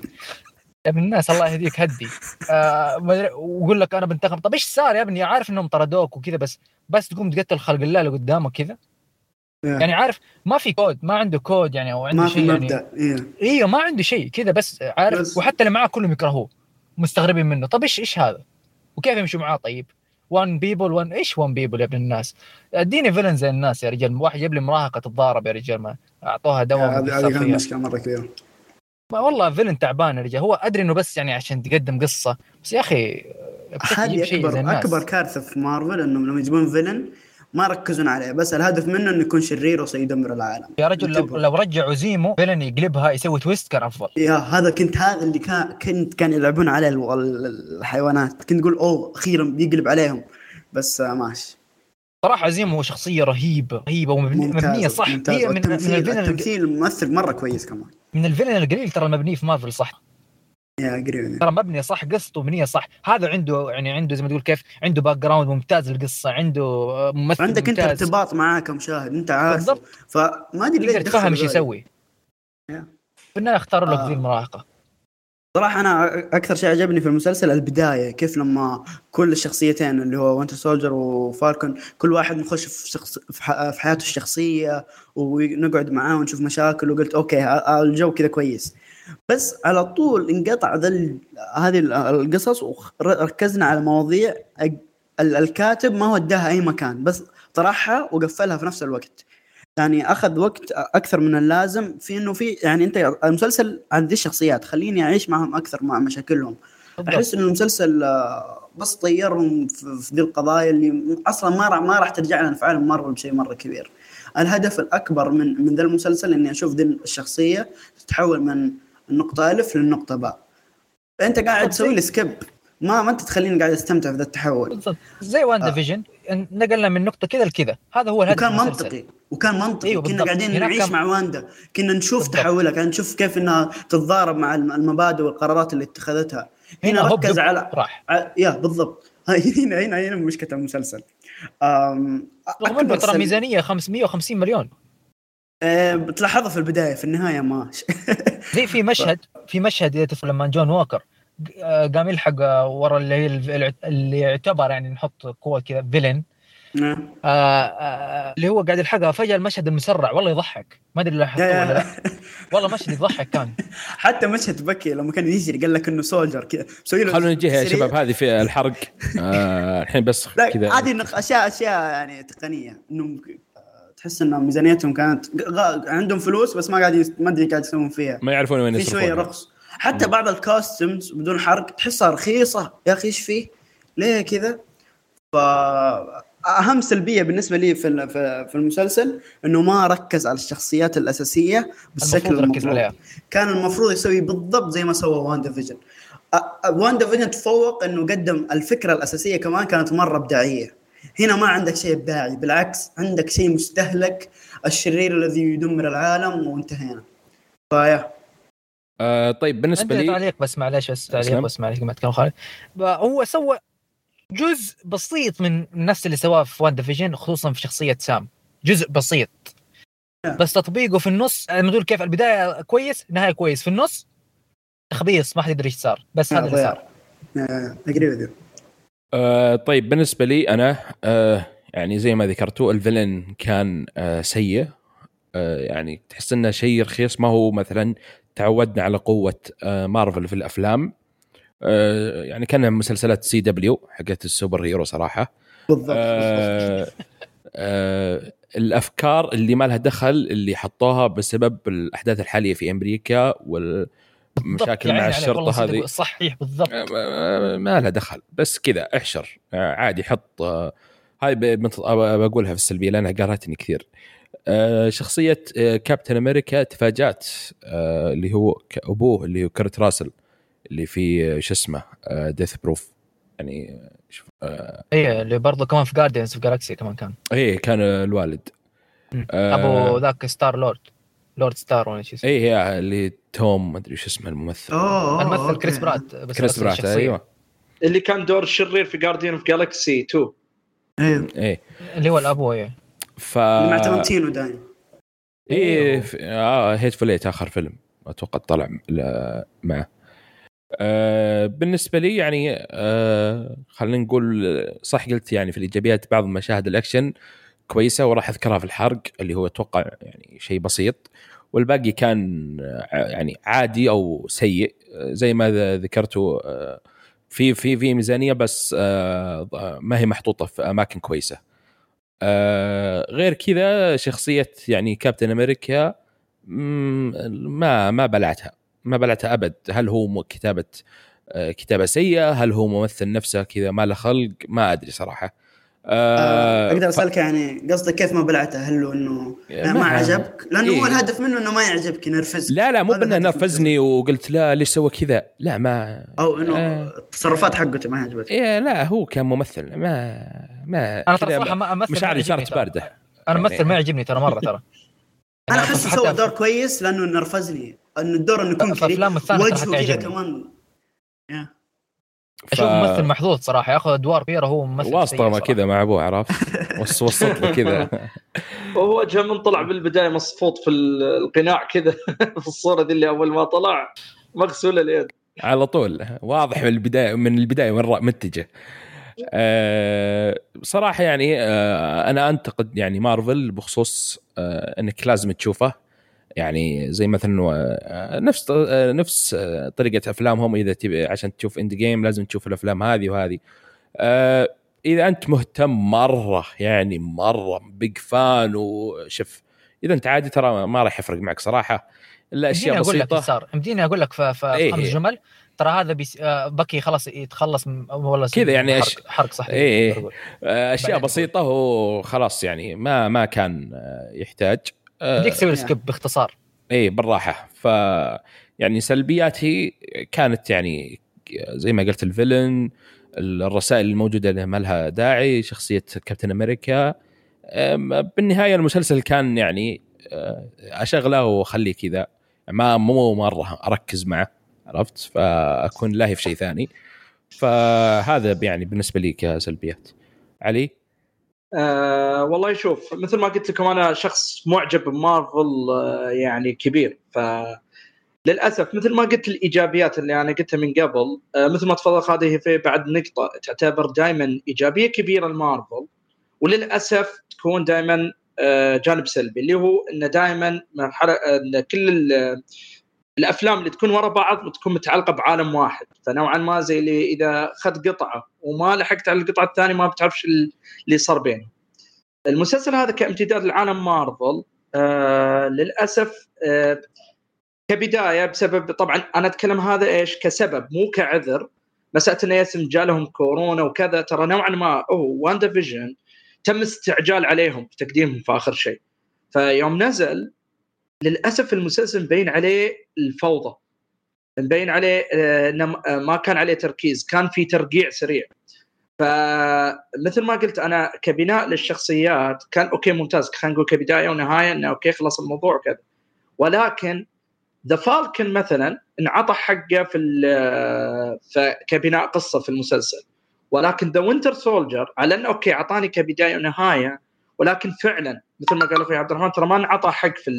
[SPEAKER 4] يا ابن الناس الله يهديك هدي. آه ويقول لك أنا بنتقم. طب إيش صار يا ابني؟ عارف إنهم طردوك وكذا بس بس تقوم تقتل خلق الله اللي قدامك كذا؟ يعني عارف ما في كود ما عنده كود يعني أو عنده شيء يعني. أيوه إيه. ما عنده شيء كذا بس عارف بس. وحتى اللي معاه كلهم يكرهوه مستغربين منه. طب إيش إيش هذا؟ وكيف يمشوا معاه؟ طيب. one people one إيش one people يا ابن الناس؟ اديني villain زي الناس يا رجال. واحد يجيب لي مراهقة تتضارب يا رجال ما أعطوها دواء
[SPEAKER 2] هذه هذه مشكله مرة كبيره
[SPEAKER 4] والله villain تعبان يا رجال. هو أدري إنه بس يعني عشان تقدم قصة بس يا أخي
[SPEAKER 2] هذه اكبر أكبر كارثة في مارفل إنهم لما يجيبون فيلن ما ركزون عليه بس الهدف منه إنه يكون شرير وسيدمر العالم.
[SPEAKER 4] يا رجل لو, لو رجعوا زيمو فيلن يقلبها يسوي تويست كان أفضل.
[SPEAKER 2] يا هذا كنت هذا اللي كان كنت كان يلعبون عليه الحيوانات. كنت تقول أوه أخيرا بيقلب عليهم. بس ماشي.
[SPEAKER 4] صراحة زيمو هو شخصية رهيبة رهيبة ومبنيه صح.
[SPEAKER 2] ممتاز. هي من, من الفيلن التمثيل الممثل مرة كويس كمان.
[SPEAKER 4] من ال villain القليل ترى المبني في مارفل صح. ترى مبنيه صح قصته مبنيه صح. هذا عنده يعني عنده زي ما تقول كيف عنده background ممتاز للقصة عنده ممثل
[SPEAKER 2] عندك
[SPEAKER 4] ممتاز.
[SPEAKER 2] انت ارتباط معاه كمشاهد انت عارف بالضبط. فما أدري
[SPEAKER 4] ليش تفهم إيش يسوي. في النهاية اختاروا له آه. المراهقه
[SPEAKER 2] صراحة أنا أكثر شيء عجبني في المسلسل البداية كيف لما كل الشخصيتين اللي هو Winter Soldier و Falcon كل واحد نخش في شخص في حياته الشخصية ونقعد معاه ونشوف مشاكل وقلت okay الجو كذا كويس. بس على طول انقطع ذا هذه القصص وركزنا على مواضيع الكاتب ما وداها أي مكان بس طرحها وقفلها في نفس الوقت. يعني أخذ وقت أكثر من اللازم في إنه في يعني أنت المسلسل عن ذي الشخصيات خليني أعيش معهم أكثر مع مشاكلهم. أحس إنه المسلسل آه، بس طيرهم في ذي القضايا اللي أصلا ما راح ما راح ترجع لنا في عالم مرة بشيء مرة كبير. الهدف الأكبر من من ذا المسلسل إني أشوف ذي الشخصية تتحول من النقطة ألف للنقطة باء. أنت قاعد تسوي لي skip. ما ما أنت تخليني قاعد أستمتع في ذا التحول.
[SPEAKER 4] بالضبط. زي وان آه. Vision نقلنا من نقطة كذا لكذا. هذا هو الهدف
[SPEAKER 2] وكان منطقي. وكان منطقي. أيوه كنا قاعدين نعيش كان... مع واندا كنا نشوف بالضبط. تحولها كنا نشوف كيف إنها تتضارب مع المبادئ والقرارات اللي اتخذتها. هنا, هنا ركز على راح. yeah بالضبط. هنا هنا هنا مشكلة المسلسل.
[SPEAKER 4] رغم إنه ترى ميزانية 550 مليون.
[SPEAKER 2] أه بتلاحظها في البداية في النهاية ما
[SPEAKER 4] زي في مشهد في مشهد اذا لما جون ووكر آه، قام يلحق ورا اللي هي اللي يعتبر يعني نحط قوة كذا فيلن نعم. آه آه اللي هو قاعد يلحقها فجأة المشهد المسرع والله يضحك. ما أدري لاحظت ولا لا. والله مشهد يضحك كان.
[SPEAKER 2] حتى مشهد بكي لما كان يجري قال لك إنه سولجر كذا.
[SPEAKER 1] مسوي له خلونا نجيها يا شباب هذه في الحرق. آه الحين بس
[SPEAKER 2] كذا. هذه أشياء أشياء يعني تقنية إنه تحس ان ميزانيتهم كانت عندهم فلوس بس ما قاعد ما أدري قاعد يسوون فيها.
[SPEAKER 1] ما يعرفون وين
[SPEAKER 2] في شوية رقص. حتى بعض الكوستمز بدون حرق تحسها رخيصة. يا أخي إيش فيه؟ ليه كذا؟ ف أهم سلبية بالنسبة لي في في المسلسل إنه ما ركز على الشخصيات الأساسية بالشكل المفروض عليها. كان المفروض يسوي بالضبط زي ما سوى WandaVision WandaVision تفوق إنه قدم الفكرة الأساسية كمان كانت مرة إبداعية. هنا ما عندك شيء ابداعي بالعكس عندك شيء مستهلك الشرير الذي يدمر العالم وانتهينا. ف yeah.
[SPEAKER 1] آه طيب بالنسبة لي
[SPEAKER 4] تعليق بس معلش بس تعليق بس معلش ما تكلم خالد هو سوى جزء بسيط من نفس اللي سواه في WandaVision خصوصا في شخصية سام. جزء بسيط. بس تطبيقه في النص نقول كيف البداية كويس النهاية كويس. في النص خبيص ما حد يدري إيش صار بس هذا اللي صار.
[SPEAKER 2] اجري
[SPEAKER 1] آه طيب بالنسبة لي أنا آه يعني زي ما ذكرتوا ال villain كان آه سيء. آه يعني تحس إنه شيء رخيص. ما هو مثلا تعودنا على قوة آه مارفل في الأفلام. آه يعني كان مسلسلات CW حقت ال superhero صراحة.
[SPEAKER 2] بالضبط. آه
[SPEAKER 1] آه الأفكار اللي ما لها دخل اللي حطوها بسبب الأحداث الحالية في أمريكا وال مشاكل مع الشرطة هذه.
[SPEAKER 4] صحيح بالضبط.
[SPEAKER 1] ما لها دخل. بس كذا احشر. عادي حط هاي بقولها في السلبية لأنها قرأتني كثير. شخصية كابتن أمريكا تفاجأت اللي هو أبوه اللي هو كرت راسل اللي في شو اسمه Death Proof يعني
[SPEAKER 4] شوف إيه اللي برضه كمان في Guardians of the Galaxy كمان كان.
[SPEAKER 1] إيه كان الوالد.
[SPEAKER 4] أبو ذاك Star Lord Lord Star ولا شو اسمه.
[SPEAKER 1] اي اللي توم ما أدري شو اسمه الممثل.
[SPEAKER 2] اوه
[SPEAKER 4] الممثل Chris Pratt بس
[SPEAKER 1] Chris Pratt أيوه.
[SPEAKER 3] اللي كان دور الشرير في Guardian of Galaxy 2
[SPEAKER 2] إيه.
[SPEAKER 1] إيه.
[SPEAKER 4] اللي هو الابو إيه.
[SPEAKER 1] ف
[SPEAKER 2] مع ترنتينو دايم.
[SPEAKER 1] إيه آه Hateful Eight آخر فيلم. أتوقع طلع معه. آه بالنسبة لي يعني آه خلينا نقول صح قلت يعني في الإيجابيات بعض مشاهد الأكشن كويسة وراح أذكرها في الحرق اللي هو أتوقع يعني شيء بسيط. والباقي كان يعني عادي أو سيء زي ما ذكرتوا في في في ميزانية بس ما هي محطوطة في أماكن كويسة. غير كذا شخصية يعني كابتن أمريكا ما ما بلعتها ما بلعتها أبد. هل هو كتابة كتابة سيئة؟ هل هو ممثل نفسه كذا؟ ما له خلق؟ ما أدري صراحة.
[SPEAKER 2] آه أقدر أسألك يعني قصدك كيف ما بلعته؟ هل إنه يعني ما عجبك؟ لأنه إيه؟ هو الهدف منه إنه ما يعجبك ينرفزك.
[SPEAKER 1] لا لا مو بأنه نرفزني وقلت لا ليش سوى كذا؟ لا ما
[SPEAKER 2] أو إنه آه. التصرفات حقته ما عجبتك.
[SPEAKER 1] إيه لا هو كان ممثل ما ما
[SPEAKER 4] أنا ترى صراحة ما أمثل
[SPEAKER 1] مشاعري صارت باردة.
[SPEAKER 4] أنا ممثل ما يعجبني ترى مرة ترى.
[SPEAKER 2] أنا أحس سوى دور كويس لأنه نرفزني. إنه الدور إنه يكون
[SPEAKER 4] كريم وجهه كذا كمان. أشوف ممثل محظوظ صراحة ياخذ أدوار كبيرة هو ممثل
[SPEAKER 1] واسطه ما كذا مع أبوه عرفت؟ وسط له كذا.
[SPEAKER 3] وهو وجهه من طلع بالبداية مصفوط في القناع كذا في الصورة دي اللي أول ما طلع مغسول اليد.
[SPEAKER 1] على طول. واضح من البدايه من البداية وين متجه. أه صراحة يعني أه أنا أنتقد يعني مارفل بخصوص أه إنك لازم تشوفه. يعني زي مثلا آه، نفس آه، نفس آه، طريقة أفلامهم. إذا تبي عشان تشوف Endgame لازم تشوف الأفلام هذه وهذه. إذا أنت مهتم مرة يعني مرة big fan وشف إذا أنت عادي ترى ما راح يفرق معك صراحة. الا اشياء بسيطه
[SPEAKER 4] أقول لك صار مديني أقول لك في, إيه خمس إيه. جمل. ترى هذا بيس بكي خلاص يتخلص
[SPEAKER 1] ولا كذا يعني
[SPEAKER 4] حرق, حرق صحيح.
[SPEAKER 1] إيه إيه. أشياء بسيطة وخلاص يعني ما ما كان يحتاج.
[SPEAKER 4] بديك تسوي سكيب باختصار.
[SPEAKER 1] اي بالراحة. ف يعني سلبياتي كانت يعني زي ما قلت الفيلن الرسائل الموجودة اللي ما لها داعي شخصية كابتن أمريكا. بالنهاية المسلسل كان يعني آه، أشغله وأخليه كذا. ما مو مرة أركز معه عرفت؟ فأكون لاهي في شيء ثاني. فهذا يعني بالنسبة لي كسلبيات. علي؟
[SPEAKER 3] آه والله شوف مثل ما قلت لكم أنا شخص معجب بمارفل آه يعني كبير. ف للأسف مثل ما قلت الإيجابيات اللي أنا قلتها من قبل آه مثل ما تفضل هذه في بعد نقطة تعتبر دائما إيجابية كبيرة لمارفل. وللأسف تكون دائما آه جانب سلبي اللي هو انه دائما مرحلة إن كل الأفلام اللي تكون ورا بعض تكون متعلقة بعالم واحد. فنوعا ما زي اللي إذا اخذ قطعة وما لحقت على القطعة الثانية ما بتعرف اللي صار بينه المسلسل هذا كامتداد لعالم مارفل آه للأسف آه كبداية بسبب طبعا أنا أتكلم هذا إيش؟ كسبب مو كعذر. مسألة انه يسم جالهم كورونا وكذا ترى نوعا ما هو وان فيجن تم استعجال عليهم في تقديمهم في آخر شيء. فيوم نزل للأسف المسلسل مبين عليه الفوضى مبين عليه آه، إنه آه، ما كان عليه تركيز كان في ترقيع سريع. فمثل ما قلت أنا كبناء للشخصيات كان okay ممتاز خلينا نقول كبداية ونهاية إنه okay خلص الموضوع وكذا. ولكن ذا Falcon مثلا انعطى حقه في آه، كبناء قصة في المسلسل. ولكن ذا Winter Soldier على إنه okay اعطاني كبداية ونهاية ولكن فعلا مثل ما قال أخوي عبد الرحمن ترى ما انعطى حق في,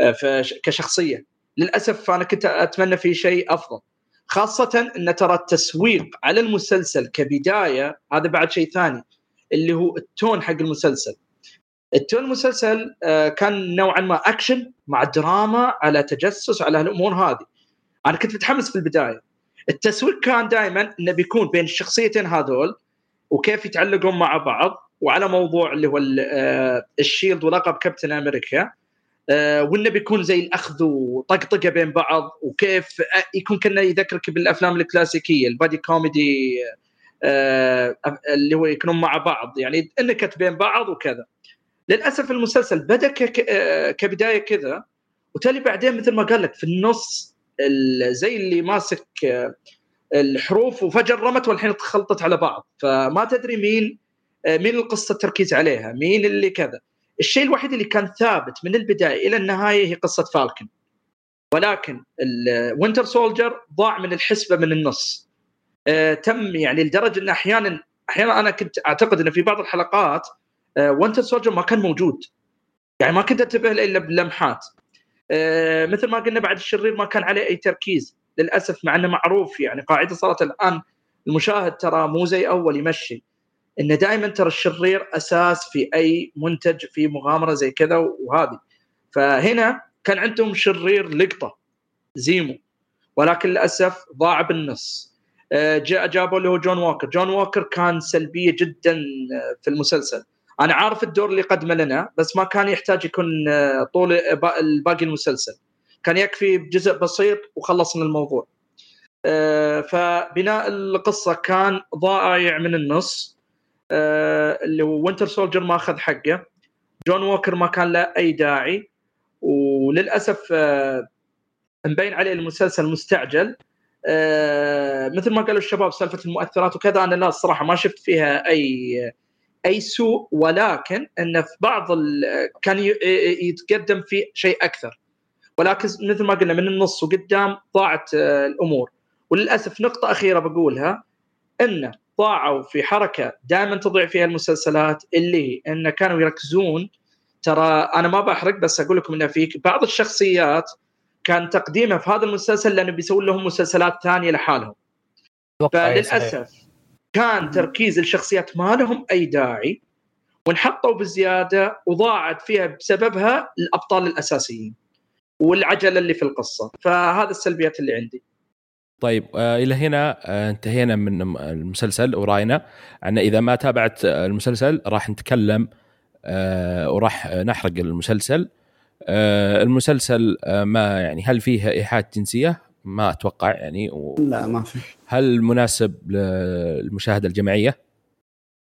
[SPEAKER 3] آه، كشخصية. للأسف أنا كنت أتمنى في شيء أفضل. خاصة إن ترى التسويق على المسلسل كبداية هذا بعد شيء ثاني اللي هو ال tone حق المسلسل. ال tone المسلسل آه، كان نوعا ما أكشن مع دراما على تجسس على الأمور هذه. أنا كنت متحمس في البداية. التسويق كان دائما إنه بيكون بين الشخصيتين هذول وكيف يتعلقون مع بعض. وعلى موضوع اللي هو آه، الشيلد ولقب كابتن أمريكا. آه، وإنه بيكون زي الأخذ وطقطقة بين بعض وكيف آه، يكون كأنه يذكرك بالأفلام الكلاسيكية البادي كوميدي اللي هو يكونون مع بعض. يعني النكت بين بعض وكذا. للأسف المسلسل بدأ كبداية كذا وتالي بعدين مثل ما قال لك في النص زي اللي ماسك الحروف وفجأة رمت والحين تخلطت على بعض. فما تدري مين مين القصة التركيز عليها مين اللي كذا. الشيء الوحيد اللي كان ثابت من البداية إلى النهاية هي قصة Falcon ولكن ال Winter Soldier ضاع من الحسبة من النص. آه تم يعني لدرجة أن أحيانا أحيانا أنا كنت أعتقد انه في بعض الحلقات آه Winter Soldier ما كان موجود. يعني ما كنت أنتبه إلا بلمحات. آه مثل ما قلنا بعد الشرير ما كان عليه أي تركيز. للأسف مع أنه معروف يعني قاعدة صارت الآن المشاهد ترى مو زي أول يمشي. إن دائما ترى الشرير أساس في أي منتج في مغامرة زي كذا وهذه. فهنا كان عندهم شرير لقطة زيمو. ولكن للأسف ضاع بالنص. آه، جاء جابوا له جون ووكر. جون ووكر كان سلبية جدا آه، في المسلسل. أنا عارف الدور اللي قدمه لنا بس ما كان يحتاج يكون آه، طول باقي المسلسل. كان يكفي بجزء بسيط وخلصنا الموضوع. فبناء القصة كان ضائع من النص. اللي هو Winter Soldier ما أخذ حقه. جون ووكر ما كان له أي داعي. وللأسف مبين عليه المسلسل مستعجل. آه مثل ما قالوا الشباب سالفة المؤثرات وكذا أنا لا الصراحه ما شفت فيها أي أي سوء. ولكن انه في بعض كان يتقدم في شيء أكثر. ولكن مثل ما قلنا من النص وقدام ضاعت آه الأمور. وللأسف نقطة أخيرة بقولها. انه ضاعوا في حركة دائما تضيع فيها المسلسلات اللي انه كانوا يركزون. ترى أنا ما بحرق بس أقول لكم إنه في بعض الشخصيات كان تقديمه في هذا المسلسل لأنه بيسوون لهم مسلسلات ثانية لحالهم. فللأسف كان تركيز الشخصيات ما لهم أي داعي وانحطوا بزيادة وضاعت فيها بسببها الأبطال الأساسيين والعجلة اللي في القصة. فهذا السلبيات اللي عندي.
[SPEAKER 1] طيب آه إلى هنا آه انتهينا من المسلسل ورأينا أن إذا ما تابعت المسلسل راح نتكلم آه وراح نحرق المسلسل. آه المسلسل آه ما يعني هل فيه إيحاءات جنسية؟ ما أتوقع يعني
[SPEAKER 2] و... لا ما في.
[SPEAKER 1] هل مناسب للمشاهدة الجماعية؟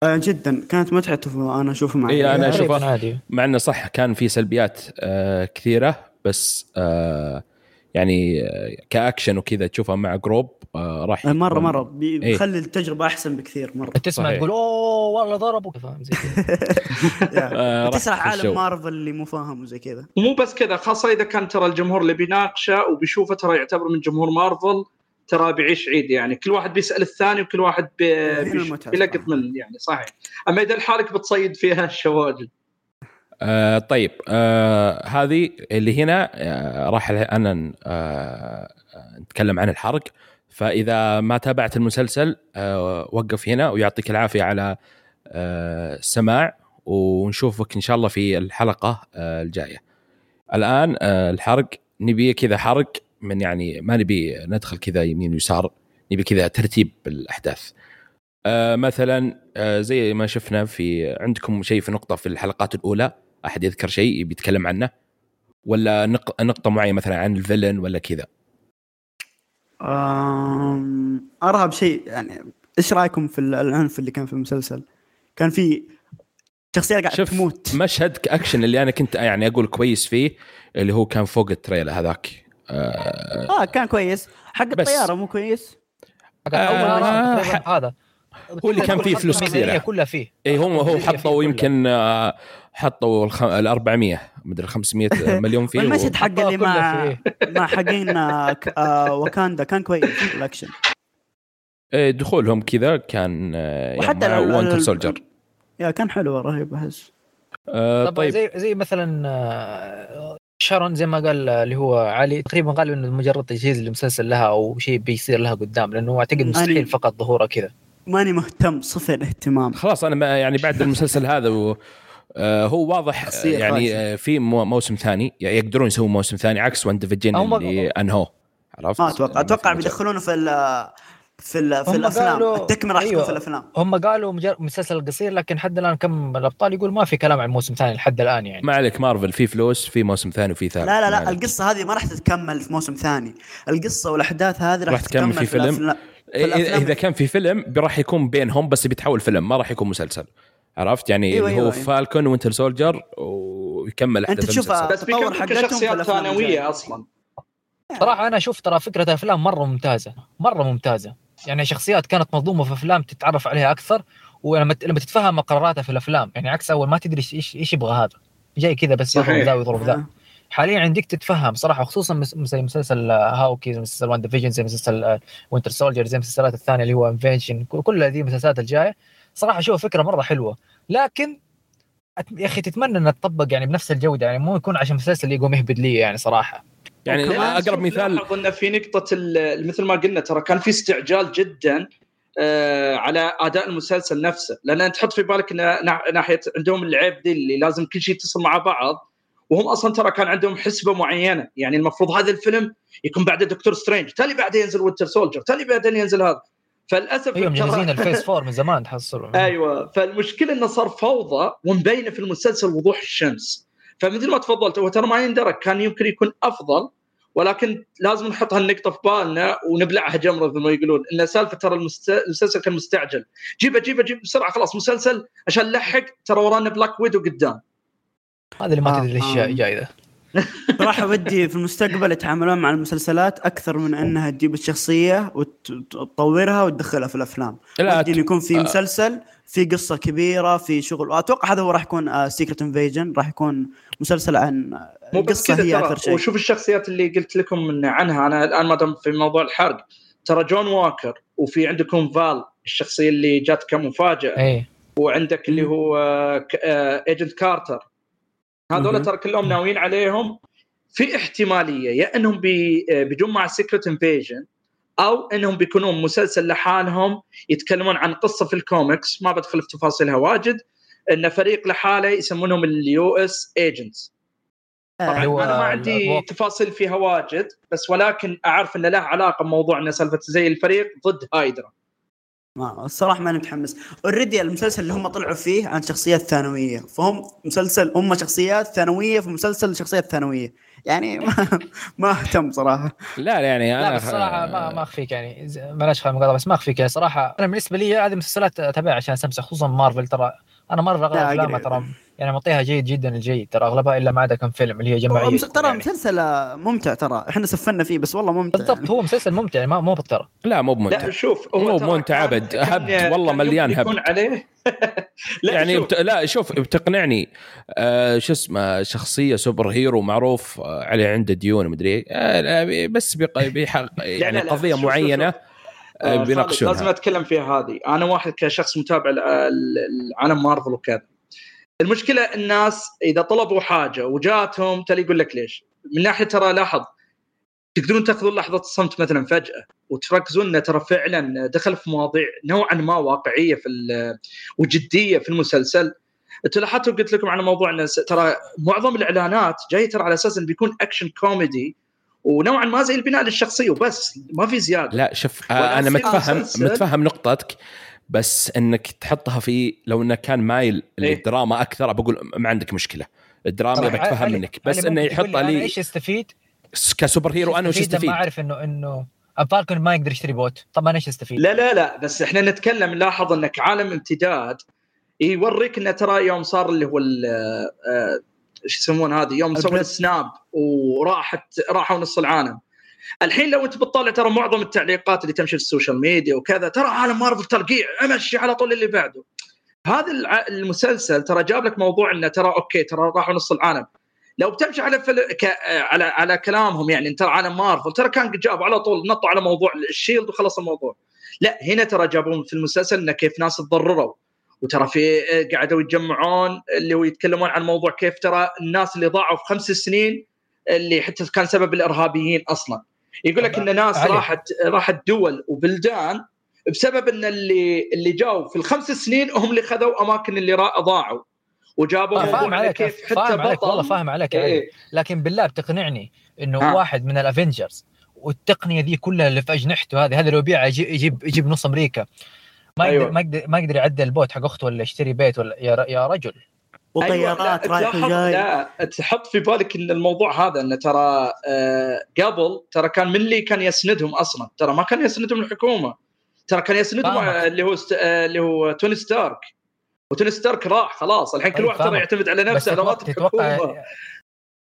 [SPEAKER 2] آه جدا. كانت متعته أنا اشوفه
[SPEAKER 1] مع اي أنا اشوفه مع إنه صح كان في سلبيات آه كثيرة بس آه يعني كأكشن وكذا تشوفها مع group آه راح
[SPEAKER 2] مرة مرة. بيخلي إيه؟ التجربة أحسن بكثير مرة.
[SPEAKER 4] تسمع تقول أوه والله ضربوا. فاهم زي
[SPEAKER 2] كذا. آه، تسرح عالم مارفل اللي مو فاهم وزي كذا.
[SPEAKER 3] مو بس كذا خاصة إذا كان ترى الجمهور اللي بيناقشه وبيشوفه ترى يعتبر من جمهور مارفل ترى بيعيش عيد يعني. كل واحد بيسأل الثاني وكل واحد بي... بيلقط من يعني صحيح. أما إذا لحالك بتصيد فيها الشواجل
[SPEAKER 1] آه طيب آه هذه اللي هنا آه راح أنا آه نتكلم عن الحرق فإذا ما تابعت المسلسل آه وقف هنا ويعطيك العافية على آه السماع ونشوفك إن شاء الله في الحلقة آه الجاية. الآن آه الحرق نبي كذا حرق من يعني ما نبي ندخل كذا يمين ويسار نبي كذا ترتيب الأحداث. آه مثلا آه زي ما شفنا في عندكم شيء في نقطة في الحلقات الأولى أحد يذكر شيء بيتكلم عنه؟ ولا نقطة معينة مثلا عن الفيلن ولا كذا؟
[SPEAKER 2] ارهب شيء يعني إيش رأيكم في العنف اللي كان في المسلسل؟ كان في شخصية قاعدة تموت.
[SPEAKER 1] مشهد أكشن اللي أنا كنت يعني أقول كويس فيه اللي هو كان فوق التريلا هذاك.
[SPEAKER 2] آه, آه كان كويس. حق الطيارة مو كويس؟
[SPEAKER 4] حق أول آه هذا.
[SPEAKER 1] هو اللي كان فيه فلوس كثيرة.
[SPEAKER 4] كلها فيه.
[SPEAKER 1] اي هم هو حطوا يمكن آه، حطوا ال 400 مدري 500 مليون فيه
[SPEAKER 2] والمشهد حق اللي مع مع حقين آه، آه، واكاندا كان كويس الاكشن
[SPEAKER 1] إيه دخولهم كذا كان وحتى يعني مع Winter Soldier
[SPEAKER 2] يا كان حلو رهيب أحس.
[SPEAKER 4] آه طيب زي زي مثلا شارون زي ما قال اللي هو علي تقريبا قال إنه مجرد تجهيز لمسلسل لها أو شيء بيصير لها قدام لأنه أعتقد مستحيل فقط ظهورها كذا.
[SPEAKER 2] ماني مهتم صفر اهتمام.
[SPEAKER 1] خلاص أنا يعني بعد المسلسل هذا و... آه هو واضح يعني آه في موسم ثاني يعني يقدرون يسوون موسم ثاني عكس WandaVision اللي أنهوه.
[SPEAKER 2] عرفت؟ ما أتوقع أتوقع بيدخلونه في ال في ال في الأفلام. التكملة راح أيوة. في الأفلام.
[SPEAKER 4] هم قالوا مسلسل قصير لحد الآن كم الأبطال يقول ما في كلام عن موسم ثاني لحد الآن يعني.
[SPEAKER 1] ما عليك مارفل في فلوس في موسم ثاني وفي ثالث.
[SPEAKER 2] لا لا لا القصة هذه ما راح تتكمل في موسم ثاني. القصة والأحداث هذه راح تكمل في, في فيلم.
[SPEAKER 1] إذا كان في فيلم راح يكون بينهم بس بيتحول فيلم ما راح يكون مسلسل. عرفت؟ يعني أيوة أيوة هو أيوة. Falcon Winter Soldier ويكمل
[SPEAKER 2] أنت تشوف
[SPEAKER 3] بس بيكون كشخصيات ثانوية أصلا.
[SPEAKER 4] صراحة أنا أشوف ترى فكرة الأفلام مرة ممتازة مرة ممتازة. يعني شخصيات كانت مظلومة في أفلام تتعرف عليها أكثر ولما لما تتفهم قراراتها في الأفلام يعني عكس أول ما تدري إيش إيش يبغى هذا. جاي كذا بس يضرب ذا ويضرب ذا. حاليا عندك تتفهم صراحة خصوصا زي مسلسل Hawkeye زي مسلسل WandaVision زي مسلسل Winter Soldier زي المسلسلات الثانية اللي هو Invasion كل هذه المسلسلات الجاية صراحة أشوف فكرة مرة حلوة. لكن يا أخي تتمنى إنها تطبق يعني بنفس الجودة يعني مو يكون عشان مسلسل يقوم يهبد لي يعني صراحة.
[SPEAKER 1] يعني أقرب مثال
[SPEAKER 3] قلنا في نقطة مثل ما قلنا ترى كان في استعجال جدا آه على أداء المسلسل نفسه. لأن أنت تحط في بالك إن ناحية عندهم العيب دي اللي لازم كل شيء يتصل مع بعض وهم أصلا ترى كان عندهم حسبة معينة. يعني المفروض هذا الفيلم يكون بعد Doctor Strange تالي بعدين ينزل Winter Soldier تالي بعدين ينزل هذا. فللأسف
[SPEAKER 4] أيوه مجهزين الفيس فور من زمان تحصل
[SPEAKER 3] أيوه فالمشكلة إنه صار فوضى ومبينه في المسلسل وضوح الشمس. فمثل ما تفضلت هو ترى ما يندرك كان يمكن يكون أفضل ولكن لازم نحط هالنقطة في بالنا ونبلعها جمرة زي ما يقولون إن سالفة ترى المسلسل كان مستعجل. جيبه جيبه جيب بسرعة خلاص مسلسل عشان نلحق ترى ورانا Black Widow قدام.
[SPEAKER 4] هذا اللي ما تدري ليش آه. جاي ذا.
[SPEAKER 2] صراحة ودي في المستقبل يتعاملون مع المسلسلات أكثر من أنها تجيب الشخصية وتطورها وتدخلها في الأفلام. ودي يكون في آه. مسلسل في قصة كبيرة في شغل. وأتوقع هذا هو راح يكون Secret Invasion راح يكون مسلسل عن
[SPEAKER 3] مو قصة هي أكثر شيء. وشوف الشخصيات اللي قلت لكم عنها. أنا الآن ما دام في موضوع الحرق. ترى جون واكر وفي عندكم Val الشخصية اللي جات كمفاجأة.
[SPEAKER 4] أي.
[SPEAKER 3] وعندك اللي هو Agent Carter هذول ترى كلهم ناويين عليهم في احتمالية يا إنهم بيجون مع Secret Invasion أو إنهم بيكونون مسلسل لحالهم يتكلمون عن قصة في الكوميكس ما بدخل في تفاصيلها واجد. إن فريق لحاله يسمونهم ال U.S. Agents طبعا أنا ما عندي تفاصيل فيها واجد بس ولكن أعرف انه له علاقة بموضوع إنه سالفة زي الفريق ضد هايدرا
[SPEAKER 2] ما الصراحة ماني متحمس. already المسلسل اللي هم طلعوا فيه عن شخصيات ثانوية. فهم مسلسل هم شخصيات ثانوية في مسلسل شخصيات ثانوية. يعني ما, ما أهتم صراحة.
[SPEAKER 1] لا يعني
[SPEAKER 4] أنا لا بس صراحة ما ما أخفيك يعني. معلش خلينا بس ما أخفيك يعني صراحة. أنا بالنسبة لي هذه المسلسلات أتابعها عشان أستمتع خصوصا مارفل ترى أنا مرة أغلب أفلامها ترى يعني معطيها جيد جدا الجيد ترى أغلبها إلا ما عدا كم فيلم اللي هي جماعيه
[SPEAKER 2] ترى يعني. مسلسل ممتع ترى إحنا سفلنا فيه بس والله ممتع
[SPEAKER 4] بالضبط يعني. هو مسلسل ممتع يعني مو ترى
[SPEAKER 1] لا مو ممتع
[SPEAKER 3] لا شوف
[SPEAKER 1] هو مو ممتع أبد هبد والله مليان هبد
[SPEAKER 3] عليه.
[SPEAKER 1] لا يعني شوف. بت... لا شوف بتقنعني. آه شو اسمه شخصية superhero معروف آه عليه عنده ديون مدري آه بس بيق... بيحق يعني لا لا قضية شوف معينة شوف. شوف.
[SPEAKER 3] آه بيناقشونها. لازم أتكلم فيها هذه. أنا واحد كشخص متابع العالم مارفل وكذا. المشكلة الناس إذا طلبوا حاجة وجاتهم ترى يقول لك ليش؟ من ناحية ترى لاحظ تقدرون تاخذون لحظة الصمت مثلا فجأة وتركزون انه ترى فعلا دخل في مواضيع نوعا ما واقعية في وجدية في المسلسل. أنتوا لاحظتوا قلت لكم على موضوع انه ترى معظم الإعلانات جاية ترى على أساس انه بيكون اكشن كوميدي ونوعا ما زي البناء للشخصية وبس ما في زيادة.
[SPEAKER 1] لا شوف أنا متفهم متفهم نقطتك. بس إنك تحطها في لو إنه كان مايل إيه؟ للدراما أكثر بقول ما عندك مشكلة. الدراما بتفهم منك. بس إنه يحطها لي
[SPEAKER 4] إيش يستفيد؟
[SPEAKER 1] ك super hero أنا وش يستفيد؟
[SPEAKER 4] ما أعرف انه إنه فالكون ما يقدر يشتري boat. طب أنا إيش أستفيد؟
[SPEAKER 3] لا لا لا. بس إحنا نتكلم لاحظ إنك عالم امتداد. يوريك إنه ترى يوم صار اللي هو آه، إيش يسمون هذه؟ يوم سووا ال snap وراحت راحوا نص العالم. الحين لو انت بتطلع ترى معظم التعليقات اللي تمشي في ال social media وكذا ترى عالم مارفل ترقيع امشي على طول اللي بعده. هذا المسلسل ترى جاب لك موضوع إنه ترى okay ترى راحوا نص العالم. لو بتمشي على فل... ك... على على كلامهم يعني ترى عالم مارفل ترى كان جاب على طول نطوا على موضوع ال shield وخلص الموضوع. لا هنا ترى جابون في المسلسل إنه كيف ناس تضرروا. وترى في قعدوا يتجمعون اللي هو يتكلمون عن موضوع كيف ترى الناس اللي ضاعوا في خمس سنين اللي حتى كان سبب الإرهابيين أصلا. يقول لك إن ناس راحت راحت دول وبلدان بسبب إن اللي اللي جاوا في الخمس سنين هم اللي خذوا أماكن اللي ضاعوا. وجابوا
[SPEAKER 4] فاهم عليك كيف حتى فاهم عليك والله فاهم عليك إيه. لكن بالله بتقنعني إنه آه. واحد من الافنجرز والتقنية ذي كلها اللي في اجنحته هذه هذا لو يبيعها يجيب يجيب نص أمريكا. ما يقدر أيوة. ما يقدر ما يقدر يعدل ال boat حق أخته ولا يشتري بيت ولا يا, يا رجل.
[SPEAKER 2] وطيارات أيوة رايح وجاي
[SPEAKER 3] لا تحط في بالك إن الموضوع هذا انه ترى آه قبل ترى كان من اللي كان يسندهم أصلا؟ ترى ما كان يسندهم الحكومة. ترى كان يسندهم اللي هو است... آه اللي هو توني ستارك. وتوني ستارك راح خلاص الحين كل واحد ترى يعتمد على نفسه
[SPEAKER 4] لا تتوقع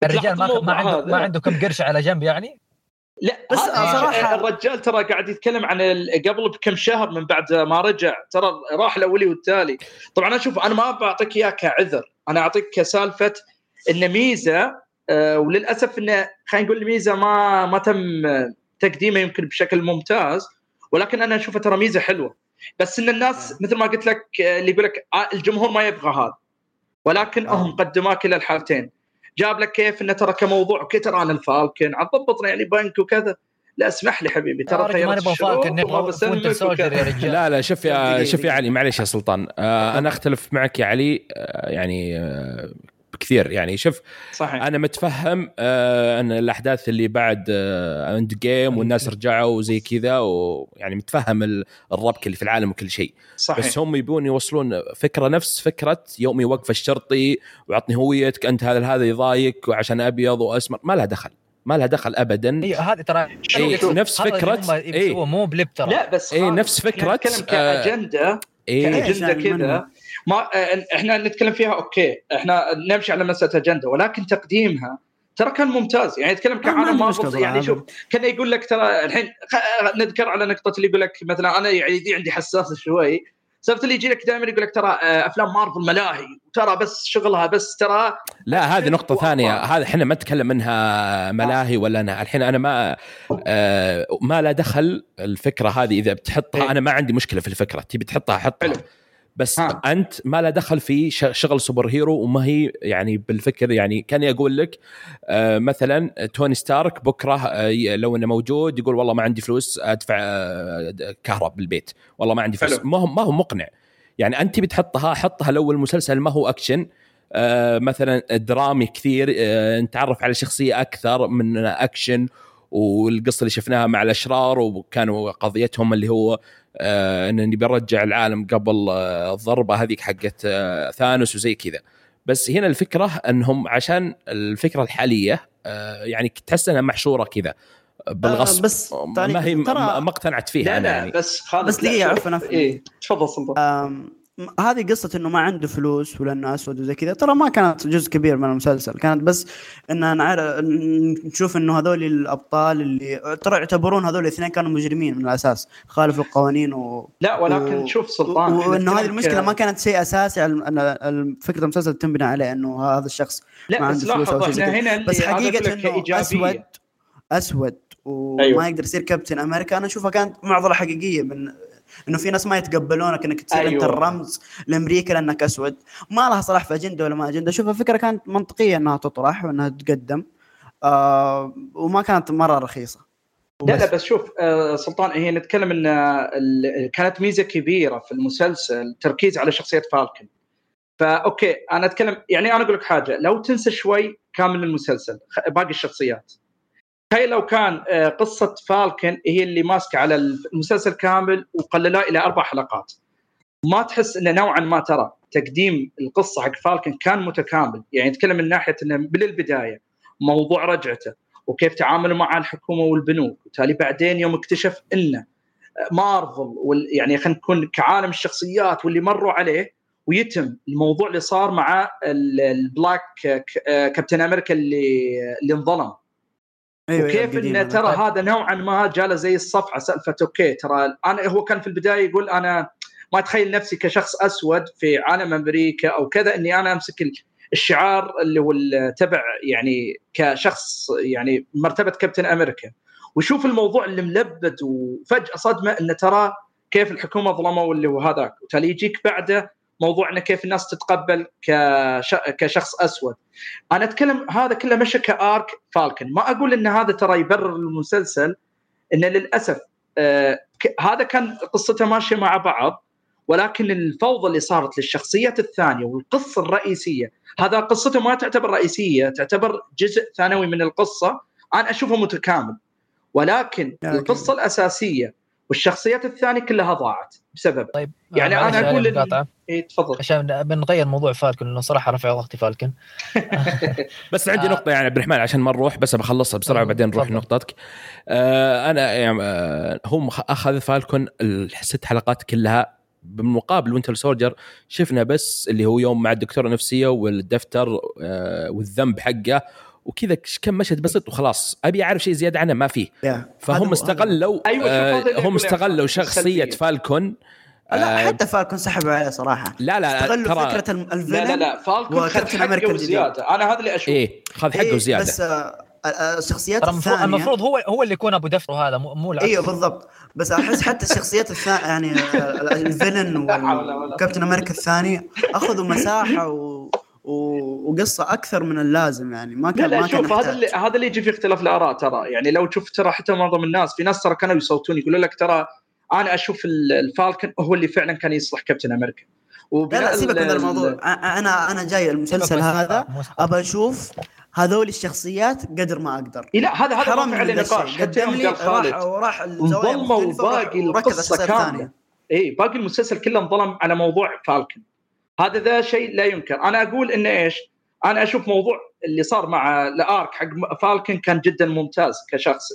[SPEAKER 4] الرجال ما, ما عنده ما عنده كم قرش على جنب يعني؟
[SPEAKER 3] لا بس صراحة الرجال ترى قاعد يتكلم عن قبل بكم شهر من بعد ما رجع ترى راح الأولي والتالي. طبعا أنا شوف أنا ما بعطيك إياه كعذر. أنا اعطيك كسالفة إن ميزة آه، وللأسف انه خلينا نقول الميزة ما ما تم تقديمها يمكن بشكل ممتاز ولكن أنا اشوفها ترى ميزة حلوة. بس إن الناس مثل ما قلت لك آه، اللي يقول لك آه، الجمهور ما يبغى هذا ولكن هم قدموا كلا الحالتين. جاب لك كيف إنه ترى كموضوع okay ترى أنا الفالكن عضبطنا يعني بنك وكذا. لا اسمح لي حبيبي ترى
[SPEAKER 4] خيرت الشروط
[SPEAKER 1] لا لا شوف يا شوف يا علي معلش يا سلطان. آه أنا أختلف معك يا علي آه يعني آه كثير. يعني شوف صحيح. أنا متفهم آه أن الأحداث اللي بعد آه Endgame والناس رجعوا وزي كذا ويعني متفهم الربك اللي في العالم وكل شيء. صحيح. بس هم يبون يوصلون فكرة نفس فكرة يوم يوقف الشرطي ويعطني هويتك أنت هذا هذا يضايق وعشان أبيض وأسمر ما لها دخل. ما لها دخل ابدا.
[SPEAKER 4] اي هذه ترى
[SPEAKER 1] إيه نفس فكرة
[SPEAKER 4] اي مو بلب ترى.
[SPEAKER 3] لا بس
[SPEAKER 1] اي نفس فكرة
[SPEAKER 3] نتكلم كأجندة إيه. كأجندة كذا. ما آه، إحنا نتكلم فيها okay إحنا نمشي على مسألة أجندة ولكن تقديمها ترى كان ممتاز. يعني نتكلم كعالم ما يعني شوف كان يقول لك ترى الحين نذكر على نقطة اللي يقول لك مثلا أنا يعني عندي حساسه شوي سالفه اللي يجي لك دائما يقول لك ترى آه، أفلام مارفل ملاهي وترى بس شغلها بس ترى
[SPEAKER 1] لا هذه نقطة ثانية. هذا إحنا ما نتكلم منها ملاهي ولا أنا الحين أنا ما آه ما لا دخل الفكرة هذه. إذا بتحطها إيه. أنا ما عندي مشكلة في الفكرة. تبي تحطها حطها. بس ها. أنت ما له دخل في شغل super hero وما هي يعني بالفكر يعني كان أقول لك آه مثلا توني ستارك بكرة آه لو إنه موجود يقول والله ما عندي فلوس أدفع آه كهرب بالبيت. والله ما عندي فلوس. ما هو ما هو مقنع. يعني أنت بتحطها حطها لو المسلسل ما هو أكشن مثلا درامي كثير نتعرف على شخصية أكثر من أكشن والقصة اللي شفناها مع الأشرار وكانوا قضيتهم اللي هو آه انني برجع العالم قبل آه الضربة هذيك حقت آه ثانوس وزي كذا. بس هنا الفكرة إنهم عشان الفكرة الحالية آه يعني تحس إنها محشورة كذا. بالغصب.
[SPEAKER 2] آه بس
[SPEAKER 1] ما هي ما اقتنعت فيها
[SPEAKER 3] لا
[SPEAKER 1] أنا
[SPEAKER 3] لا
[SPEAKER 1] يعني.
[SPEAKER 3] بس خالد
[SPEAKER 2] بس دقيقة عفوا
[SPEAKER 3] إيه تفضل سلطان
[SPEAKER 2] هذه قصة إنه ما عنده فلوس ولأنه اسود وزي كذا. ترى ما كانت جزء كبير من المسلسل. كانت بس إن نعرف نشوف إنه هذول الأبطال اللي ترى يعتبرون هذول الاثنين كانوا مجرمين من الأساس خالفوا القوانين و
[SPEAKER 3] لا ولكن و... شوف سلطان
[SPEAKER 2] وإنه هذه المشكلة ما كانت شيء أساسي ان فكرة المسلسل تنبني عليه إنه هذا الشخص
[SPEAKER 3] لا
[SPEAKER 2] ما
[SPEAKER 3] عنده فلوس شيء هنا
[SPEAKER 2] بس حقيقة إنه اسود أسود وما أيوه. يقدر يصير كابتن أمريكا. أنا أشوفها كانت معضلة حقيقية من إنه في ناس ما يتقبلونك إنك تصير أيوة. انت الرمز لأمريكا لأنك أسود. ما لها صلاح في أجندة ولا ما أجندة. أشوف الفكرة كانت منطقية إنها تطرح وإنها تقدم آه وما كانت مرة رخيصة.
[SPEAKER 3] لا لا بس شوف آه سلطان هي نتكلم إن كانت ميزة كبيرة في المسلسل التركيز على شخصية فالكن. فأوكي أنا أتكلم يعني أنا أقول لك حاجة لو تنسى شوي كامل المسلسل باقي الشخصيات. هاي لو كان آه، قصة فالكن هي اللي ماسكة على المسلسل كامل وقللوها إلى أربع حلقات. ما تحس إنه نوعا ما ترى تقديم القصة حق فالكن كان متكامل. يعني نتكلم من ناحية إنه من البداية موضوع رجعته وكيف تعاملوا مع الحكومة والبنوك. وتالي بعدين يوم اكتشف إنه مارفل وال يعني خلينا نكون كعالم الشخصيات واللي مروا عليه ويتم الموضوع اللي صار مع ال black آه، كابتن أمريكا اللي اللي انظلم. أيوة وكيف انه ترى. هذا نوعا ما جاله زي الصفعه سألفة okay ترى أنا هو كان في البداية يقول أنا ما أتخيل نفسي كشخص أسود في عالم أمريكا أو كذا إني أنا أمسك الشعار اللي هو تبع يعني كشخص يعني مرتبة كابتن أمريكا ويشوف الموضوع اللي ملبد وفجأة صدمة انه ترى كيف الحكومة ظلموا اللي هو هذاك وتالي يجيك بعده موضوع انه كيف الناس تتقبل كشخص أسود. أنا أتكلم هذا كله مشى كأرك فالكن. ما أقول إن هذا ترى يبرر المسلسل انه للأسف آه هذا كان قصته ماشية مع بعض ولكن الفوضى اللي صارت للشخصيات الثانية والقصة الرئيسية هذا قصته ما تعتبر رئيسية تعتبر جزء ثانوي من القصة أنا أشوفه متكامل. ولكن القصة الأساسية والشخصيات الثانية كلها ضاعت بسبب.
[SPEAKER 4] طيب
[SPEAKER 3] يعني أنا أقول إن... إيه تفضل.
[SPEAKER 4] عشان بنغير موضوع فالكن لأنه صراحة رفع ضغطي فالكن.
[SPEAKER 1] بس عندي آه. نقطة يعني عبد الرحمن عشان ما نروح بس بخلصها بسرعة وبعدين نروح نقطتك آه أنا يعني آه هم أخذ فالكون الست حلقات كلها بالمقابل وينتر سولجر. شفنا بس اللي هو يوم مع الدكتورة النفسية والدفتر آه والذنب حقه. وكذا كم مشهد بسيط وخلاص. أبي أعرف شيء زيادة عنه ما فيه. فهم استغلوا أيوة آه هم استغلوا شخصية فالكون.
[SPEAKER 2] لا آه، حتى فالكون سحبوا عليه صراحة.
[SPEAKER 1] لا لا
[SPEAKER 2] استغلوا ترى... فكرة الفيلن
[SPEAKER 3] لا لا لا فالكون خذ حقه وزياده أنا هذا اللي أشوف
[SPEAKER 1] إيه خذ حقه وزياده
[SPEAKER 2] بس آه الشخصيات الثانية
[SPEAKER 4] المفروض هو هو اللي يكون أبو دفتر هذا مو
[SPEAKER 2] العكس إيوه بالضبط. بس أحس حتى الشخصيات الثانية يعني الفيلن وكابتن أمريكا الثاني أخذوا مساحة و... و... وقصة أكثر من اللازم يعني. ما كان
[SPEAKER 3] لا لا
[SPEAKER 2] ما كان
[SPEAKER 3] شوف هذا اللي هذا اللي يجي في اختلاف الآراء ترى. يعني لو تشوف ترى حتى معظم الناس في ناس ترى كانوا يصوتون يقولوا لك ترى أنا أشوف الفالكن هو اللي فعلا كان يصلح كابتن أمريكا.
[SPEAKER 2] لا لا سيبك من الموضوع. أنا أنا جاي المسلسل هذا أبى أشوف هذول الشخصيات قدر ما أقدر.
[SPEAKER 3] لا هذا هذا فعلا نقاش.
[SPEAKER 2] قدم لي راح وراح
[SPEAKER 3] انظلموا باقي القصة كاملة. إي باقي المسلسل كله انظلم على موضوع فالكن هذا ذا شيء لا ينكر. أنا أقول انه إيش؟ أنا أشوف موضوع اللي صار مع ال arc حق فالكن كان جدا ممتاز كشخصي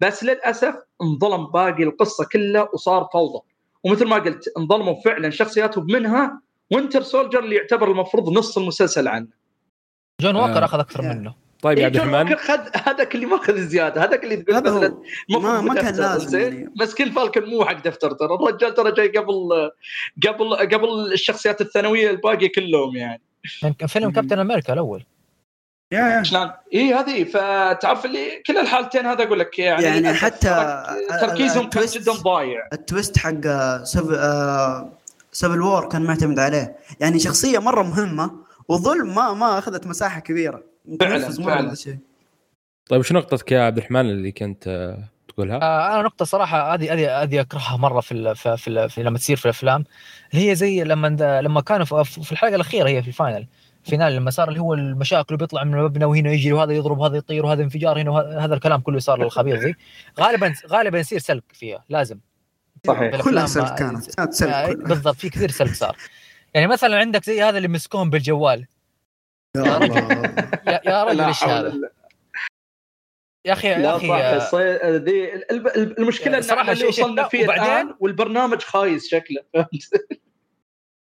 [SPEAKER 3] بس للأسف انظلم باقي القصة كلها وصار فوضى. ومثل ما قلت انظلموا فعلا شخصياتهم منها Winter Soldier اللي يعتبر المفروض نص المسلسل عنه.
[SPEAKER 4] جون ووكر آه. أخذ أكثر منه.
[SPEAKER 1] طيب يا عبد الرحمن.
[SPEAKER 3] هذاك اللي ماخذ زيادة. هذاك اللي
[SPEAKER 2] تقول مثلا ما, ما كان لازم.
[SPEAKER 3] يعني. مسكين فالكن مو حق دفتر ترى. الرجال ترى جاي قبل قبل قبل الشخصيات الثانوية الباقي كلهم يعني.
[SPEAKER 4] فيلم كابتن أمريكا الأول.
[SPEAKER 3] يا يا. شلون؟ اي هذه. فتعرف اللي كل الحالتين هذا أقول لك يعني
[SPEAKER 2] يعني حتى
[SPEAKER 3] تركيزهم كان جدا ضايع.
[SPEAKER 2] ال twist حق Civil War كان معتمد عليه. يعني شخصية مرة مهمة وظلم ما ما أخذت مساحة كبيرة.
[SPEAKER 3] فعلا فعلا.
[SPEAKER 1] طيب شو نقطتك يا عبد الرحمن اللي كنت آه، تقولها؟
[SPEAKER 4] آه أنا نقطة صراحة هذه هذه هذه أكرهها مرة في في, في, في لما تصير في الأفلام. اللي هي زي لما لما كانوا في الحلقة الأخيرة هي في ال finale. finale لما صار اللي هو المشاكل بيطلع من المبنى وهنا يجري وهذا يضرب وهذا يطير وهذا انفجار هنا وهذا الكلام كله صار للخبيث ذي. غالبا غالبا يصير سلك فيها لازم.
[SPEAKER 2] صحيح. كلها سلك كانت كانت سلك
[SPEAKER 4] آه بالضبط في كثير سلك صار. يعني مثلا عندك زي هذا اللي مسكوهم بالجوال. يا رجل. يا, رجل إيش هذا؟ يا أخي يا
[SPEAKER 3] أخي دي المشكلة إن صراحة اللي وصلنا فيه الآن والبرنامج خايس شكله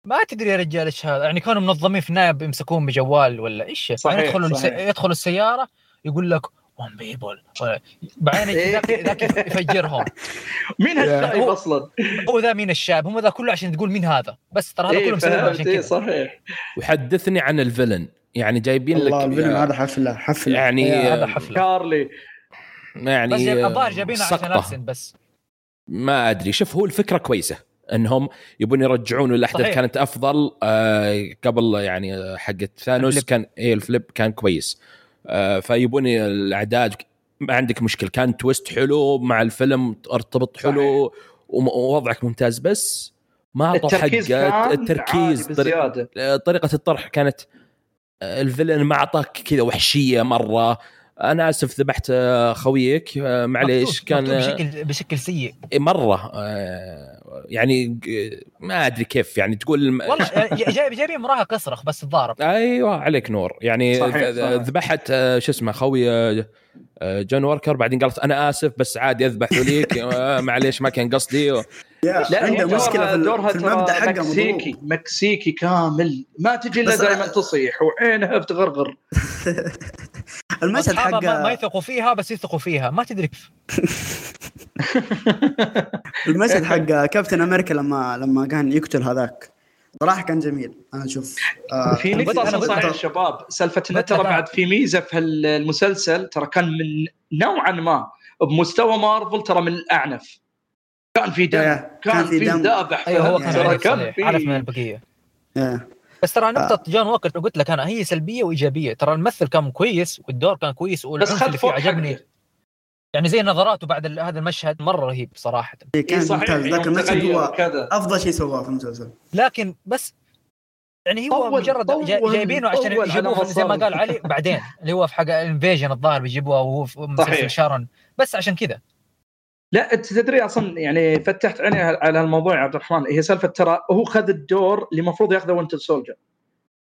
[SPEAKER 4] ما تدري يا رجال إيش هذا. يعني كانوا منظمين في النهايه بيمسكون بجوال ولا إيش؟
[SPEAKER 3] صحيح يدخلوا
[SPEAKER 4] صحيح. يدخلوا السيارة يقول لك ون بيبل بعدين ذاك ذاك يفجرهم.
[SPEAKER 3] مين هالشايب أصلا؟
[SPEAKER 4] هو ذا مين الشاب هم ذا كله عشان تقول مين هذا. بس ترى هذا
[SPEAKER 3] كله مسوي عشان كذا.
[SPEAKER 1] صحيح. وحدثني عن ال villain. يعني جايبين لك
[SPEAKER 2] ال villain هذا حفلة حفلة.
[SPEAKER 1] يعني
[SPEAKER 4] هذا حفلة.
[SPEAKER 3] كارلي.
[SPEAKER 1] يعني
[SPEAKER 4] بس الظاهر جايبينه عشان ابسن بس.
[SPEAKER 1] ما أدري. شوف هو الفكرة كويسة إنهم يبون يرجعون الاحداث كانت أفضل. آه قبل يعني حقت ثانوس كان اي ال blip كان كويس. آه فيبون الأعداد ما عندك مشكلة. كان تويست حلو مع الفيلم ارتبط حلو ووضعك ممتاز. بس ما اعطوا حق التركيز طريقة الطرح كانت آه، الفيلن ما أعطاك كذا وحشية مرة. أنا أسف ذبحت آه، خويك. آه، معليش كان
[SPEAKER 4] بشكل بشكل سيء.
[SPEAKER 1] مرة يعني ما أدري كيف يعني تقول
[SPEAKER 4] والله جايب جايبين مراهق اصرخ بس تضارب.
[SPEAKER 1] أيوه عليك نور. يعني ذبحت شو اسمه خوي جون وركر بعدين قالت أنا آسف بس عادي أذبح وليك معليش ما كان قصدي. و...
[SPEAKER 2] لا عنده مشكلة في
[SPEAKER 3] دورها في المبدأ حقه مكسيكي مضروب. مكسيكي كامل. ما تجي إلا دائما تصيح وعينها بتغرغر.
[SPEAKER 2] المشهد حق
[SPEAKER 4] ما يثقوا فيها بس يثقوا فيها. ما تدري كيف.
[SPEAKER 2] المشهد حق كابتن أمريكا لما لما كان يقتل هذاك. صراحة كان جميل. أنا أشوف
[SPEAKER 3] آه في نقطه صحيح يا شباب سالفة إنه ترى بعد في ميزة في المسلسل ترى كان من نوعا ما بمستوى مارفل ترى من الأعنف. كان في دم كان, كان في دم. ذابح
[SPEAKER 4] أيوه هو كان كان في عارف من البقية. بس ترى نقطة آه. جون ووكر قلت لك أنا هي سلبية وإيجابية. ترى الممثل كان كويس والدور كان كويس والعنف اللي فيه عجبني. يعني زي نظراته بعد هذا المشهد مرة رهيب صراحة.
[SPEAKER 2] إيه كان إيه ممتاز. ذاك المشهد هو أفضل شيء سواه في المسلسل.
[SPEAKER 4] لكن بس يعني هو مجرد جايبينه عشان يجيبوه زي ما قال علي بعدين اللي هو في حق ال Invasion الظاهر بيجيبوها وهو في مسلسل شارون. بس عشان كذا.
[SPEAKER 3] لا أنت تدري أصلا يعني فتحت عيني على الموضوع يا عبد الرحمن هي سالفة ترى هو خذ الدور اللي المفروض ياخذه Winter Soldier.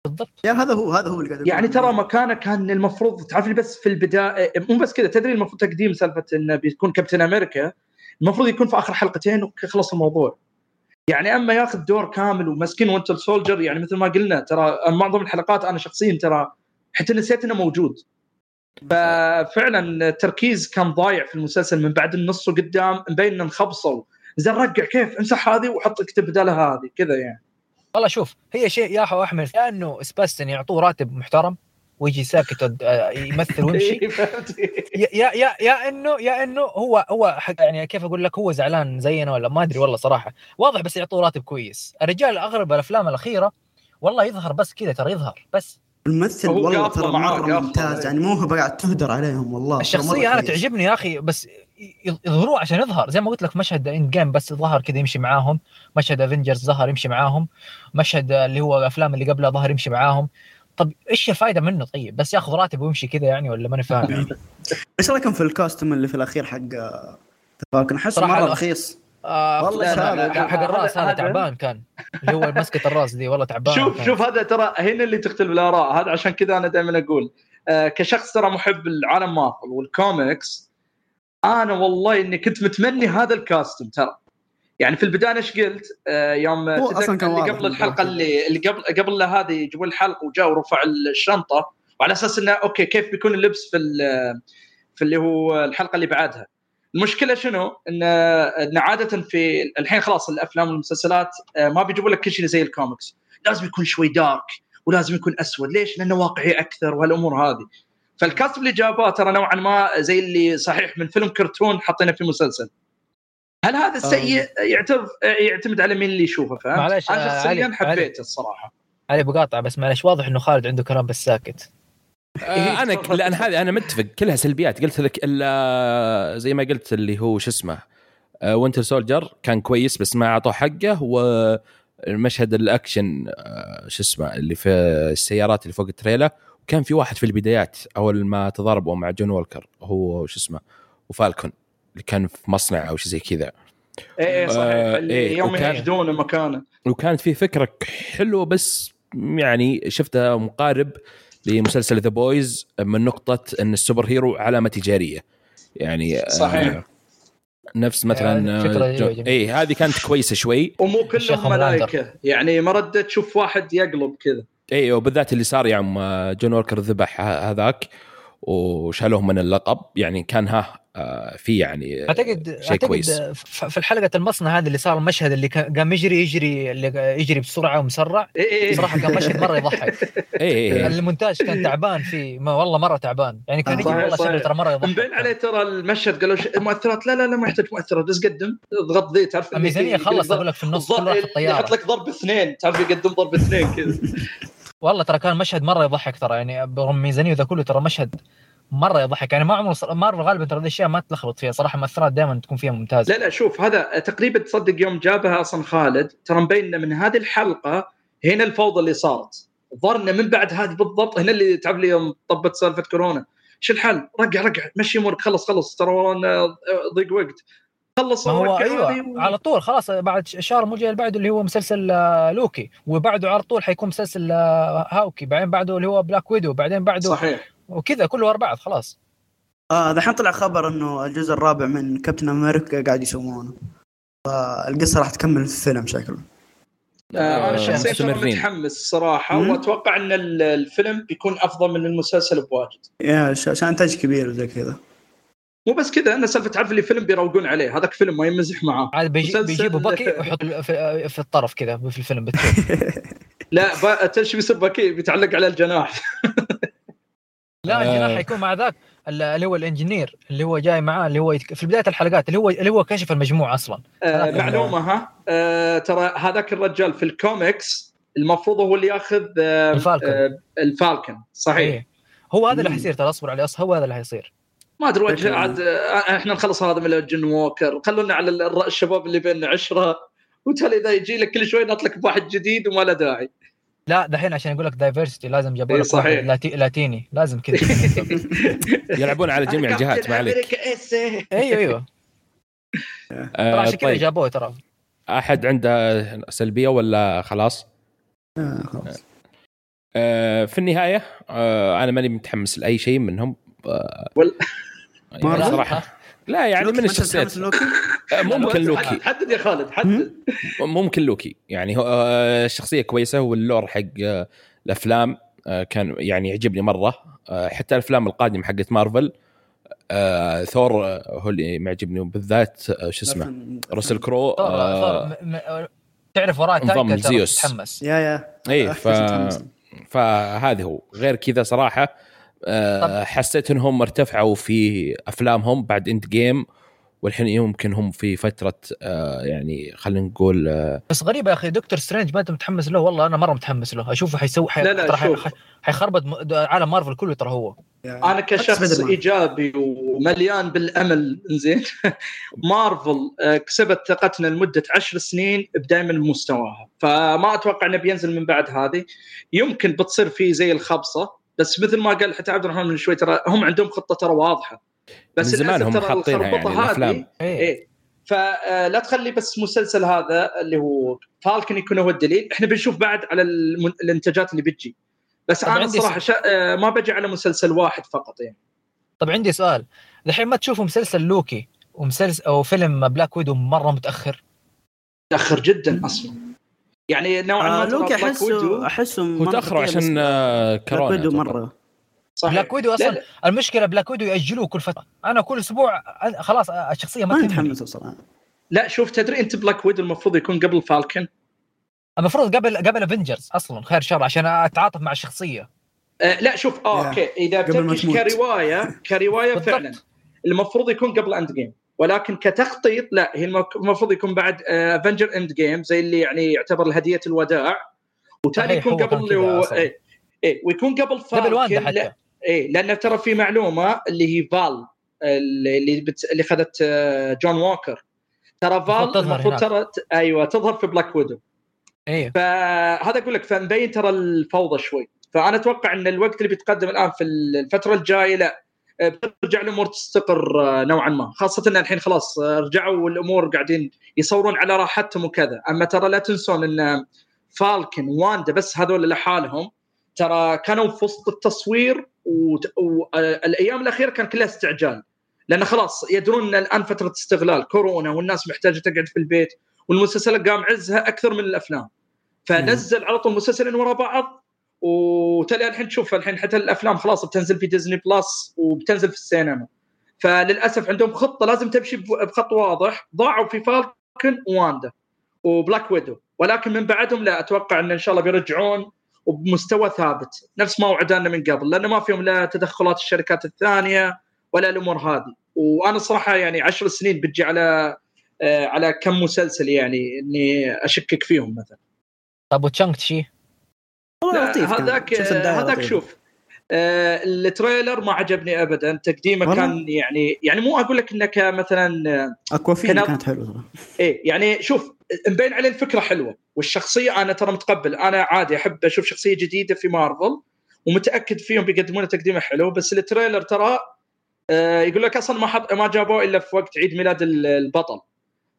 [SPEAKER 2] بالضبط. يا هذا هو هذا هو اللي
[SPEAKER 3] يعني ترى مكانه كان المفروض تعرف بس في البداية مو بس كذا تدري المفروض تقديم سالفة انه بيكون Captain America المفروض يكون في آخر حلقتين وخلص الموضوع. يعني أما ياخذ دور كامل ومسكين Winter Soldier يعني مثل ما قلنا ترى معظم الحلقات أنا شخصيا ترى حتى نسيت إنه موجود. ففعلا التركيز كان ضايع في المسلسل من بعد النص وقدام مبين انه انخبصوا. زين رقع كيف؟ امسح هذه وحط اكتب بدالها هذه كذا يعني.
[SPEAKER 4] والله شوف هي شيء يا اخو أحمد يا إنه سباستن يعطوه راتب محترم ويجي ساكت آه، يمثل ويمشي. يا يا يا انه يا إنه هو هو يعني كيف أقول لك هو زعلان زينا ولا؟ ما أدري والله صراحة. واضح بس يعطوه راتب كويس. الرجال اغلب الأفلام الأخيرة والله يظهر بس كذا ترى يظهر بس.
[SPEAKER 2] الممثل والله ترى مرة ممتاز يعني مو هو قاعد تهدر عليهم والله
[SPEAKER 4] الشخصية أنا تعجبني يا أخي بس يظهروه عشان يظهر. زي ما قلت لك مشهد إند جيم بس ظهر كذا يمشي معاهم. مشهد افنجرز ظهر يمشي معاهم. مشهد اللي هو الأفلام اللي قبلها ظهر يمشي معاهم. طب إيش الفائده منه؟ طيب بس ياخذ راتب ويمشي كذا يعني ولا ماني فاهم؟
[SPEAKER 2] إيش رأيكم في ال costume اللي في الأخير حق Falcon أحسه مرة رخيص.
[SPEAKER 4] آه والله حق الراس هذا تعبان كان. اللي هو مسكة الراس دي والله تعبان
[SPEAKER 3] شوف كان. شوف هذا ترى هنا اللي تختلف الآراء. هذا عشان كذا أنا دائما أقول آه كشخص ترى محب العالم Marvel وال comics أنا والله إني كنت متمني هذا ال costume ترى. يعني في البداية إيش قلت؟ آه يوم
[SPEAKER 2] أصلا كان
[SPEAKER 3] اللي قبل الحلقة اللي اللي قبل قبل هذه يجيبون الحلقة وجاء ورفع الشنطة وعلى أساس إنه okay كيف بيكون اللبس في في اللي هو الحلقة اللي بعدها؟ المشكلة شنو؟ إن إن عادة في الحين خلاص الأفلام والمسلسلات آه، ما بيجيبوا لك كل شيء زي الكوميكس. لازم يكون شوي dark ولازم يكون أسود. ليش؟ لأنه واقعي أكثر وهالأمور هذه. فال costume اللي جابوه ترى نوعا ما زي اللي صحيح من فيلم كرتون حطينه في مسلسل. هل هذا السيء يعتمد يعتمد على مين اللي يشوفه؟ فهمت؟ معلش أنا شخصيا حبيته الصراحة.
[SPEAKER 4] علي بقاطع بس معلش واضح إنه خالد عنده كلام بس ساكت.
[SPEAKER 1] آه أنا لأن هذه أنا متفق كلها سلبيات. قلت لك الا زي ما قلت اللي هو شو اسمه آه Winter Soldier كان كويس بس ما أعطوه حقه والمشهد الأكشن آه شو اسمه اللي في السيارات اللي فوق التريلا وكان في واحد في البدايات أول ما تضاربوا مع جون وولكر هو شو اسمه و Falcon اللي كان في مصنع أو شيء زي كذا.
[SPEAKER 3] إيه إيه صحيح. آه اللي إيه يوم يجدون مكانه
[SPEAKER 1] وكانت في فكرة حلوة بس يعني شفتها مقارب لمسلسل The Boys من نقطة إن ال superhero علامة تجارية. يعني
[SPEAKER 3] آه، صحيح. آه
[SPEAKER 1] نفس مثلا آه اي هذه كانت كويسة شوي.
[SPEAKER 3] ومو كلهم ملائكة. يعني ما ردت تشوف واحد يقلب كذا.
[SPEAKER 1] اي وبالذات اللي صار يوم يعني جون ووركر ذبح هذاك. وشالوه من اللقب. يعني كان ها آه، في يعني
[SPEAKER 4] اعتقد شيء أعتقد كويس. في الحلقة المصنع هذا اللي صار المشهد اللي قام يجري يجري اللي يجري بسرعة ومسرع
[SPEAKER 3] إيه إيه, إيه.
[SPEAKER 4] صراحة كان مشهد مرة يضحك.
[SPEAKER 1] إيه إيه, إيه.
[SPEAKER 4] المونتاج كان تعبان فيه ما والله مرة تعبان. يعني كان يجي والله شكله ترى مرة يضحك.
[SPEAKER 3] مبين عليه ترى المشهد قالوا مؤثرات. لا لا لا ما يحتاج مؤثرات بس قدم. اضغط ذي تعرف
[SPEAKER 4] الميزانية خلص أقول لك في النص كل
[SPEAKER 3] يحط لك ضرب اثنين تعرف يقدم ضرب اثنين كذا.
[SPEAKER 4] والله ترى كان مشهد مرة يضحك ترى يعني برغم ميزانية ذا كله ترى مشهد مرة يضحك. يعني ما عمره مارفل غالبا ترى الأشياء ما تلخبط فيها صراحة مؤثرات دائما تكون فيها ممتازة.
[SPEAKER 3] لا لا شوف هذا تقريبا تصدق يوم جابها أصلا خالد ترى مبين من هذه الحلقة هنا الفوضى اللي صارت. انه من بعد هذه بالضبط هنا اللي تعب لي يوم طبت سالفة كورونا. شو الحل؟ رقع رقع مشي أمورك خلص خلص ترى ضيق وقت. خلص
[SPEAKER 4] هو أيوه و... على طول خلاص بعد شهر مو جاي اللي بعده اللي هو مسلسل آه، لوكي وبعده على طول حيكون مسلسل آه، Hawkeye بعدين بعده اللي هو Black Widow بعدين بعده
[SPEAKER 3] صحيح.
[SPEAKER 4] وكذا كله ورا بعض خلاص.
[SPEAKER 2] آه دحين طلع خبر إنه الجزء الرابع من كابتن أمريكا قاعد يسوونه. فالقصة راح تكمل في الفيلم شكله
[SPEAKER 3] آه أنا شخصيا متحمس صراحة وأتوقع إن الفيلم بيكون أفضل من المسلسل بواجد.
[SPEAKER 2] يا عشان إنتاج كبير وزي كذا.
[SPEAKER 3] مو بس كذا أنا سالفة تعرف اللي فيلم بيروقون عليه هذاك فيلم ما يمزح معاه
[SPEAKER 4] عاد بيجي بيجيبوا باكي ويحط في, في الطرف كذا في الفيلم
[SPEAKER 3] لا تدري بيصير باكي؟ بيتعلق على الجناح.
[SPEAKER 4] لا الجناح آه. حيكون مع ذاك اللي هو ال engineer اللي هو جاي معاه اللي هو في بداية الحلقات اللي هو اللي هو كشف المجموعة أصلا.
[SPEAKER 3] آه معلومة ها؟ آه ترى هذاك الرجال في الكوميكس المفروض هو اللي ياخذ آه ال Falcon آه ال Falcon صحيح.
[SPEAKER 4] إيه. هو هذا اللي حيصير ترى أصبر عليه هو هذا اللي حيصير.
[SPEAKER 3] ما أدري وجه عاد آه، إحنا نخلص هذا من جن ووكر خلونا على الشباب اللي بيننا عشرة. وتالي إذا يجي لك كل شوي نطلق بواحد جديد وما له داعي.
[SPEAKER 4] لا دحين عشان أقول لك دايفرستي لازم جابوا لك
[SPEAKER 3] صحيح.
[SPEAKER 4] لاتي... لاتيني. لازم كذا.
[SPEAKER 1] يلعبون على جميع الجهات ما عليك.
[SPEAKER 4] أيوه أيوه. ترى عشان كذا طيب. جابوه ترى.
[SPEAKER 1] أحد عنده سلبية ولا خلاص؟
[SPEAKER 2] آه خلاص.
[SPEAKER 1] آه في النهاية آه أنا ماني متحمس لأي شيء منهم. آه
[SPEAKER 2] يعني صراحة.
[SPEAKER 1] لا يعني من الشخصيات. آه، ممكن لوكي.
[SPEAKER 3] حدد يا خالد حدد.
[SPEAKER 1] ممكن لوكي. يعني هو آه، الشخصيه كويسة وال lore حق آه، الأفلام كان يعني يعجبني مرة. حتى الأفلام القادمة حقت مارفل ثور هو اللي معجبني بالذات شو اسمه راسل كرو
[SPEAKER 4] تعرف وراه
[SPEAKER 1] نظام زيوس.
[SPEAKER 2] تحمس يا يا
[SPEAKER 1] اي ف... فهذا هو. غير كذا صراحة آه، حسيت إنهم ارتفعوا في أفلامهم بعد Endgame والحين يمكن هم في فترة آه يعني خلينا نقول آه
[SPEAKER 4] بس غريبة يا أخي Doctor Strange ما أنت متحمس له؟ والله أنا مرة متحمس له. أشوفه حيسوي حي...
[SPEAKER 3] لا لا
[SPEAKER 4] حي... حيخربط عالم مارفل كله ترى هو.
[SPEAKER 3] يعني أنا كشخص إيجابي ومليان بالأمل زين مارفل آه، كسبت ثقتنا لمدة عشر سنين بدائما مستواها. فما أتوقع إنه بينزل من بعد هذه. يمكن بتصير في زي الخبصة. بس مثل ما قال حتى عبد الرحمن من شوي ترى هم عندهم خطة ترى واضحة.
[SPEAKER 1] بس من زمان هم حاطينها يعني الأفلام.
[SPEAKER 3] إيه. إيه. فلا تخلي بس مسلسل هذا اللي هو Falcon يكون هو الدليل. إحنا بنشوف بعد على الإنتاجات اللي بتجي. بس أنا صراحة شا... آه، ما بجي على مسلسل واحد فقط يعني.
[SPEAKER 4] طب عندي سؤال. الحين ما تشوفوا مسلسل لوكي ومسلسل أو فيلم Black Widow مرة متأخر؟
[SPEAKER 3] متأخر جدا أصلا. يعني نوعا ما
[SPEAKER 2] آه لوكي احسه أحسه
[SPEAKER 1] متاخر عشان آه، كورونا Black
[SPEAKER 2] Widow مرة.
[SPEAKER 4] صحيح. Black Widow أصلا لا. المشكلة Black Widow يأجلوه كل فترة. أنا كل أسبوع خلاص الشخصية ما
[SPEAKER 2] متحمس صراحة
[SPEAKER 3] لا شوف تدري أنت Black Widow المفروض يكون قبل Falcon
[SPEAKER 4] المفروض قبل قبل Avengers أصلا خير شر عشان أتعاطف مع الشخصية.
[SPEAKER 3] آه لا شوف آه okay إذا بتمشي كروايه كرواية فعلا. المفروض يكون قبل Endgame ولكن كتخطيط لا هي المفروض يكون بعد Avengers Endgame زي اللي يعني يعتبر الهدية الوداع. وتالي يكون قبل اللي هو إيه إيه ويكون قبل
[SPEAKER 4] قبل واندا حتى.
[SPEAKER 3] إيه لأن ترى في معلومة اللي هي Val اللي بت... اللي اخذت آه، جون ووكر ترى Val المفروض ترى أيوه تظهر في Black Widow
[SPEAKER 4] أيوه
[SPEAKER 3] فهذا أقول لك فمبين ترى الفوضى شوي. فأنا أتوقع إن الوقت اللي بيتقدم الآن في الفترة الجاية لا آه، بترجع الأمور تستقر آه، نوعا ما. خاصة إن الحين خلاص رجعوا والأمور قاعدين يصورون على راحتهم وكذا. أما ترى لا تنسون إن فالكن واندا بس هذول لحالهم ترى كانوا في وسط التصوير والايام الأخيرة كان كلها استعجال. لأن خلاص يدرون إن الآن فترة استغلال كورونا والناس محتاجة تقعد في البيت والمسلسلات قام عزها أكثر من الأفلام. فنزل على طول مسلسلين ورا بعض وتالي الحين تشوف الحين حتى الأفلام خلاص بتنزل في Disney Plus وبتنزل في السينما. فللأسف عندهم خطة لازم تمشي بخط واضح. ضاعوا في Falcon Wanda و Black Widow. ولكن من بعدهم لا أتوقع إن إن شاء الله بيرجعون وبمستوى ثابت. نفس ما وعدنا من قبل لأنه ما فيهم لا تدخلات الشركات الثانية ولا الأمور هذه. وأنا صراحة يعني عشر سنين بتجي على آه على كم مسلسل يعني إني أشكك فيهم مثلا.
[SPEAKER 4] طب و Shang-Chi؟
[SPEAKER 3] هذاك هذاك شوف آه ال trailer ما عجبني ابدا. تقديمه كان يعني يعني مو أقول لك إنك مثلا
[SPEAKER 2] Awkwafina كانت حلوة.
[SPEAKER 3] إيه يعني شوف مبين عليه الفكرة حلوة والشخصية أنا ترى متقبل. أنا عادي أحب أشوف شخصية جديدة في مارفل ومتأكد فيهم بيقدمون تقديمة حلو بس ال trailer ترى آه يقول لك أصلا ما حط ما جابوه إلا في وقت عيد ميلاد البطل.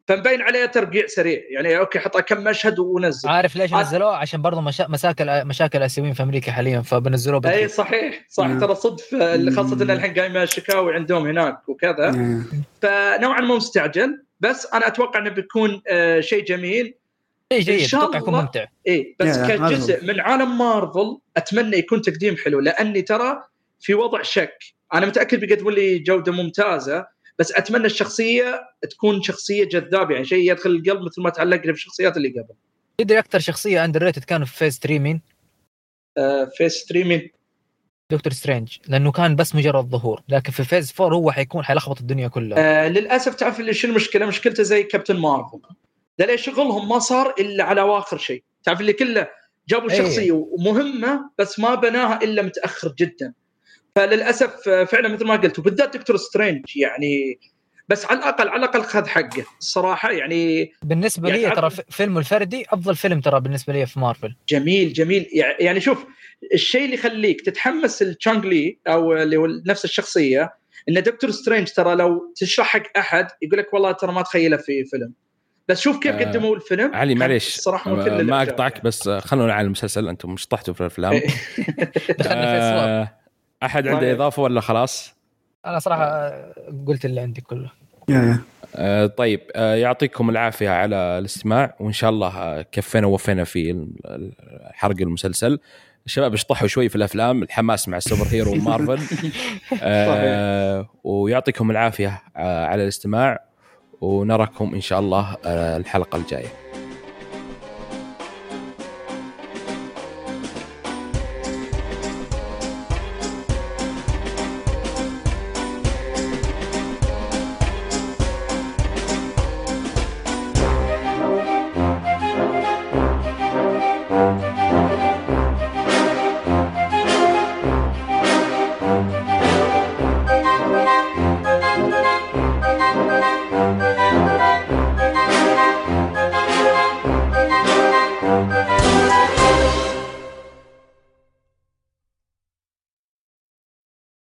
[SPEAKER 3] فمبين عليه ترقيع سريع. يعني okay حط كم مشهد ونزل
[SPEAKER 4] عارف ليش نزلوه؟ عشان برضه مشا... مشاكل مشاكل الاسيويين في أمريكا حاليا فبنزلوه
[SPEAKER 3] بدري. أي صحيح صح. ترى صدف خاصة ان الحين قايمه شكاوي عندهم هناك وكذا. فنوعا ما مستعجل بس أنا أتوقع إنه بيكون آه شيء جميل.
[SPEAKER 4] شيء جيد. أتوقع يكون ممتع.
[SPEAKER 3] اي بس كجزء من عالم مارفل أتمنى يكون تقديم حلو لأني ترى في وضع شك. أنا متأكد بيقدمون لي جودة ممتازة بس أتمنى الشخصية تكون شخصية جذابة يعني شيء يدخل القلب مثل ما تعلقنا في الشخصيات اللي قبل
[SPEAKER 4] تدري أكثر شخصية underrated كان في phase 3 مين؟
[SPEAKER 3] آه phase 3 مين؟
[SPEAKER 4] Doctor Strange لأنه كان بس مجرد ظهور لكن في phase 4 هو حيكون حيلخبط الدنيا كلها
[SPEAKER 3] آه للأسف تعرف اللي شو المشكلة مشكلته زي Captain Marvel ده ليش شغلهم ما صار إلا على اواخر شيء تعرف اللي كله جابوا أيه. شخصية مهمة بس ما بناها إلا متأخر جدا فللأسف فعلا مثل ما قلت وبالذات Doctor Strange يعني بس على الأقل على الأقل خذ حقه الصراحة يعني
[SPEAKER 4] بالنسبة يعني لي ترى فيلمه الفردي أفضل فيلم ترى بالنسبة لي في مارفل.
[SPEAKER 3] جميل جميل. يعني شوف الشيء اللي يخليك تتحمس ل Shang-Chi أو اللي هو نفس الشخصية إن Doctor Strange ترى لو تشرح حق أحد يقول لك والله ترى ما تخيله في فيلم. بس شوف كيف آه قدموا الفيلم.
[SPEAKER 1] علي معليش الصراحة آه ما أقطعك بس خلونا على المسلسل أنتم مش طحتوا في الأفلام. دخلنا في أحد عنده. إضافة ولا خلاص؟
[SPEAKER 4] أنا صراحة قلت اللي عندي كله.
[SPEAKER 1] آه طيب آه يعطيكم العافية على الاستماع وإن شاء الله آه، كفينا ووفينا في حرق المسلسل. الشباب اشطحوا شوي في الأفلام الحماس مع السوبر هيرو ومارفل. آه ويعطيكم العافية على الاستماع ونراكم إن شاء الله الحلقة الجاية.